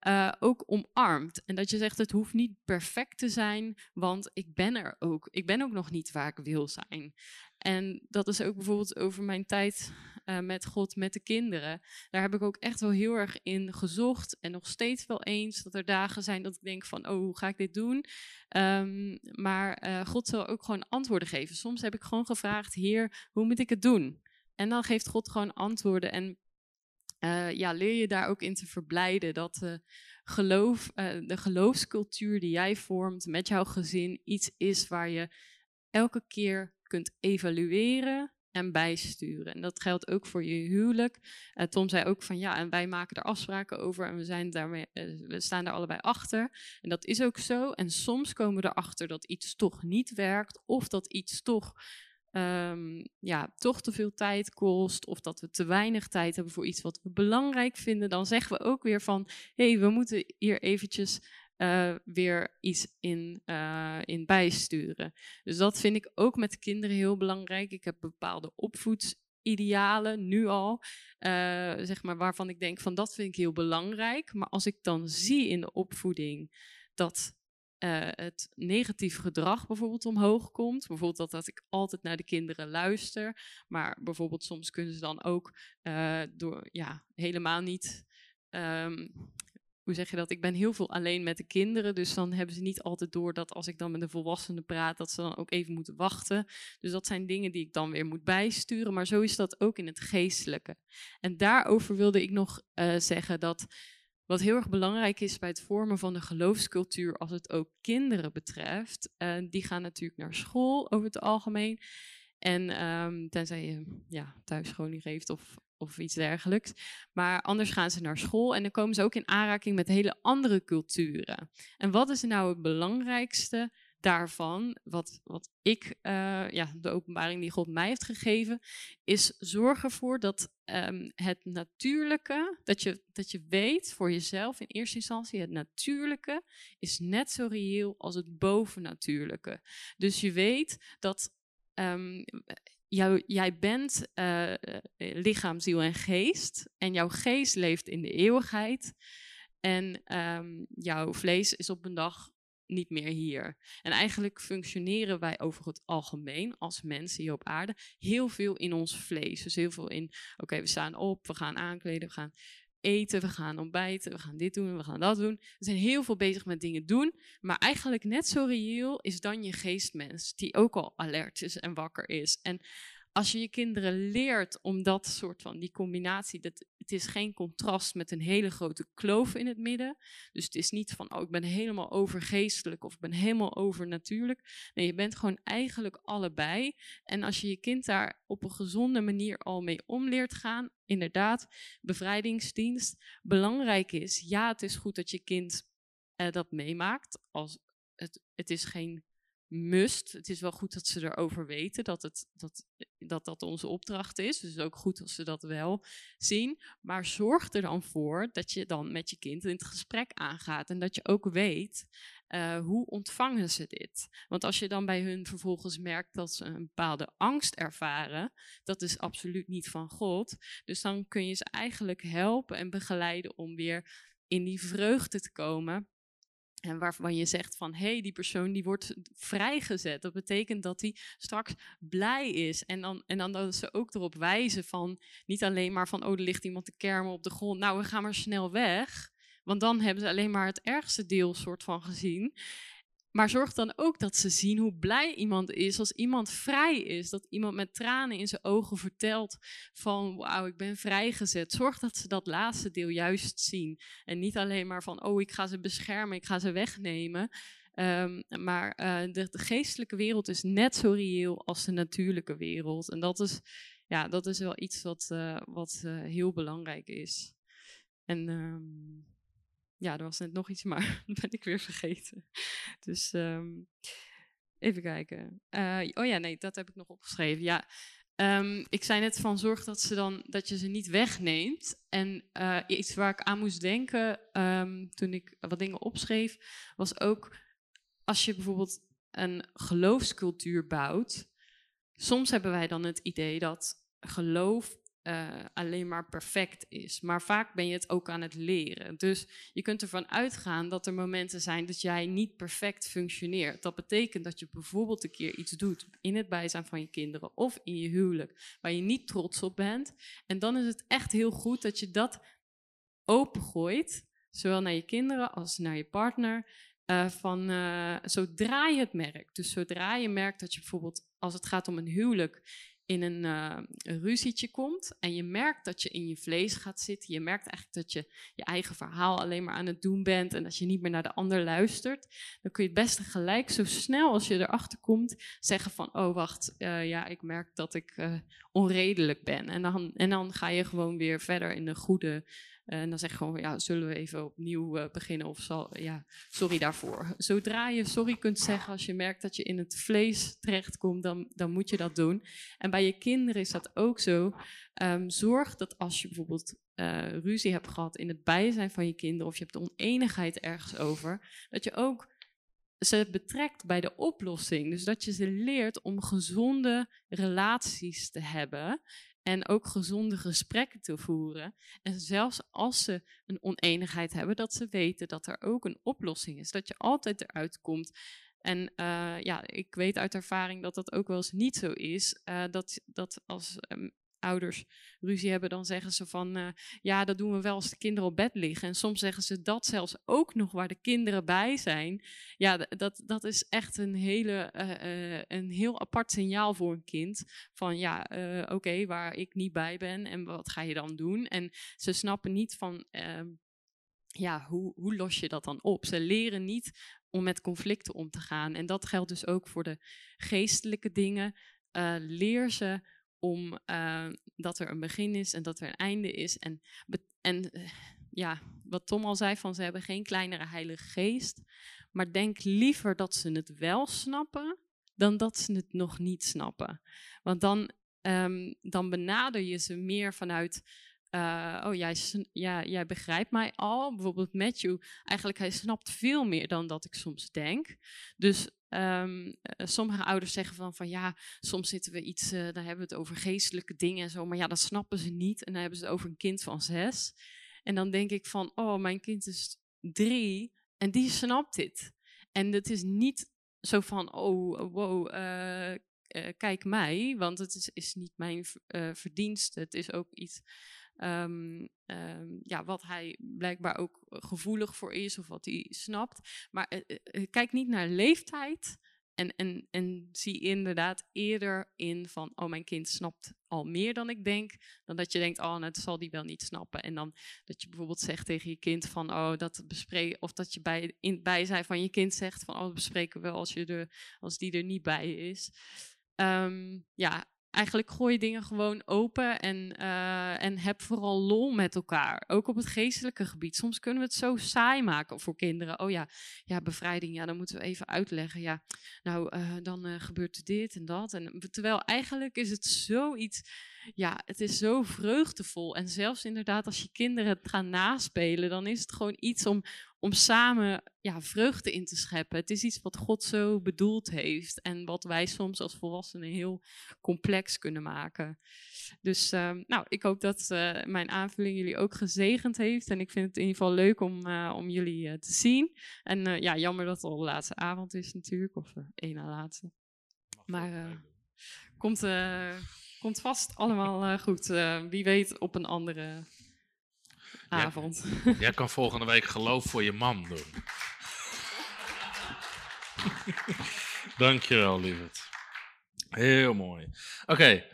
uh, ook omarmt. En dat je zegt, het hoeft niet perfect te zijn, want ik ben er ook. Ik ben ook nog niet waar ik wil zijn. En dat is ook bijvoorbeeld over mijn tijd uh, met God, met de kinderen. Daar heb ik ook echt wel heel erg in gezocht. En nog steeds wel eens dat er dagen zijn dat ik denk van, oh, hoe ga ik dit doen? Um, maar uh, God zal ook gewoon antwoorden geven. Soms heb ik gewoon gevraagd, Heer, hoe moet ik het doen? En dan geeft God gewoon antwoorden. En uh, ja, leer je daar ook in te verblijden dat geloof, de geloofscultuur die jij vormt met jouw gezin iets is waar je elke keer kunt evalueren en bijsturen. En dat geldt ook voor je huwelijk. Tom zei ook van ja, en wij maken er afspraken over en we, zijn daarmee, we staan daar allebei achter. En dat is ook zo. En soms komen we erachter dat iets toch niet werkt of dat iets toch um, ja, toch te veel tijd kost of dat we te weinig tijd hebben voor iets wat we belangrijk vinden, dan zeggen we ook weer van hé, hey, we moeten hier eventjes uh, weer iets in, uh, in bijsturen. Dus dat vind ik ook met kinderen heel belangrijk. Ik heb bepaalde opvoedsidealen nu al, uh, zeg maar, waarvan ik denk van dat vind ik heel belangrijk. Maar als ik dan zie in de opvoeding dat het negatief gedrag bijvoorbeeld omhoog komt. Bijvoorbeeld dat, dat ik altijd naar de kinderen luister. Maar bijvoorbeeld soms kunnen ze dan ook door ja, helemaal niet. Um, hoe zeg je dat? Ik ben heel veel alleen met de kinderen. Dus dan hebben ze niet altijd door dat als ik dan met de volwassenen praat, dat ze dan ook even moeten wachten. Dus dat zijn dingen die ik dan weer moet bijsturen. Maar zo is dat ook in het geestelijke. En daarover wilde ik nog uh, zeggen dat wat heel erg belangrijk is bij het vormen van de geloofscultuur als het ook kinderen betreft, uh, die gaan natuurlijk naar school over het algemeen. En um, tenzij je ja, thuisscholing geeft of, of iets dergelijks. Maar anders gaan ze naar school en dan komen ze ook in aanraking met hele andere culturen. En wat is nou het belangrijkste daarvan, wat, wat ik, uh, ja, de openbaring die God mij heeft gegeven, is zorg ervoor dat um, het natuurlijke, dat je, dat je weet voor jezelf in eerste instantie, het natuurlijke is net zo reëel als het bovennatuurlijke. Dus je weet dat um, jij bent uh, lichaam, ziel en geest. En jouw geest leeft in de eeuwigheid. En um, jouw vlees is op een dag niet meer hier. En eigenlijk functioneren wij over het algemeen als mensen hier op aarde heel veel in ons vlees. Dus heel veel in, oké, we staan op, we gaan aankleden, we gaan eten, we gaan ontbijten, we gaan dit doen, we gaan dat doen. We zijn heel veel bezig met dingen doen, maar eigenlijk net zo reëel is dan je geestmens, die ook al alert is en wakker is. En als je je kinderen leert om dat soort van, die combinatie, dat, het is geen contrast met een hele grote kloof in het midden. Dus het is niet van, oh, ik ben helemaal overgeestelijk of ik ben helemaal overnatuurlijk. Nee, je bent gewoon eigenlijk allebei. En als je je kind daar op een gezonde manier al mee om leert gaan, inderdaad, bevrijdingsdienst, belangrijk is, ja, het is goed dat je kind eh, dat meemaakt. Als het, het is geen must. Het is wel goed dat ze erover weten dat, het, dat, dat dat onze opdracht is. Dus ook goed als ze dat wel zien. Maar zorg er dan voor dat je dan met je kind in het gesprek aangaat. En dat je ook weet uh, hoe ontvangen ze dit. Want als je dan bij hun vervolgens merkt dat ze een bepaalde angst ervaren, dat is absoluut niet van God. Dus dan kun je ze eigenlijk helpen en begeleiden om weer in die vreugde te komen en waarvan je zegt van, hé, hey, die persoon die wordt vrijgezet. Dat betekent dat hij straks blij is. En dan, en dan dat ze ook erop wijzen van, niet alleen maar van, oh, er ligt iemand te kermen op de grond. Nou, we gaan maar snel weg. Want dan hebben ze alleen maar het ergste deel soort van gezien. Maar zorg dan ook dat ze zien hoe blij iemand is als iemand vrij is. Dat iemand met tranen in zijn ogen vertelt van wauw, ik ben vrijgezet. Zorg dat ze dat laatste deel juist zien. En niet alleen maar van oh, ik ga ze beschermen, ik ga ze wegnemen. Ehm, maar uh, de, geestelijke wereld is net zo reëel als de natuurlijke wereld. En dat is, ja, dat is wel iets wat, uh, wat uh, heel belangrijk is. En um, ja, er was net nog iets, maar dat ben ik weer vergeten. Dus um, even kijken. oh ja, nee, dat heb ik nog opgeschreven. Ja, Um, ik zei net van zorg dat, ze dan, dat je ze niet wegneemt. En uh, iets waar ik aan moest denken um, toen ik wat dingen opschreef, was ook als je bijvoorbeeld een geloofscultuur bouwt. Soms hebben wij dan het idee dat geloof uh, alleen maar perfect is. Maar vaak ben je het ook aan het leren. Dus je kunt ervan uitgaan dat er momenten zijn dat jij niet perfect functioneert. Dat betekent dat je bijvoorbeeld een keer iets doet in het bijzijn van je kinderen of in je huwelijk waar je niet trots op bent. En dan is het echt heel goed dat je dat opengooit, zowel naar je kinderen als naar je partner. Uh, van uh, zodra je het merkt, dus zodra je merkt dat je bijvoorbeeld als het gaat om een huwelijk in een, uh, ruzietje komt en je merkt dat je in je vlees gaat zitten, je merkt eigenlijk dat je je eigen verhaal alleen maar aan het doen bent en dat je niet meer naar de ander luistert, dan kun je het beste gelijk zo snel als je erachter komt zeggen van, oh wacht, uh, ja, ik merk dat ik uh, onredelijk ben. En dan, en dan ga je gewoon weer verder in de goede en dan zeg je gewoon, ja, zullen we even opnieuw uh, beginnen of zal, ja, sorry daarvoor. Zodra je sorry kunt zeggen als je merkt dat je in het vlees terechtkomt, dan, dan moet je dat doen. En bij je kinderen is dat ook zo. Um, zorg dat als je bijvoorbeeld uh, ruzie hebt gehad in het bijzijn van je kinderen of je hebt oneenigheid ergens over, dat je ook ze betrekt bij de oplossing. Dus dat je ze leert om gezonde relaties te hebben en ook gezonde gesprekken te voeren. En zelfs als ze een oneenigheid hebben, dat ze weten dat er ook een oplossing is. Dat je altijd eruit komt. En uh, ja, ik weet uit ervaring dat dat ook wel eens niet zo is. Uh, dat, dat als um, ouders ruzie hebben, dan zeggen ze van uh, ja, dat doen we wel als de kinderen op bed liggen. En soms zeggen ze dat zelfs ook nog waar de kinderen bij zijn. Ja, dat, dat is echt een, hele, uh, uh, een heel apart signaal voor een kind. Van ja, oké, waar ik niet bij ben en wat ga je dan doen? En ze snappen niet van ehm, ja, hoe, hoe los je dat dan op? Ze leren niet om met conflicten om te gaan. En dat geldt dus ook voor de geestelijke dingen. leer ze om uh, dat er een begin is en dat er een einde is. En, en uh, ja, wat Tom al zei, van ze hebben geen kleinere heilige geest. Maar denk liever dat ze het wel snappen, dan dat ze het nog niet snappen. Want dan, um, dan benader je ze meer vanuit uh, oh, jij, ja, jij begrijpt mij al. Bijvoorbeeld Matthew, eigenlijk hij snapt veel meer dan dat ik soms denk. Dus um, sommige ouders zeggen van, van ja, soms zitten we iets, uh, dan hebben we het over geestelijke dingen en zo, maar ja, dat snappen ze niet. En dan hebben ze het over een kind van zes. En dan denk ik van, oh, mijn kind is drie en die snapt dit. En het is niet zo van, oh, wow, uh, kijk mij, want het is, is niet mijn verdienste. Het is ook iets Um, um, ja, wat hij blijkbaar ook gevoelig voor is of wat hij snapt. Maar uh, uh, kijk niet naar leeftijd en, en, en zie inderdaad eerder in van, oh mijn kind snapt al meer dan ik denk, dan dat je denkt, oh nou, dat zal die wel niet snappen. En dan dat je bijvoorbeeld zegt tegen je kind van, oh dat bespreken, of dat je bij in het bijzijn van je kind zegt van, oh dat bespreken we als, je er, als die er niet bij is. Um, ja, eigenlijk gooi je dingen gewoon open en, uh, en heb vooral lol met elkaar. Ook op het geestelijke gebied. Soms kunnen we het zo saai maken voor kinderen. Oh ja, ja bevrijding, ja, dan moeten we even uitleggen. Ja, nou, uh, dan uh, gebeurt dit en dat. En, terwijl eigenlijk is het zoiets ja, het is zo vreugdevol. En zelfs inderdaad, als je kinderen het gaan naspelen, dan is het gewoon iets om, om samen ja, vreugde in te scheppen. Het is iets wat God zo bedoeld heeft en wat wij soms als volwassenen heel complex kunnen maken. Dus uh, nou, ik hoop dat uh, mijn aanvulling jullie ook gezegend heeft. En ik vind het in ieder geval leuk om, uh, om jullie te zien. En ja, jammer dat het al de laatste avond is natuurlijk, of één na laatste. Maar komt Komt vast allemaal uh, goed. Uh, wie weet op een andere avond. Jij kan volgende week geloof voor je man doen. Dankjewel, lieverd. Heel mooi. Oké,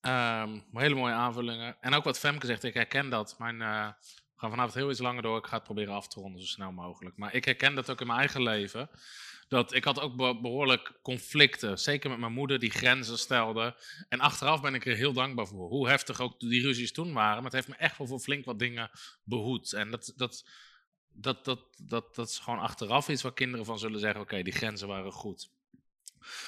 ehm, hele mooie aanvullingen. En ook wat Femke zegt, ik herken dat. Mijn, eh, gaan vanavond heel iets langer door. Ik ga het proberen af te ronden zo snel mogelijk. Maar ik herken dat ook in mijn eigen leven. Dat ik had ook be- behoorlijk conflicten. Zeker met mijn moeder die grenzen stelde. En achteraf ben ik er heel dankbaar voor. Hoe heftig ook die ruzies toen waren. Maar het heeft me echt wel voor flink wat dingen behoed. En dat, dat, dat, dat, dat, dat is gewoon achteraf iets waar kinderen van zullen zeggen: oké, die grenzen waren goed.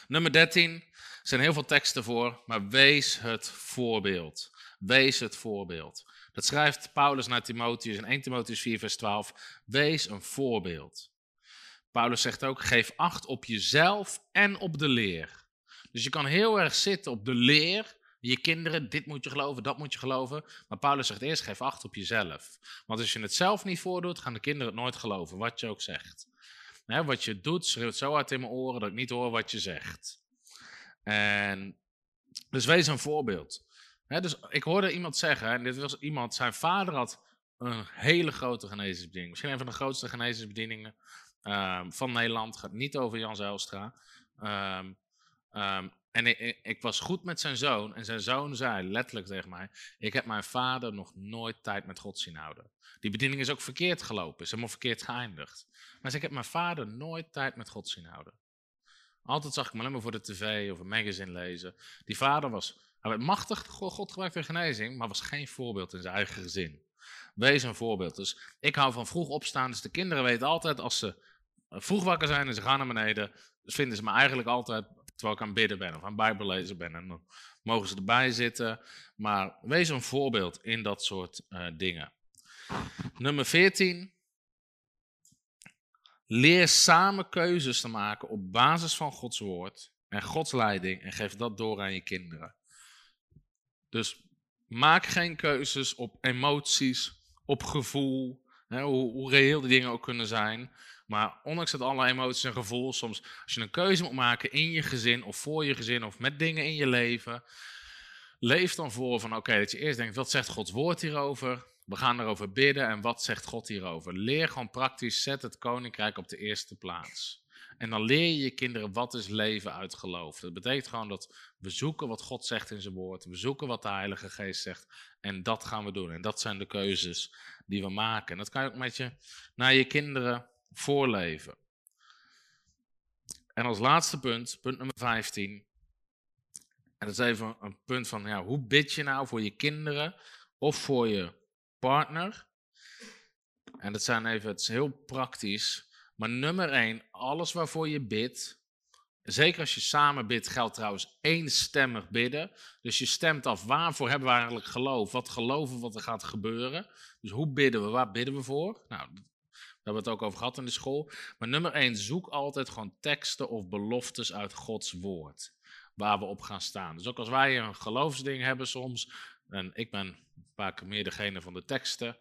Nummer 13. Er zijn heel veel teksten voor, maar wees het voorbeeld. Wees het voorbeeld. Dat schrijft Paulus naar Timotheus in 1 Timotheus 4, vers 12. Wees een voorbeeld. Paulus zegt ook: geef acht op jezelf en op de leer. Dus je kan heel erg zitten op de leer. Je kinderen, dit moet je geloven, dat moet je geloven. Maar Paulus zegt eerst: geef acht op jezelf. Want als je het zelf niet voordoet, gaan de kinderen het nooit geloven, wat je ook zegt. Wat je doet, schreeuwt zo hard in mijn oren dat ik niet hoor wat je zegt. En dus wees een voorbeeld. Dus ik hoorde iemand zeggen, en dit was iemand, zijn vader had een hele grote genezingsbediening. Misschien een van de grootste genezingsbedieningen ehm, van Nederland. Gaat niet over Jan Zijlstra. Ehm, ehm, en ik, ik, was goed met zijn zoon. En zijn zoon zei letterlijk tegen mij: Ik heb mijn vader nog nooit tijd met God zien houden. Die bediening is ook verkeerd gelopen, is helemaal verkeerd geëindigd. Maar ik heb mijn vader nooit tijd met God zien houden. Altijd zag ik hem alleen maar voor de tv of een magazine lezen. Die vader was, hij werd machtig, God genezing, maar was geen voorbeeld in zijn eigen gezin. Wees een voorbeeld. Dus ik hou van vroeg opstaan. Dus de kinderen weten altijd als ze vroeg wakker zijn en ze gaan naar beneden, dus vinden ze me eigenlijk altijd terwijl ik aan bidden ben of aan het Bijbel lezen ben. En dan mogen ze erbij zitten. Maar wees een voorbeeld in dat soort uh, dingen. Nummer 14. Leer samen keuzes te maken op basis van Gods woord en Gods leiding en geef dat door aan je kinderen. Dus maak geen keuzes op emoties, op gevoel, hè, hoe, hoe reëel die dingen ook kunnen zijn. Maar ondanks dat alle emoties en gevoel, soms als je een keuze moet maken in je gezin of voor je gezin of met dingen in je leven, leef dan voor van oké, dat je eerst denkt, wat zegt Gods woord hierover? We gaan erover bidden en wat zegt God hierover? Leer gewoon praktisch, zet het koninkrijk op de eerste plaats. En dan leer je je kinderen wat is leven uit geloof. Dat betekent gewoon dat we zoeken wat God zegt in zijn woord. We zoeken wat de Heilige Geest zegt. En dat gaan we doen. En dat zijn de keuzes die we maken. En dat kan je ook met je naar je kinderen voorleven. En als laatste punt, punt nummer 15. En dat is even een punt van, ja, hoe bid je nou voor je kinderen of voor je partner? En dat zijn even, het is heel praktisch. Maar nummer 1, alles waarvoor je bidt, zeker als je samen bidt, geldt trouwens eenstemmig bidden. Dus je stemt af, waarvoor hebben we eigenlijk geloof? Wat geloven wat er gaat gebeuren? Dus hoe bidden we? Waar bidden we voor? Nou, daar hebben we het ook over gehad in de school. Maar nummer 1, zoek altijd gewoon teksten of beloftes uit Gods woord. Waar we op gaan staan. Dus ook als wij een geloofsding hebben soms. En ik ben vaak meer degene van de teksten.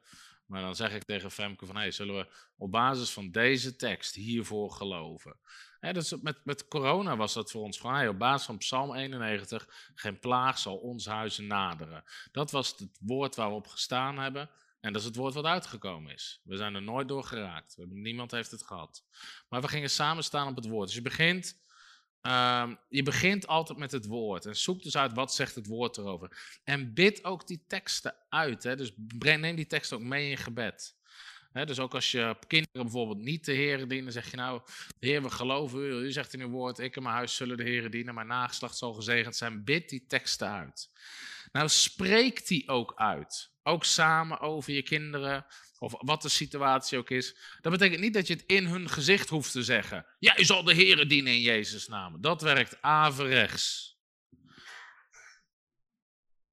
Maar dan zeg ik tegen Femke van, hey, zullen we op basis van deze tekst hiervoor geloven? Dus met, met corona was dat voor ons van, hey, op basis van Psalm 91, geen plaag zal ons huizen naderen. Dat was het woord waar we op gestaan hebben. En dat is het woord wat uitgekomen is. We zijn er nooit door geraakt. Niemand heeft het gehad. Maar we gingen samen staan op het woord. Dus je begint, um, je begint altijd met het woord. En zoek dus uit wat zegt het woord erover. En bid ook die teksten uit. Hè? Dus neem die teksten ook mee in gebed. Dus ook als je kinderen bijvoorbeeld niet de Heer dienen, zeg je nou, Heer, we geloven u. U zegt in uw woord, ik en mijn huis zullen de Heer dienen, mijn nageslacht zal gezegend zijn. Bid die teksten uit. Nou, spreek die ook uit. Ook samen over je kinderen, of wat de situatie ook is. Dat betekent niet dat je het in hun gezicht hoeft te zeggen. Jij zal de Heer dienen in Jezus' naam. Dat werkt averechts.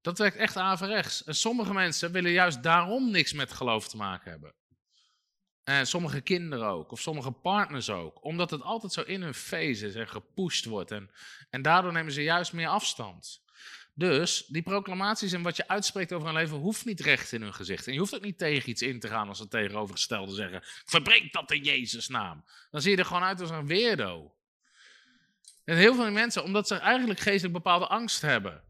Dat werkt echt averechts. En sommige mensen willen juist daarom niks met geloof te maken hebben. En sommige kinderen ook, of sommige partners ook. Omdat het altijd zo in hun face is en gepusht wordt. En, en daardoor nemen ze juist meer afstand. Dus die proclamaties en wat je uitspreekt over een leven hoeft niet recht in hun gezicht. En je hoeft ook niet tegen iets in te gaan als ze tegenovergestelde zeggen. Verbreek dat in Jezus' naam. Dan zie je er gewoon uit als een weerdo. En heel veel mensen, omdat ze eigenlijk geestelijk bepaalde angst hebben.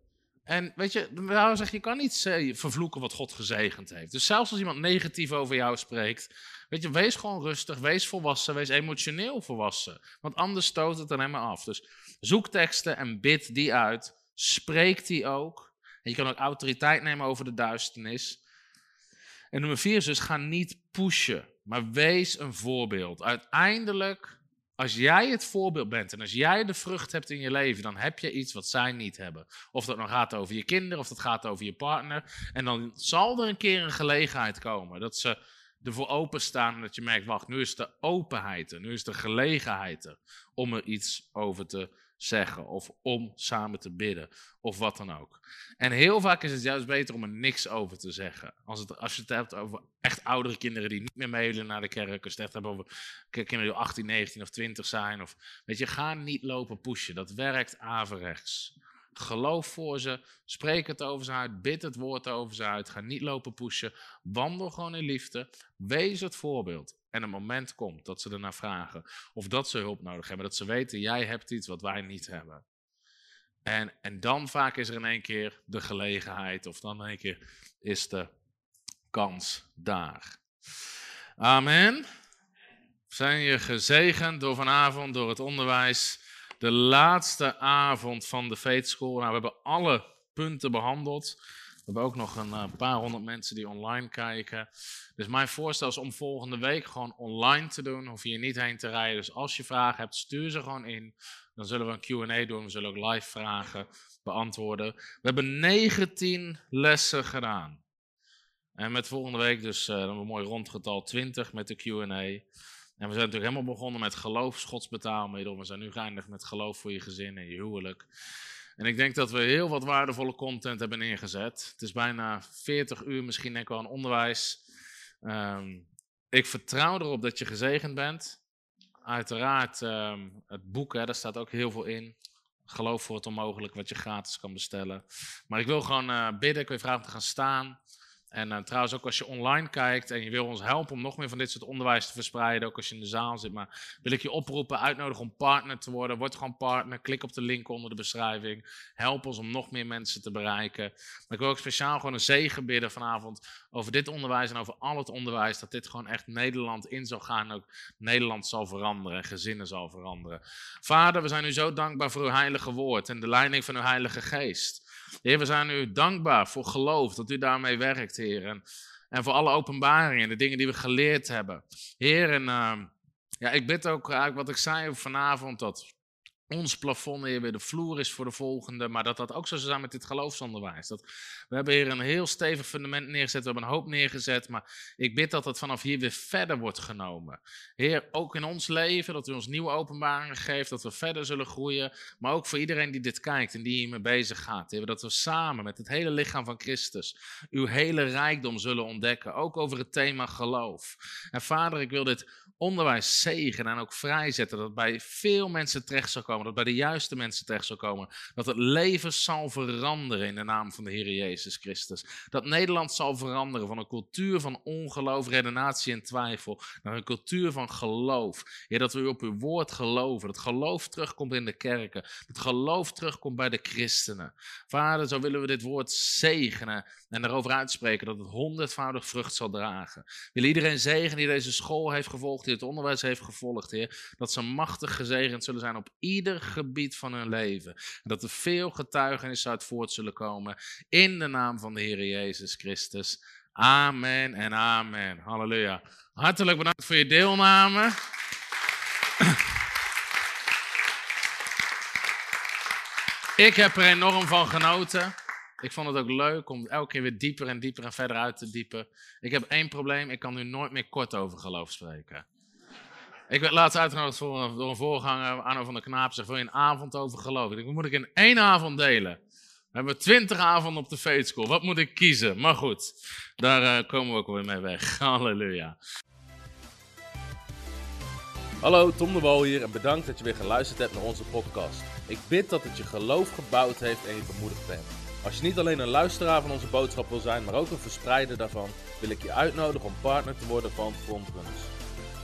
En weet je, nou zeg, je kan niet vervloeken wat God gezegend heeft. Dus zelfs als iemand negatief over jou spreekt, weet je, wees gewoon rustig, wees volwassen, wees emotioneel volwassen. Want anders stoot het er helemaal af. Dus zoek teksten en bid die uit. Spreek die ook. En je kan ook autoriteit nemen over de duisternis. En nummer vier is dus, ga niet pushen, maar wees een voorbeeld. Uiteindelijk als jij het voorbeeld bent en als jij de vrucht hebt in je leven, dan heb je iets wat zij niet hebben. Of dat nou gaat over je kinderen, of dat gaat over je partner. En dan zal er een keer een gelegenheid komen dat ze ervoor openstaan en dat je merkt, wacht, nu is de openheid er, nu is de gelegenheid er om er iets over te zeggen of om samen te bidden of wat dan ook. En heel vaak is het juist beter om er niks over te zeggen. Als, het, als je het hebt over echt oudere kinderen die niet meer mee willen naar de kerk, als je het hebt over kinderen die 18, 19 of 20 zijn, of weet je, ga niet lopen pushen. Dat werkt averechts. Geloof voor ze, spreek het over ze uit, bid het woord over ze uit, ga niet lopen pushen, wandel gewoon in liefde, wees het voorbeeld. En een moment komt dat ze ernaar vragen, of dat ze hulp nodig hebben, dat ze weten, jij hebt iets wat wij niet hebben. En, en dan vaak is er in één keer de gelegenheid, of dan in één keer is de kans daar. Amen. Zijn je gezegend door vanavond, door het onderwijs de laatste avond van de Faith School. Nou, we hebben alle punten behandeld. We hebben ook nog een uh, paar honderd mensen die online kijken. Dus mijn voorstel is om volgende week gewoon online te doen. Hoef je niet heen te rijden. Dus als je vragen hebt, stuur ze gewoon in. Dan zullen we een Q&A doen. We zullen ook live vragen beantwoorden. We hebben 19 lessen gedaan. En met volgende week dus uh, een mooi rondgetal 20 met de Q&A. En we zijn natuurlijk helemaal begonnen met geloof, schotsbetaalmiddel. We zijn nu geëindigd met geloof voor je gezin en je huwelijk. En ik denk dat we heel wat waardevolle content hebben neergezet. Het is bijna 40 uur, misschien denk ik wel, aan onderwijs. Um, ik vertrouw erop dat je gezegend bent. Uiteraard, um, het boek, hè, daar staat ook heel veel in. Geloof voor het onmogelijk, wat je gratis kan bestellen. Maar ik wil gewoon uh, bidden, ik wil je vragen om te gaan staan. En uh, trouwens, ook als je online kijkt en je wil ons helpen om nog meer van dit soort onderwijs te verspreiden, ook als je in de zaal zit, maar wil ik je oproepen, uitnodigen om partner te worden. Word gewoon partner, klik op de link onder de beschrijving. Help ons om nog meer mensen te bereiken. Maar ik wil ook speciaal gewoon een zegen bidden vanavond over dit onderwijs en over al het onderwijs, dat dit gewoon echt Nederland in zal gaan en ook Nederland zal veranderen en gezinnen zal veranderen. Vader, we zijn u zo dankbaar voor uw heilige woord en de leiding van uw heilige geest. Heer, we zijn u dankbaar voor geloof, dat u daarmee werkt, Heer. En, en voor alle openbaringen, de dingen die we geleerd hebben. Heer, en uh, ja, ik bid ook eigenlijk wat ik zei vanavond, dat ons plafond hier weer de vloer is voor de volgende, maar dat dat ook zo zou zijn met dit geloofsonderwijs. Dat, we hebben hier een heel stevig fundament neergezet, we hebben een hoop neergezet, maar ik bid dat het vanaf hier weer verder wordt genomen. Heer, ook in ons leven, dat u ons nieuwe openbaringen geeft, dat we verder zullen groeien, maar ook voor iedereen die dit kijkt en die hiermee bezig gaat. Heer, dat we samen met het hele lichaam van Christus uw hele rijkdom zullen ontdekken, ook over het thema geloof. En vader, ik wil dit onderwijs zegenen en ook vrijzetten, dat bij veel mensen terecht zal komen dat bij de juiste mensen terecht zal komen. Dat het leven zal veranderen in de naam van de Heer Jezus Christus. Dat Nederland zal veranderen van een cultuur van ongeloof, redenatie en twijfel naar een cultuur van geloof. Ja, dat we op uw woord geloven. Dat geloof terugkomt in de kerken. Dat geloof terugkomt bij de christenen. Vader, zo willen we dit woord zegenen en erover uitspreken dat het honderdvoudig vrucht zal dragen. Wil iedereen zegen die deze school heeft gevolgd, die het onderwijs heeft gevolgd, Heer, dat ze machtig gezegend zullen zijn op ieder gebied van hun leven. En dat er veel getuigenissen uit voort zullen komen in de naam van de Heer Jezus Christus. Amen en amen. Halleluja. Hartelijk bedankt voor je deelname. Ik heb er enorm van genoten. Ik vond het ook leuk om elke keer weer dieper en dieper en verder uit te diepen. Ik heb één probleem, ik kan nu nooit meer kort over geloof spreken. Ik werd laatst uitgenodigd door een voorganger, Arno van der Knaap, zegt, wil je een avond over geloof? Ik moet ik in één avond delen? We hebben twintig avonden op de Faith. Wat moet ik kiezen? Maar goed, daar uh, komen we ook weer mee weg. Halleluja. Hallo, Tom de Wol hier en bedankt dat je weer geluisterd hebt naar onze podcast. Ik bid dat het je geloof gebouwd heeft en je bemoedigd bent. Als je niet alleen een luisteraar van onze boodschap wil zijn, maar ook een verspreider daarvan, wil ik je uitnodigen om partner te worden van Frontrunners.